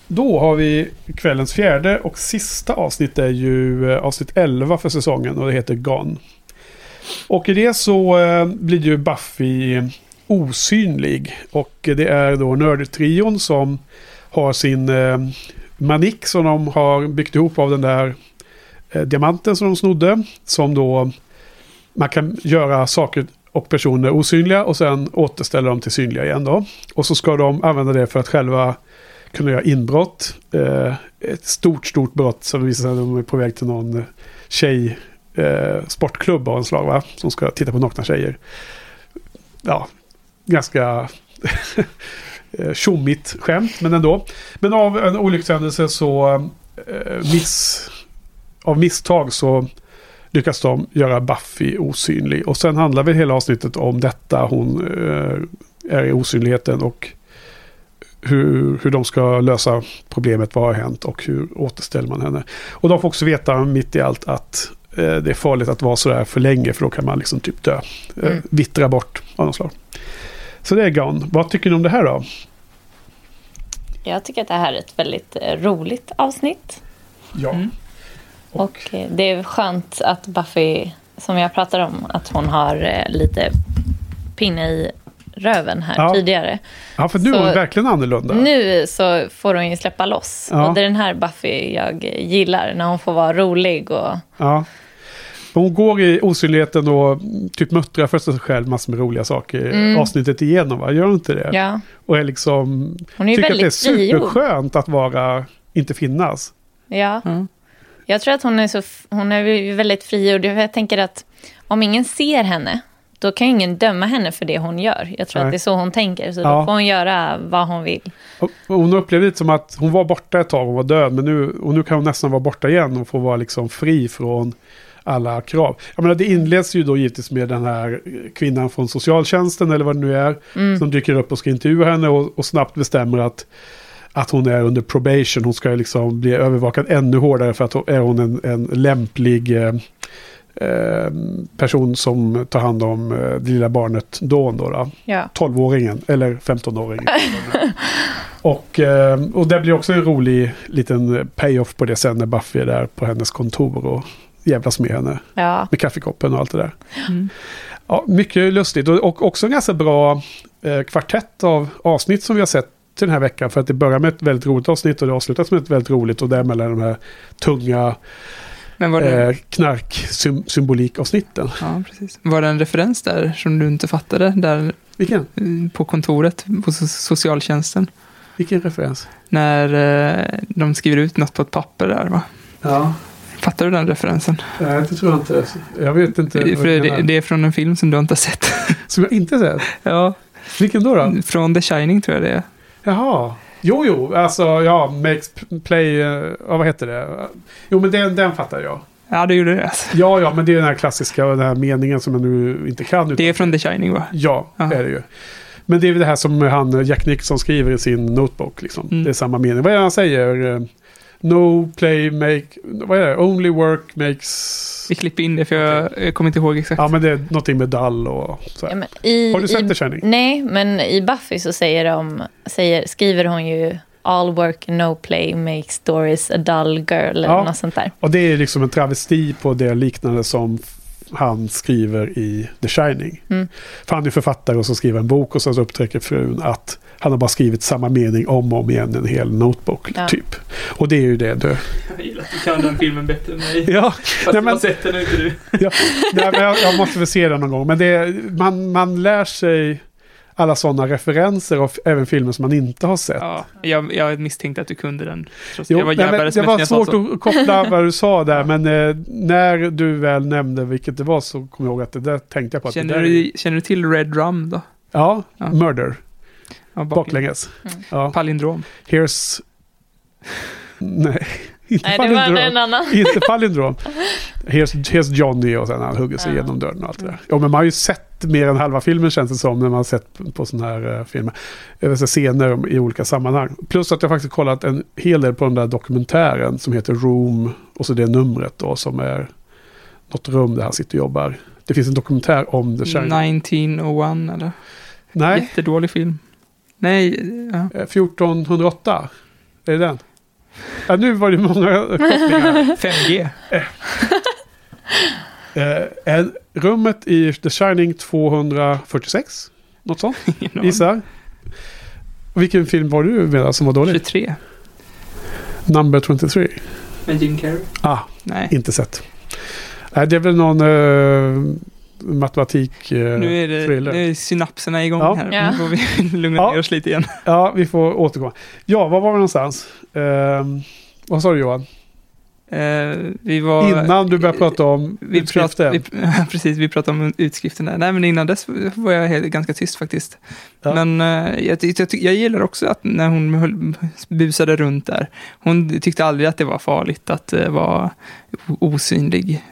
då har vi kvällens fjärde och sista avsnitt är ju eh, avsnitt 11 för säsongen och det heter Gone. Och i det så eh, blir ju Buffy osynlig och det är då nördtrion som har sin eh, manik som de har byggt ihop av den där eh, diamanten som de snodde. Som då man kan göra saker och personer osynliga och sen återställer dem till synliga igen då. Och så ska de använda det för att själva kunna göra inbrott. Eh, ett stort, stort brott som visar sig att de är på väg till någon eh, tjej eh, sportklubb av en slag va? Som ska titta på nakna tjejer. Ja, ganska eh, tjommigt skämt, men ändå. Men av en olyckshändelse så eh, miss, av misstag så lyckas de göra Buffy osynlig. Och sen handlar väl hela avsnittet om detta. Hon eh, är i osynligheten och hur, hur de ska lösa problemet. Vad har hänt och hur återställer man henne. Och de får också veta mitt i allt att eh, det är farligt att vara sådär för länge för då kan man liksom typ dö. Eh, Mm. vittra bort av något slag. Så det är Gone. Vad tycker ni om det här då? Jag tycker att det här är ett väldigt eh, roligt avsnitt. Ja. Och det är skönt att Buffy, som jag pratade om, att hon har eh, lite pinne i röven här Ja. tidigare. Ja, för nu Så- är hon verkligen annorlunda. Nu så får hon ju släppa loss. Ja. Och det är den här Buffy jag gillar, när hon får vara rolig och... Ja. Hon går i osynligheten och typ muttrar för sig själv massor med roliga saker Mm. avsnittet igenom. Va? Gör hon inte det? Ja. Och är liksom... Hon är ju tycker att det är väldigt frigjord. superskönt att vara... Inte finnas. Ja. Mm. Jag tror att hon är, så, hon är väldigt frigjord. Jag tänker att om ingen ser henne, då kan ju ingen döma henne för det hon gör. Jag tror Nej. att det är så hon tänker. Så Ja. då får hon göra vad hon vill. Hon upplevde lite som att hon var borta ett tag, hon var död. Men nu, och nu kan hon nästan vara borta igen och få vara liksom fri från alla krav. Jag menar, det inleds ju då givetvis med den här kvinnan från socialtjänsten eller vad det nu är. Mm. Som dyker upp och ska intervjua henne och, och snabbt bestämmer att, att hon är under probation. Hon ska liksom bli övervakad ännu hårdare för att hon, är hon en, en lämplig eh, eh, person som tar hand om eh, det lilla barnet Dawn då. då. Ja. 12-åringen eller 15-åringen. och, och det blir också en rolig liten payoff på det sen när Buffy är där på hennes kontor och jävlas med henne. Ja. Med kaffekoppen och allt det där. Mm. Ja, mycket lustigt och, och också en ganska bra eh, kvartett av avsnitt som vi har sett till den här veckan. För att det börjar med ett väldigt roligt avsnitt och det avslutas med ett väldigt roligt och däremellan de här tunga Men var det, eh, knarksymbolikavsnitten. ja, precis. var det en referens där som du inte fattade? Där Vilken? eh, på kontoret på so- socialtjänsten. Vilken referens? När eh, de skriver ut något på ett papper där va? Ja. Fattar du den referensen? Nej, det tror jag inte. Jag vet inte. vad För det det, är. det är från en film som du inte har sett. Som jag inte sett? ja. Vilken då? då? Från The Shining tror jag det är. Jaha. Jo, jo, alltså ja, makes play, eh, ja, vad heter det? Jo, men den, den fattar jag. Ja, det gjorde det. Ja, ja, men det är den här klassiska, den här meningen som jag nu inte kan. Utan, Det är från The Shining va? Ja, Ja. det är det ju. Men det är väl det här som han, Jack Nicholson skriver i sin notebook. Liksom. Mm. Det är samma mening. Vad är det han säger? No play make... Vad är det? Only work makes... Vi klipper in det för jag, jag kommer inte ihåg exakt. Ja, men det är någonting med dull och så. Ja, i, Har du sett i, The Shining? Nej, men i Buffy så säger de, säger, skriver hon ju All work and no play makes stories a dull girl eller Ja. något sånt där. Och det är liksom en travesti på det liknande som han skriver i The Shining. Mm. För han är författare och så skriver en bok och så upptäcker frun att han har bara skrivit samma mening om och om igen, en hel notebook Ja. typ. Och det är ju det du... Jag gillar att du kan den filmen bättre än mig. Ja, Fast nej, men- jag har sett den inte du. ja, nej, men jag, jag måste väl se den någon gång. Men det, är- man, man lär sig alla sådana referenser och även filmer som man inte har sett. Ja, jag, jag misstänkte att du kunde den. Jo, jag var nej, men det var svårt att koppla vad du sa där, men eh, när du väl nämnde vilket det var så kom jag ihåg att det där tänkte jag på. Att det Känner där är- du, känner du till Red Rum då? Ja, Ja. Murder. Ja, Baklänges. Mm. Ja. Palindrom. Here's... Nej, inte Nej, det var en annan. inte palindrom. Here's, here's Johnny och sen han hugger sig Ja. igenom dörren och allt det där. Ja, men man har ju sett mer än halva filmen känns det som när man har sett på sådana här uh, filmer. Säga, scener i olika sammanhang. Plus att jag faktiskt kollat en hel del på den där dokumentären som heter Room och så det numret då som är något rum där han sitter och jobbar. Det finns en dokumentär om The Shining. 1901 eller? Nej, Jättedålig film. Nej, ja. eh, 1408. Är det den? Ja, nu var det många kopplingar. 5G. Eh, en, rummet i The Shining 246. Något sånt, gissar. Vilken film var du med som var dålig? 23. Number 23. Med Jim Carrey? Ah, Nej. inte sett. Nej, det är väl någon uh, matematik uh, Nu är, det, thriller. nu är synapserna igång Ja. här. Ja. Nu får vi lugna Ja. ner oss lite igen. Ja, vi får återkomma. Ja, var var vi någonstans? Ehm, vad sa du Johan? Eh, vi var... Innan du började prata om vi utskriften. prat, vi, Precis, vi pratade om utskriften där. Nej, men innan dess var jag helt, ganska tyst faktiskt. Ja. Men eh, jag, jag, jag gillar också att när hon höll, busade runt där, hon tyckte aldrig att det var farligt att uh, vara osynlig.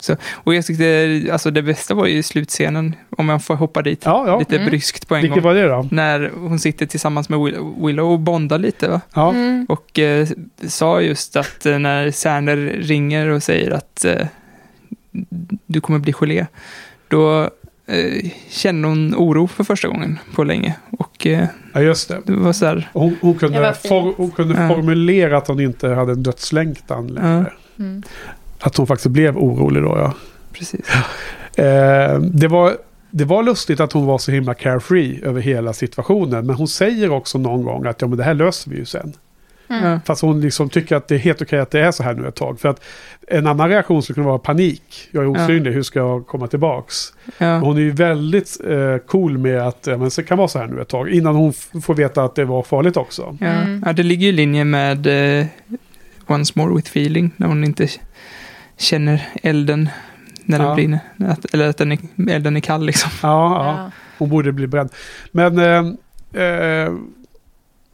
Så, och jag tyckte, alltså det bästa var ju slutscenen, om jag får hoppa dit Ja, ja. lite Mm. bryskt på en Vilket gång. var det då? När hon sitter tillsammans med Will- Willow och bondar lite. Va? Ja, Mm. Och eh, sa just att eh, när Sander ringer och säger att eh, du kommer bli gelé, då eh, kände hon oro för första gången på länge. Och eh, ja just det. det var så här, Hon, hon Det kunde, for, hon kunde Ja. formulera att hon inte hade en dödslängtan längre. Mm. Att hon faktiskt blev orolig då, ja. precis. Eh, det var det var lustigt att hon var så himla carefree över hela situationen. Men hon säger också någon gång att ja, men det här löser vi ju sen. Mm. Fast hon liksom tycker att det är helt okej att det är så här nu ett tag. För att en annan reaktion skulle kunna vara panik. Jag är osynlig, hur ska jag komma tillbaks? Ja. Hon är ju väldigt eh, cool med att ja, men det kan vara så här nu ett tag. Innan hon får veta att det var farligt också. Ja. Mm. ja, det ligger ju i linje med eh, Once More With Feeling, när hon inte känner elden när den Ja. brinner. Att, eller att den är, elden är kall liksom. Ja, ja. Ja. hon borde bli bränd. Men eh, eh,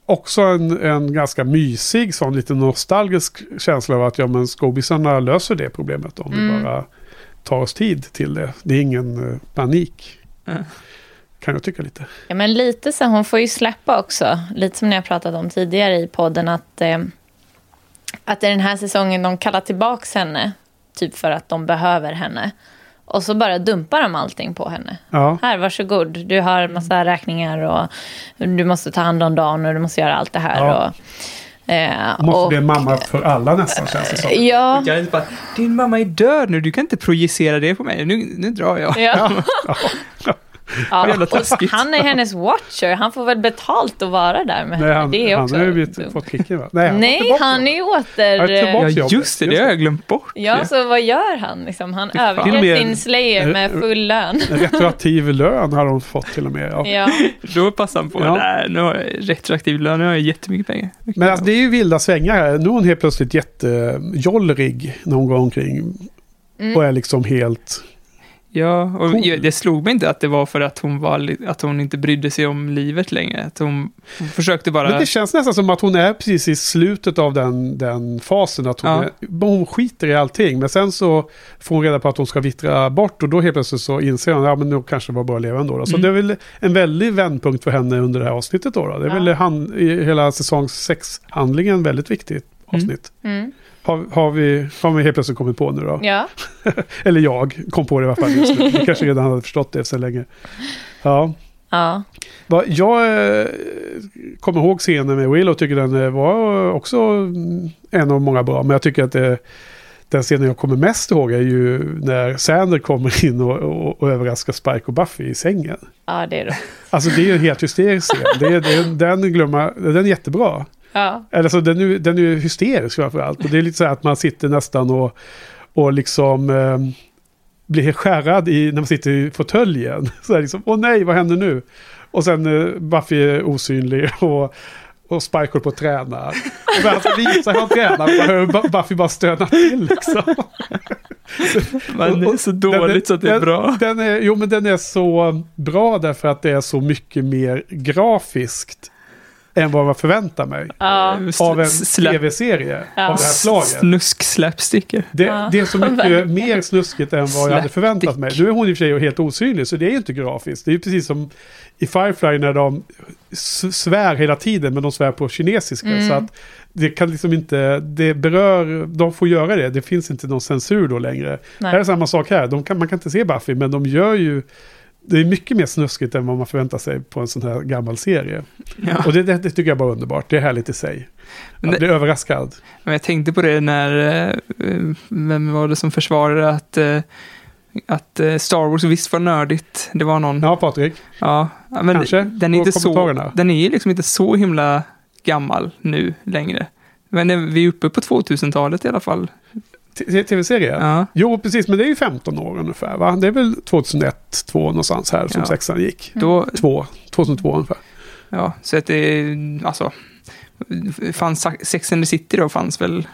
också en, en ganska mysig, sån lite nostalgisk känsla av att ja, men skobisarna löser det problemet om vi Mm. bara tar oss tid till det. Det är ingen eh, panik. Ja. Kan jag tycka lite. Ja, men lite så, hon får ju släppa också. Lite som ni har pratat om tidigare i podden. Att, eh, att i den här säsongen de kallar tillbaks henne. Typ för att de behöver henne. Och så bara dumpar de allting på henne. Ja. Här, varsågod. Du har massa räkningar och du måste ta hand om dagen och du måste göra allt det här. Ja. Och, eh, Måste och, bli en mamma för alla nästan känns det som. Ja, Jag är bara, din mamma är död nu, du kan inte projicera det på mig. Nu, nu drar jag. ja. Vad och taskigt. han är hennes watcher. Han får väl betalt att vara där med Nej, henne. han, det är han också har ju blivit, fått kicken va? Nej, han, Nej, han är ju åter... Ja, tillbaka. Ja, just det, det har jag glömt bort. Ja, så vad gör han? Liksom, han överger sin slayer med full lön. Retroaktiv lön har de fått till och med. Ja. Ja. Då passar han på, Ja. nej, nu har jag retroaktiv lön, nu har jag jättemycket pengar. Men alltså, det är ju vilda svängar här. Nu är hon helt plötsligt jättejollrig när hon går omkring. Mm. Och är liksom helt... Ja, och Cool. det slog mig inte att det var för att hon, var, att hon inte brydde sig om livet längre. Att hon, hon försökte bara... Men det känns nästan som att hon är precis i slutet av den, den fasen. Att hon, Ja. är, hon skiter i allting. Men sen så får hon reda på att hon ska vittra bort. Och då helt plötsligt så inser hon att ja, nu kanske det var bra att leva ändå. Då. Så Mm. det är väl en väldig vändpunkt för henne under det här avsnittet. Då, då. Det är Ja. väl han, i hela säsong 6-handlingen väldigt viktigt avsnitt. Mm. Har, har, vi, har vi helt plötsligt kommit på nu då? Ja. Eller jag kom på det i alla fall just nu. Vi kanske redan hade förstått det så länge. Ja. ja. Jag eh, kommer ihåg scenen med Will och tycker den eh, var också en av många bra. Men jag tycker att det, den scenen jag kommer mest ihåg är ju när Sander kommer in och, och, och överraskar Spike och Buffy i sängen. ja, det är det. Alltså det är en helt hysterisk scen. Det är, det är, den, glömmer, den är jättebra. Ja. Eller så den, är- den är hysterisk framförallt. Och det är lite så här att man sitter nästan och, och liksom eh, blir helt skärrad i, när man sitter i fåtöljen. Så här liksom, åh nej, vad händer nu? Och sen eh, Buffy är osynlig och, och Spike håller på att träna. Och alltså visar hur han tränar, man Buffy bara stöna till liksom. Men det är så dåligt så att det är den, bra. Den är, jo, men den är så bra därför att det är så mycket mer grafiskt än vad man förväntar mig. Ja. Av en tv-serie Ja. av det här slaget. Snusk slapsticker. Det, Ja, det är så mycket mer snuskigt än vad jag hade förväntat mig. Nu är hon i och för sig helt osynlig, så det är ju inte grafiskt. Det är ju precis som i Firefly när de svär hela tiden, men de svär på kinesiska. Mm. Så att det kan liksom inte, det berör, de får göra det. Det finns inte någon censur då längre. Nej. Här är samma sak här. De kan, man kan inte se Buffy, men de gör ju det är mycket mer snuskigt än vad man förväntar sig på en sån här gammal serie. Ja. Och det, det, det tycker jag bara är underbart. Det är härligt i sig. Men det- bli överraskad. Men jag tänkte på det när, eh, vem var det som försvarade att, eh, att eh, Star Wars visst var nördigt. Det var någon. Ja, Patrik. Ja, men Kanske, den är, inte så, den är liksom inte så himla gammal nu längre. Men vi är uppe på 2000-talet i alla fall. Tv-serie? Ja. Jo, precis. Men det är ju 15 år ungefär, va? Det är väl 2001, 2 någonstans här som Ja. sexan gick. Då, Två, 2002 ungefär. ja, så att det är, alltså, fanns Sex and the City då fanns väl.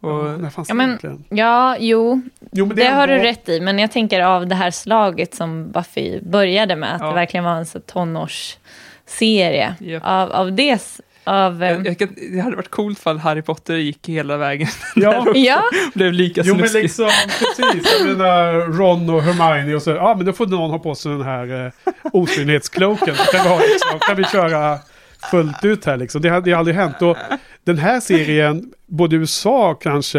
Och, Ja, det men- egentligen? Ja, jo, Jo, men det, är har du rätt i. Men jag tänker av det här slaget som Buffy började med, att Ja. det verkligen var en så tonårsserie. Japp. Av, av det, av... jag, jag, kan- det hade varit coolt ifall Harry Potter gick hela vägen. Ja. där. Ja. Blev lika Jo, men snuskig. liksom, precis. Jag menar Ron och Hermione och så. Ja, men då får någon ha på sig den här eh, osynlighetskloken. Så kan vi, ha, liksom, kan vi köra fullt ut här liksom. Det hade det har aldrig hänt. Och den här serien både i USA kanske,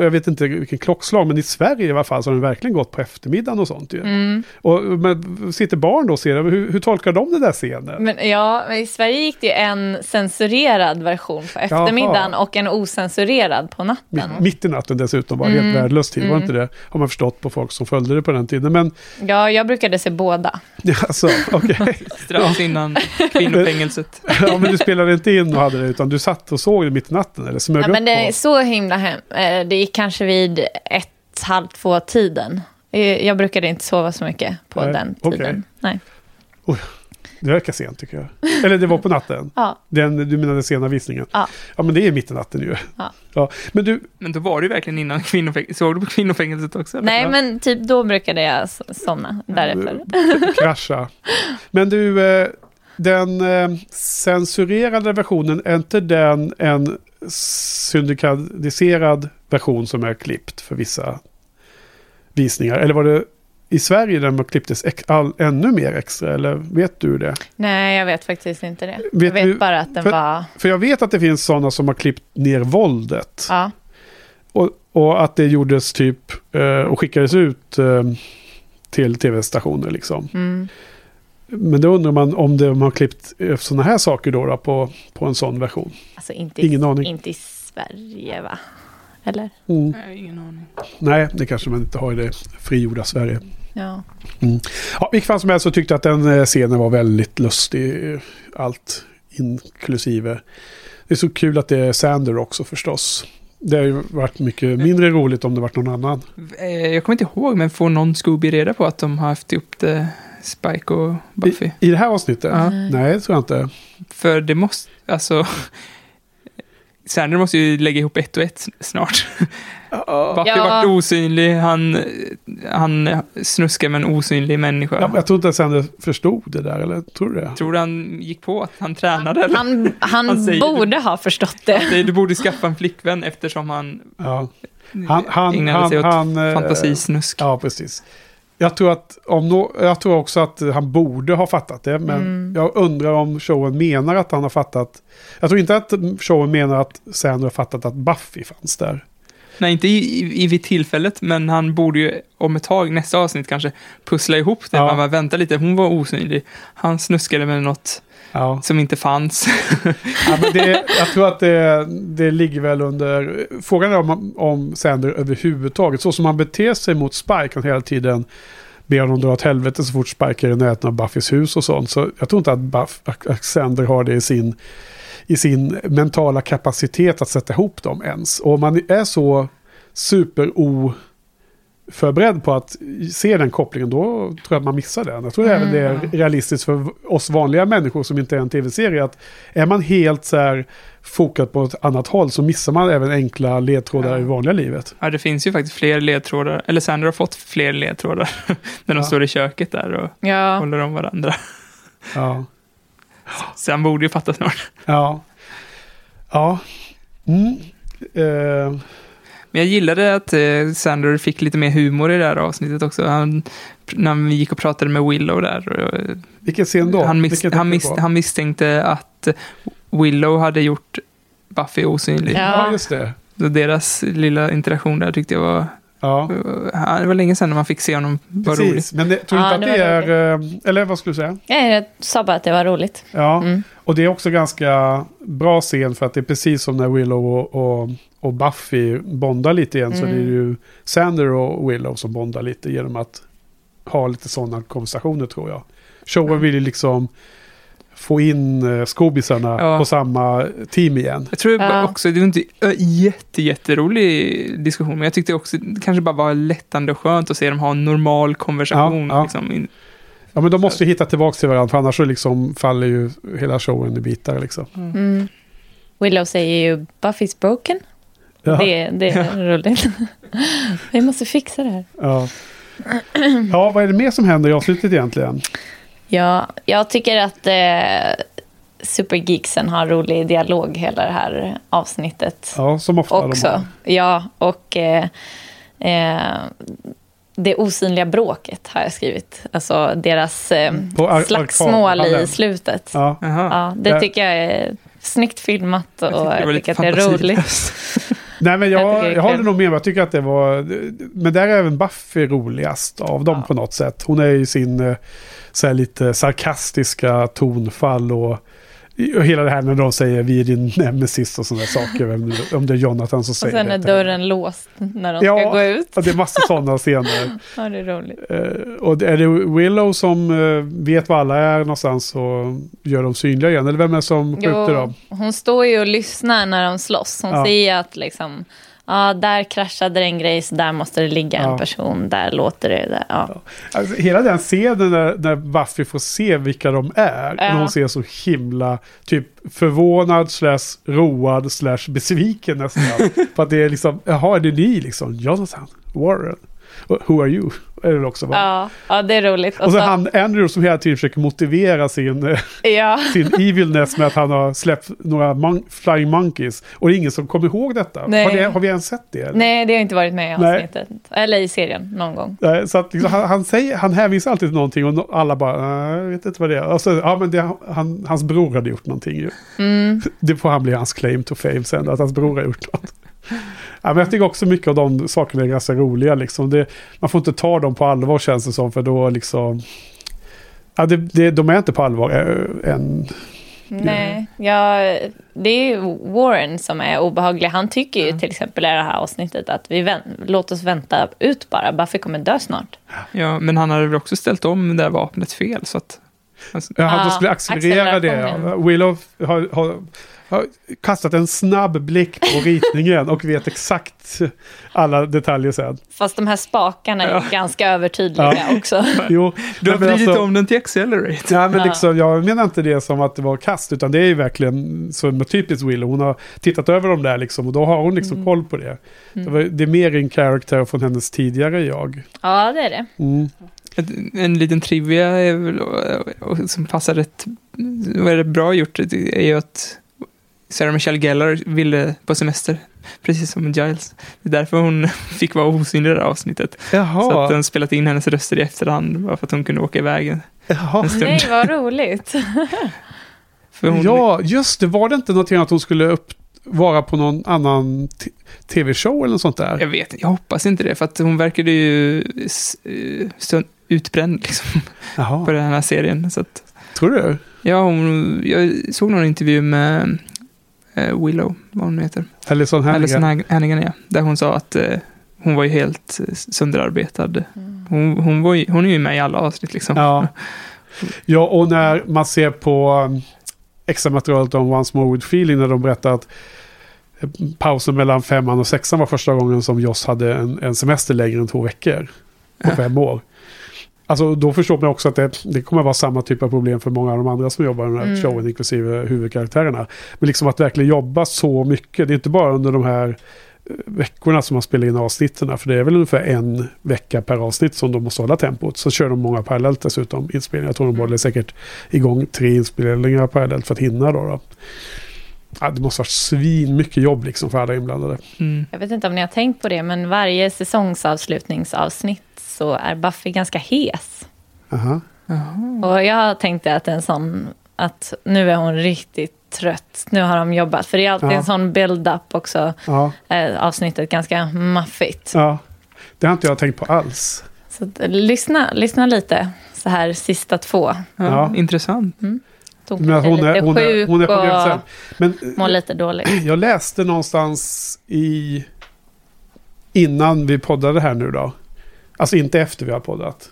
jag vet inte vilken klockslag, men i Sverige i alla fall så har den verkligen gått på eftermiddagen och sånt ju. Mm. Och men, sitter barn då och ser det, hur, hur tolkar de den där scenen? Men ja, i Sverige gick det ju en censurerad version på eftermiddagen och en ocensurerad på natten. Mitt, mitt i natten dessutom var Mm. helt värdelös tid, var Mm. inte det? Har man förstått på folk som följde det på den tiden. Men Ja, jag brukade se båda. alltså, okej. Strax innan kvinnofängelset. ja, men du spelade inte in och hade det, utan du satt och såg det mitt i natten eller smög Ja, upp men det är på? så himla hem. eh, Det gick kanske vid ett, halv två tiden. Eh, Jag brukade inte sova så mycket på Nej, den tiden. Nej. Det verkar sent tycker jag. Eller det var på natten. Ja. Den, du menar den sena visningen? Ja. Ja, men det är mitt i natten ju. Ja. Ja. Men du, Men då var det ju verkligen innan kvinnofängelset. Såg du på kvinnofängelset också? eller? Nej, men typ då brukade jag somna därefter. krascha. Men du, eh, den eh, censurerade versionen, är inte den en syndikaliserad version som är klippt för vissa visningar? Eller var det i Sverige den klipptes all, ännu mer extra? Eller vet du det? Nej, jag vet faktiskt inte det. Vet jag vet du- bara att den för, var... För jag vet att det finns sådana som har klippt ner våldet. Ja. Och, och att det gjordes typ eh, och skickades ut eh, till tv-stationer liksom. Mm. Men då undrar man om de har klippt sådana här saker då, då på, på en sån version. Alltså inte, Ingen i, aning. inte i Sverige, va? Eller? Mm. Nej, ingen aning. Nej, det kanske man inte har i det frigjorda Sverige. Ja. Mm. Ja, vilket fall som helst så tyckte jag att den eh, scenen var väldigt lustig. eh, Allt inklusive. Det är så kul att det är Sander också förstås. Det har ju varit mycket mindre roligt om det varit någon annan. Eh, Jag kommer inte ihåg, men får någon Scooby reda på att de har haft ihop det, Spike och Buffy? I, I det här avsnittet? Ja. Nej, det tror jag inte. För det måste, alltså... Sander måste ju lägga ihop ett och ett snart. Buffy Ja. vart osynlig, han, han snuskar med en osynlig människa. Jag, jag tror inte att Sander förstod det där, eller tror du det? Tror du han gick på att han tränade? Eller? Han, han, Han säger- borde ha förstått det. Nej, Du borde skaffa en flickvän eftersom han Ja. Han, han, ägnade han, sig åt han, eh, fantasisnusk. Ja, precis. Jag tror, att om no, jag tror också att han borde ha fattat det, men Mm. jag undrar om showen menar att han har fattat. Jag tror inte att showen menar att Sander har fattat att Buffy fanns där. Nej, inte i, i, i vid tillfället, men han borde ju om ett tag, nästa avsnitt kanske, pussla ihop det. Ja. Man bara, vänta lite, hon var osynlig. Han snuskade med något Ja. som inte fanns. Ja, men det, jag tror att det, det ligger väl under... Frågan är om, om Sander överhuvudtaget, så som han beter sig mot Spike, han hela tiden ber honom dra åt helvete så fort Spike är i närheten av Buffys hus och sånt. Så jag tror inte att, Buff, att Sander har det i sin, i sin mentala kapacitet att sätta ihop dem ens. Och om man är så super oförberedd på att se den kopplingen, då tror jag att man missar den. Jag tror även det är realistiskt för oss vanliga människor som inte är en tv-serie, att är man helt så här fokad på ett annat håll så missar man även enkla ledtrådar i vanliga livet. ja, det finns ju faktiskt fler ledtrådar, eller Sander har fått fler ledtrådar när de Ja. står i köket där och Ja. håller om varandra. Ja. Så han borde ju fatta snart. Ja. Ja. Mm. Eh, Men jag gillade att eh, Sander fick lite mer humor i det här avsnittet också. Han, när vi gick och pratade med Willow där. Och, eh, vilken scen då? han, mis, han, mis, han misstänkte att Willow hade gjort Buffy osynlig. Ja. Ja, just det. Så deras lilla interaktion där tyckte jag var... Ja, Det var länge sedan man fick se honom vara rolig. precis. Men det, tror Ja, inte att det det var är... eh, Eller vad skulle du säga? Nej, Jag sa bara att det var roligt. Ja, Mm. och det är också ganska bra scen för att det är precis som när Willow och, och, och Buffy bondar lite igen så Mm. det är ju Sander och Willow som bondar lite genom att ha lite sådana konversationer tror jag. Showen vill ju liksom få in uh, skobisarna Ja. på samma team igen. Jag tror Ja. också, det var inte ö, jätte, jätterolig diskussion, men jag tyckte också det kanske bara var lättande och skönt att se dem ha en normal konversation. Ja, ja. Liksom. Ja men de måste ju hitta tillbaka till varandra för annars så liksom faller ju hela showen i bitar liksom. Mm. Willow säger ju Buffy's broken. Ja. Det, det är roligt. Vi måste fixa det här. Ja. ja, vad är det mer som händer i avslutet egentligen? Ja, jag tycker att eh, Supergeeksen har rolig dialog hela det här avsnittet. Ja, som ofta också. Ja, och eh, eh, det osynliga bråket har jag skrivit. Alltså deras eh, På ar- slagsmål i slutet. Ja. Ja, det Ja. tycker jag är snyggt filmat och jag tycker att det är roligt. Nej, men Jag jag, håller nog med. Jag tycker att det var... Men där är även Buffy roligast av dem på något sätt. Hon är i sin eh, så lite sarkastiska tonfall och, och hela det här när de säger vi är din nemesis och sådana saker. Om det är Jonathan som Och säger sen är det. dörren låst när de ska Ja, gå ut. och det är massa sådana scener. Ja, det är roligt. Eh, och är det Willow som eh, vet var alla är någonstans och gör dem synliga igen? Eller vem är det som skjuter dem? hon står ju och lyssnar när de slåss. Hon Ja. säger att liksom, ja, där kraschade det en grej, så där måste det ligga en Ja. person, där låter det. Där. Ja. Alltså, hela den scenen när, när Buffy får se vilka de är. Ja. Och hon ser så himla typ förvånad slash road slash besviken nästan. För att det är liksom, jaha är det ni liksom? Jonathan, Warren, who are you? Är det också, va? Ja, ja, det är roligt. Och så han Andrew som hela tiden försöker motivera sin, eh, ja. sin evilness med att han har släppt några mon- flying monkeys. Och det är ingen som kommer ihåg detta. Nej. Har, det, har vi ens sett det? eller? Nej, det har inte varit med i Nej. avsnittet. Eller i serien, någon gång. Nej, Så att liksom, han, han, säger, han hänvisar alltid till någonting och no- alla bara, "Nej, jag vet inte vad det är. Och så, ja men det, han, hans bror hade gjort någonting ju. Mm. Det får han bli hans claim to fame sen, att hans bror har gjort något. Ja, men jag tycker också mycket av de sakerna är ganska roliga. Liksom. Det, man får inte ta dem på allvar känns det som, för då liksom... Ja, det, det, de är inte på allvar äh, än. Nej, ja, det är ju Warren som är obehaglig. Han tycker ju till exempel i det här avsnittet att vi vänt, låt oss vänta ut bara. Buffy kommer dö snart. Ja, men han hade väl också ställt om det här vapnet fel, så att... Alltså, Ja, han skulle accelerera det. Ja. Willow har, har, har kastat en snabb blick på ritningen och vet exakt alla detaljer sen. Fast de här spakarna är Ja. ganska övertydliga Ja. också. Jo, Du har vridit alltså- om den till Accelerate. Ja, men Ja. liksom, jag menar inte det som att det var kast, utan det är ju verkligen som typiskt Willow. Hon har tittat över dem där liksom, och då har hon liksom Mm. koll på det. Det, var, det är mer en character från hennes tidigare jag. Ja, det är det. Mm. En liten trivia är väl, som passar rätt, vad är det bra gjort, är ju att Sarah Michelle Gellar ville på semester, precis som Giles. Det är därför hon fick vara osynlig i det här avsnittet. Jaha. Så att de spelat in hennes röster i efterhand, bara för att hon kunde åka iväg en, Jaha. en stund. Nej, vad roligt. För hon, Ja, just det. Var det inte någonting att hon skulle upp, vara på någon annan tv-show eller något sånt där? Jag vet jag hoppas inte det, för att hon verkade ju eh, utbränd liksom, Jaha. på den här serien. Så att, Tror du? ja, hon, jag såg någon intervju med Willow, vad hon heter. Allison Hannigan. Alison Hag- Hannigan, ja. Där hon sa att eh, hon var ju helt eh, sönderarbetad. Hon, hon, var ju, hon är ju med i alla avsnitt liksom. Ja. ja, och när man ser på um, extra materialet om Once More With Feeling när de berättar att eh, pausen mellan femman och sexan var första gången som Joss hade en, en semester längre än två veckor på fem år. Alltså då förstår man också att det, det kommer vara samma typ av problem för många av de andra som jobbar i den här Mm. showen, inklusive huvudkaraktärerna. Men liksom att verkligen jobba så mycket, det är inte bara under de här eh, veckorna som man spelar in avsnitten, för det är väl ungefär en vecka per avsnitt som de måste hålla tempot. Så kör de många parallellt dessutom, inspelningar. Jag tror de håller säkert igång tre inspelningar parallellt för att hinna då. då. Ja, det måste vara svin mycket jobb liksom för alla inblandade. Mm. Jag vet inte om ni har tänkt på det, men varje säsongsavslutningsavsnitt så är Buffy ganska hes. Aha. Och jag tänkte att en sån, att nu är hon riktigt trött. Nu har de jobbat. För det är alltid Ja. en sån build-up också. Ja, Eh, avsnittet ganska maffigt. ja, det har inte jag tänkt på alls. Så att, eh, lyssna, lyssna lite så här sista två. Ja, Ja. Intressant. Hon Men att kanske hon, är, hon, är, hon är på väg sen. och Men mår lite dåligt. Jag läste någonstans i... Innan vi poddade här nu då. Alltså inte efter vi har poddat.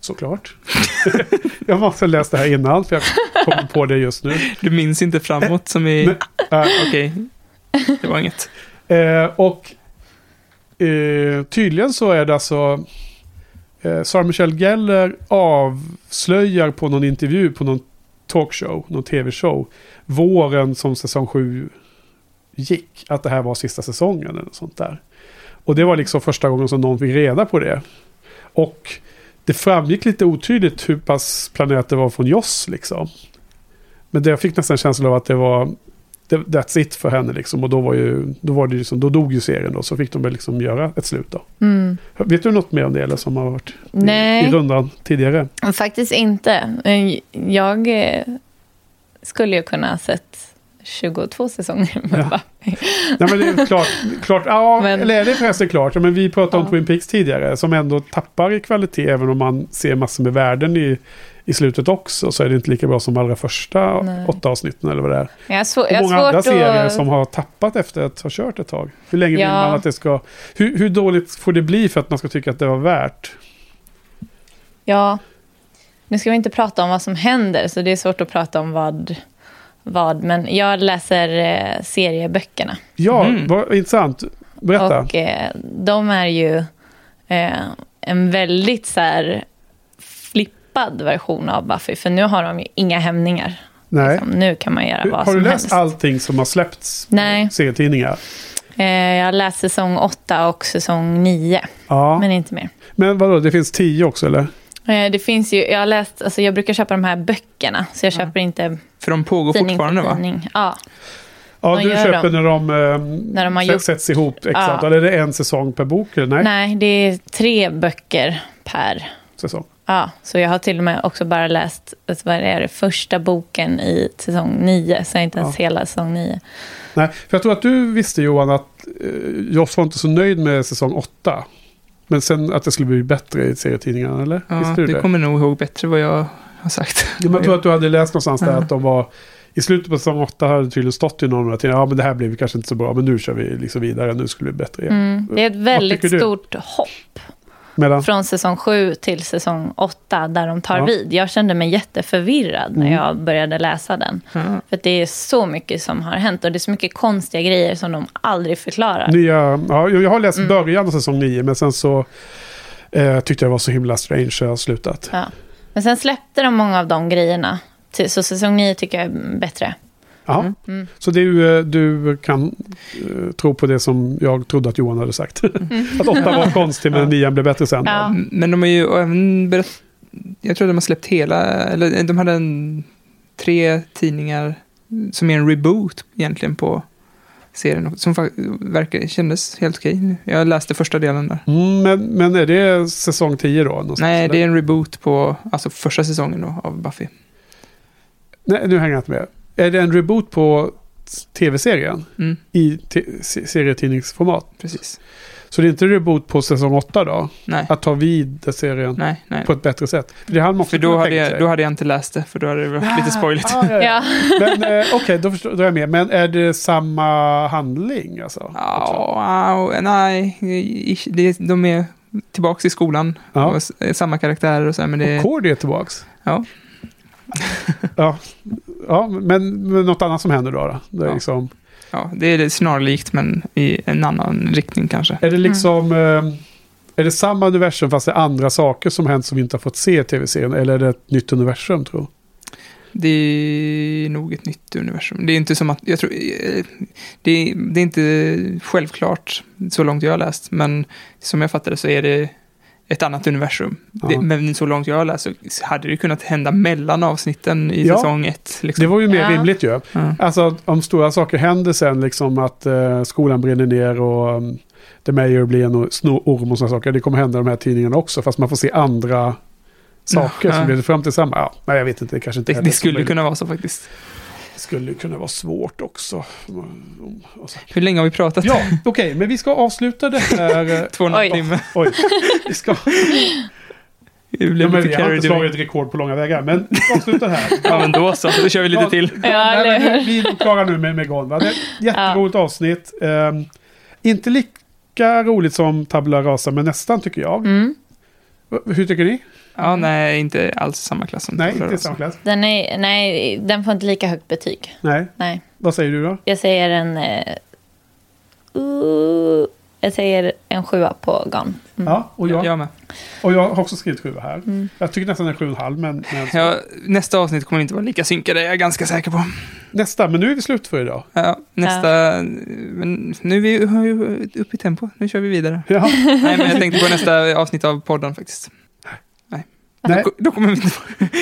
Såklart. jag måste ha läst det här innan för jag kommer på det just nu. Du minns inte framåt som i... Äh, Okej, det var inget. Eh, och eh, tydligen så är det alltså eh, Sarah Michelle Gellar avslöjar på någon intervju på någon talkshow, någon tv-show, våren som säsong 7 gick, att det här var sista säsongen eller något sånt där. Och det var liksom första gången som någon fick reda på det. Och det framgick lite otydligt hur pass planerat det var från Joss liksom. Men det jag fick nästan känslan av att det var that's it för henne liksom. Och då var ju, då var det liksom, då dog ju serien då. Så fick de väl liksom göra ett slut då. Mm. Vet du något mer om det eller som har varit Nej. i, i rundan tidigare? Faktiskt inte. Jag skulle ju kunna ha sett 22 säsonger med Ja. Nej men det är klart, klart ja, Men- eller är det förresten klart? Ja, men vi pratade om Ja. Twin Peaks tidigare, som ändå tappar i kvalitet, även om man ser massor med värden i, i slutet också, så är det inte lika bra som allra första Nej. åtta avsnitten eller vad det är. Jag har, svår, Och många andra serier att... som har tappat efter att ha kört ett tag. Hur länge vill Ja. man att det ska... Hur, hur dåligt får det bli för att man ska tycka att det var värt? Ja, nu ska vi inte prata om vad som händer, så det är svårt att prata om vad. Vad men jag läser eh, serieböckerna. Ja, Mm. vad intressant. Berätta. Och eh, de är ju eh, en väldigt så här flippad version av Buffy. För nu har de ju inga hämningar. Nej. Liksom, nu kan man göra vad Har som du läst helst. allting som har släppts? Nej. Serietidningar? Eh, jag har läst säsong 8 och säsong 9, Ja. men inte mer. Men vadå, det finns tio också eller? Eh, det finns ju, jag har läst, alltså jag brukar köpa de här böckerna, så jag köper inte För de pågår tidning fortfarande va? tidning. Ja, Ja, De du köper dem. när de, eh, När de har sätts- gjort- sätts ihop. Exakt. Ja. Eller är det en säsong per bok? Eller? Nej, nej, det är tre böcker per. säsong. Ja, så jag har till och med också bara läst du vad är det, första boken i säsong 9, så jag inte ens hela säsong 9. Nej, för jag tror att du visste Johan att eh, Joss var inte så nöjd med säsong åtta. Men sen att det skulle bli bättre i serietidningarna, eller? Ja, visste du du det? kommer nog ihåg bättre vad jag har sagt. Ja, men jag tror att du hade läst någonstans där Ja. att de var... I slutet på säsong åtta hade det tydligen stått i någon tidningarna, ja men det här blev kanske inte så bra, men nu kör vi liksom vidare, nu skulle det bli bättre igen. Mm, det är ett väldigt stort hopp Mellan, från säsong 7 till säsong 8 där de tar Ja. vid. Jag kände mig jätteförvirrad när Mm. jag började läsa den. Ja. För det är så mycket som har hänt och det är så mycket konstiga grejer som de aldrig förklarar. nya, ja, jag har läst Mm. början av säsong nio, men sen så eh, tyckte jag det var så himla strange så jag har slutat. Ja. Men sen släppte de många av de grejerna. Så säsong 9 tycker jag är bättre. Ja. Mm. Så du, eh, du kan eh, tro på det som jag trodde att Johan hade sagt. att åtta var konstig men nian blev bättre sen. Ja. Men de har ju även berätt, jag tror de har släppt hela, eller de hade en, tre tidningar som är en reboot egentligen på serien. Som verkar, kändes helt okej. Jag läste första delen där. Mm, men, men är det säsong 10 då? någonstans, Nej, det är en reboot på alltså första säsongen då, av Buffy. Nej, nu hänger jag inte med. Är det en reboot på tv-serien? Mm, I serietidningsformat? precis. Så det är inte reboot på säsong 8 då? Nej, Att ta vid serien nej, nej. på ett bättre sätt? För det hade man För då hade, jag, sig. då hade jag inte läst det, för då hade det varit lite spoiligt. Ah, ja, ja. Ja. Men eh, okej, då, förstår, då är jag med. Men är det samma handling alltså? Ja, wow, nej, de är tillbaka i skolan. Ja. Och s- samma karaktärer och så men det Och Cordy är tillbaks? Ja. ja. Ja, men, men något annat som händer då? då? Det är, Ja. liksom, Ja, det är snarlikt men i en annan riktning kanske. är det liksom... Eh, är det samma universum fast det är andra saker som hänt som vi inte har fått se i tv-serien? Eller är det ett nytt universum tror du? Det är nog ett nytt universum. Det är inte som att, jag tror, eh, det är, det är inte självklart så långt jag har läst, men som jag fattar det så är det ett annat universum. Ja. Det, men så långt jag har läst så hade det kunnat hända mellan avsnitten i Ja. säsong ett. Liksom. Det var ju mer Ja. rimligt ju. Ja. Alltså om stora saker händer sen, liksom att eh, skolan brinner ner och um, The Mayor blir en och- snororm och sådana saker. Det kommer hända i de här tidningarna också, fast man får se andra saker Ja. som leder fram till samma. Ja, nej, jag vet inte, det kanske inte Det, det skulle kunna vara så faktiskt. Skulle kunna vara svårt också. Hur länge har vi pratat? Ja, okej, men vi ska avsluta det här. eh, Två och en Oj. timme. Oj, vi ska... Det Ja, blev men lite vi har inte slagit rekord på långa vägar, men vi ska avsluta det här. Ja, men då så. Då kör vi lite Ja. till. Ja, Nej, men vi, vi är klara nu med, med Gon. va? Det är ett jätteroligt avsnitt. Ehm, inte lika roligt som Tabula Rasa, men nästan tycker jag. Mm. Hur tycker ni? Ja, nej, inte alls samma klass som Nej, inte samma klass. Den, är, nej, den får inte lika högt betyg. Nej. Nej. Vad säger du då? Jag säger en... Eh, uh, jag säger en sjua på Gone. Mm. Ja, och jag, Jag med. och jag har också skrivit sju här. Mm. Jag tycker nästan en sju och en halv, men, men Ja, nästa avsnitt kommer inte vara lika synkade, jag är ganska säker på. nästa. Men nu är vi slut för idag. Ja, nästa... Men nu är vi uppe i tempo, nu kör vi vidare. Ja. Nej, men jag tänkte på nästa avsnitt av podden faktiskt. Nej. Nej. Då, då kommer vi inte...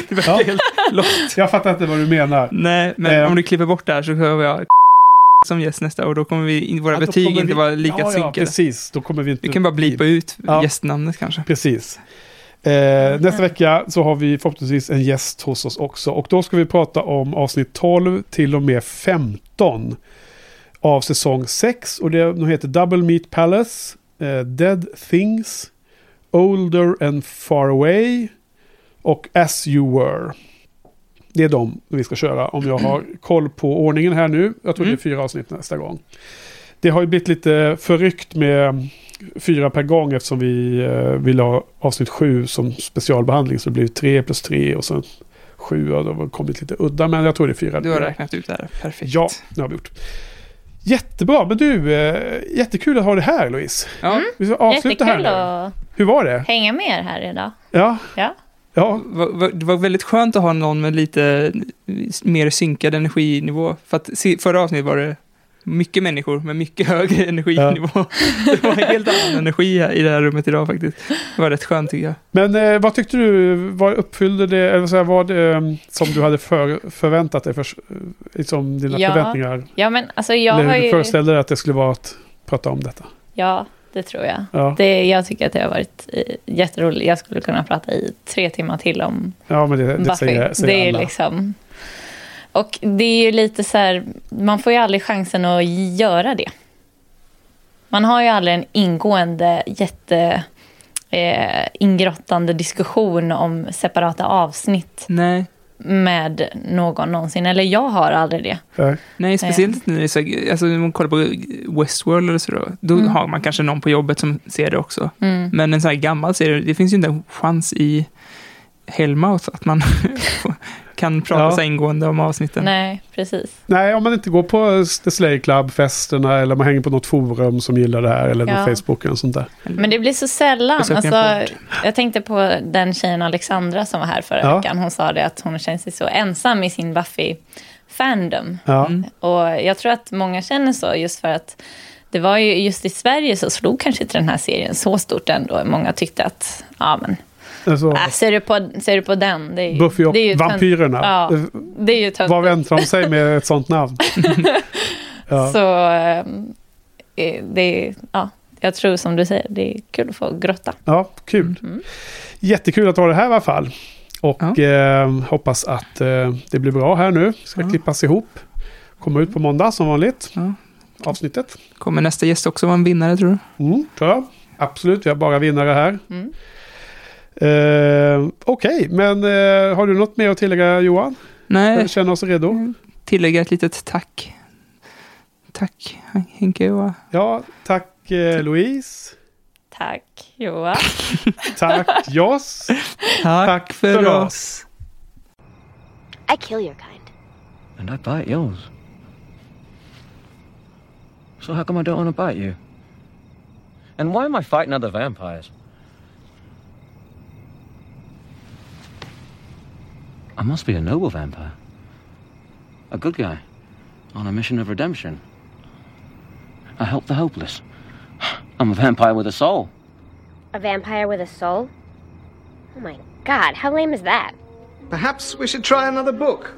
Det verkar Ja. helt lost. Jag fattar inte vad du menar. Nej, men Eh. om du klipper bort det här så har jag som gäst nästa och då kommer vi, våra Ja, betyg inte vi- vara lika ja, ja, synkade. precis. Då kommer vi inte... vi kan bara blipa ut Ja. gästnamnet kanske. Precis. Eh, nästa vecka så har vi förhoppningsvis en gäst hos oss också. Och då ska vi prata om avsnitt 12 till och med 15 av säsong 6. Och det, de heter Double Meat Palace, eh, Dead Things, Older and Far Away och As You Were. Det är de vi ska köra om jag har koll på ordningen här nu. Jag tror det är fyra avsnitt nästa gång. Det har ju blivit lite förryckt med fyra per gång eftersom vi eh, ville ha avsnitt sju som specialbehandling. Så det blev tre plus tre och sen sju och det har kommit lite udda. Men jag tror det är fyra. Du har räknat ut det här. Perfekt. Ja, det har vi gjort. Jättebra, men du, eh, jättekul att ha det här Louise. Ja. Vi ska avsluta Jättekul här nu. att Hur var det? hänga med er här idag. Ja, Ja. Ja, Det var väldigt skönt att ha någon med lite mer synkad energinivå. För att förra avsnittet var det mycket människor med mycket högre energinivå. Det var en helt annan energi här i det här rummet idag faktiskt. Det var rätt skönt tycker jag. Men eh, vad tyckte du, vad uppfyllde det, eller så här, vad eh, som du hade för, förväntat dig, för, eh, liksom dina Ja. förväntningar? Ja, men alltså jag eller har ju... föreställde dig att det skulle vara att prata om detta? Ja, det tror jag. Ja. Det, jag tycker att det har varit eh, jätteroligt. Jag skulle kunna prata i tre timmar till om Ja, men det, det Buffy. säger, säger det är alla. liksom... Och det är ju lite så här, man får ju aldrig chansen att göra det. Man har ju aldrig en ingående, jätte eh, ingrottande diskussion om separata avsnitt Nej. Med någon någonsin. Eller jag har aldrig det. Nej. Nej, speciellt inte när det är så, alltså man kollar på Westworld eller så då, då Mm. har man kanske någon på jobbet som ser det också. Mm. Men en sån här gammal serie, det finns ju inte en chans i Hellmouth att man kan prata Ja. så ingående om avsnitten. Nej, precis. Nej, om man inte går på The Slay Club-festerna eller man hänger på något forum som gillar det här eller Ja. Facebook eller sånt där. Men det blir så sällan. Alltså, jag tänkte på den tjejen Alexandra som var här förra Ja. veckan. Hon sa det att hon känner sig så ensam i sin Buffy-fandom. Ja. Och jag tror att många känner så just för att det var ju just i Sverige så slog kanske inte den här serien så stort ändå. Många tyckte att, ja men, Alltså, äh, ser, du på, ser du på den? Det är, ju- Buffy och det är ju vampyrerna. Ja, det är ju. Vad väntar de sig med ett sånt namn? ja. Så ehm, eh, det är, ja, jag tror som du säger, det är kul att få grotta. ja, kul. Mm. Jättekul att ha det här i alla fall. Och eh, hoppas att eh, det blir bra här nu. Ska Ja. klippas ihop. Komma ut på måndag som vanligt. Ja. Avsnittet. Kommer nästa gäst också vara en vinnare tror du? Mm, tror jag. Absolut, vi har bara vinnare här. Mm. Eh, Okej, men eh, har du något mer att tillägga Johan? Nej, Känner oss redo? tillägga ett litet tack. Tack Henke och Ja, tack eh, Louise. Tack Johan. Tack Joss. tack, för, för oss. oss. I kill your kind. And I bite yours. So how come I don't want to bite you? And why am I fighting other vampires? I must be a noble vampire. A good guy. On a mission of redemption. I help the hopeless. I'm a vampire with a soul. A vampire with a soul? Oh my god, how lame is that? Perhaps we should try another book.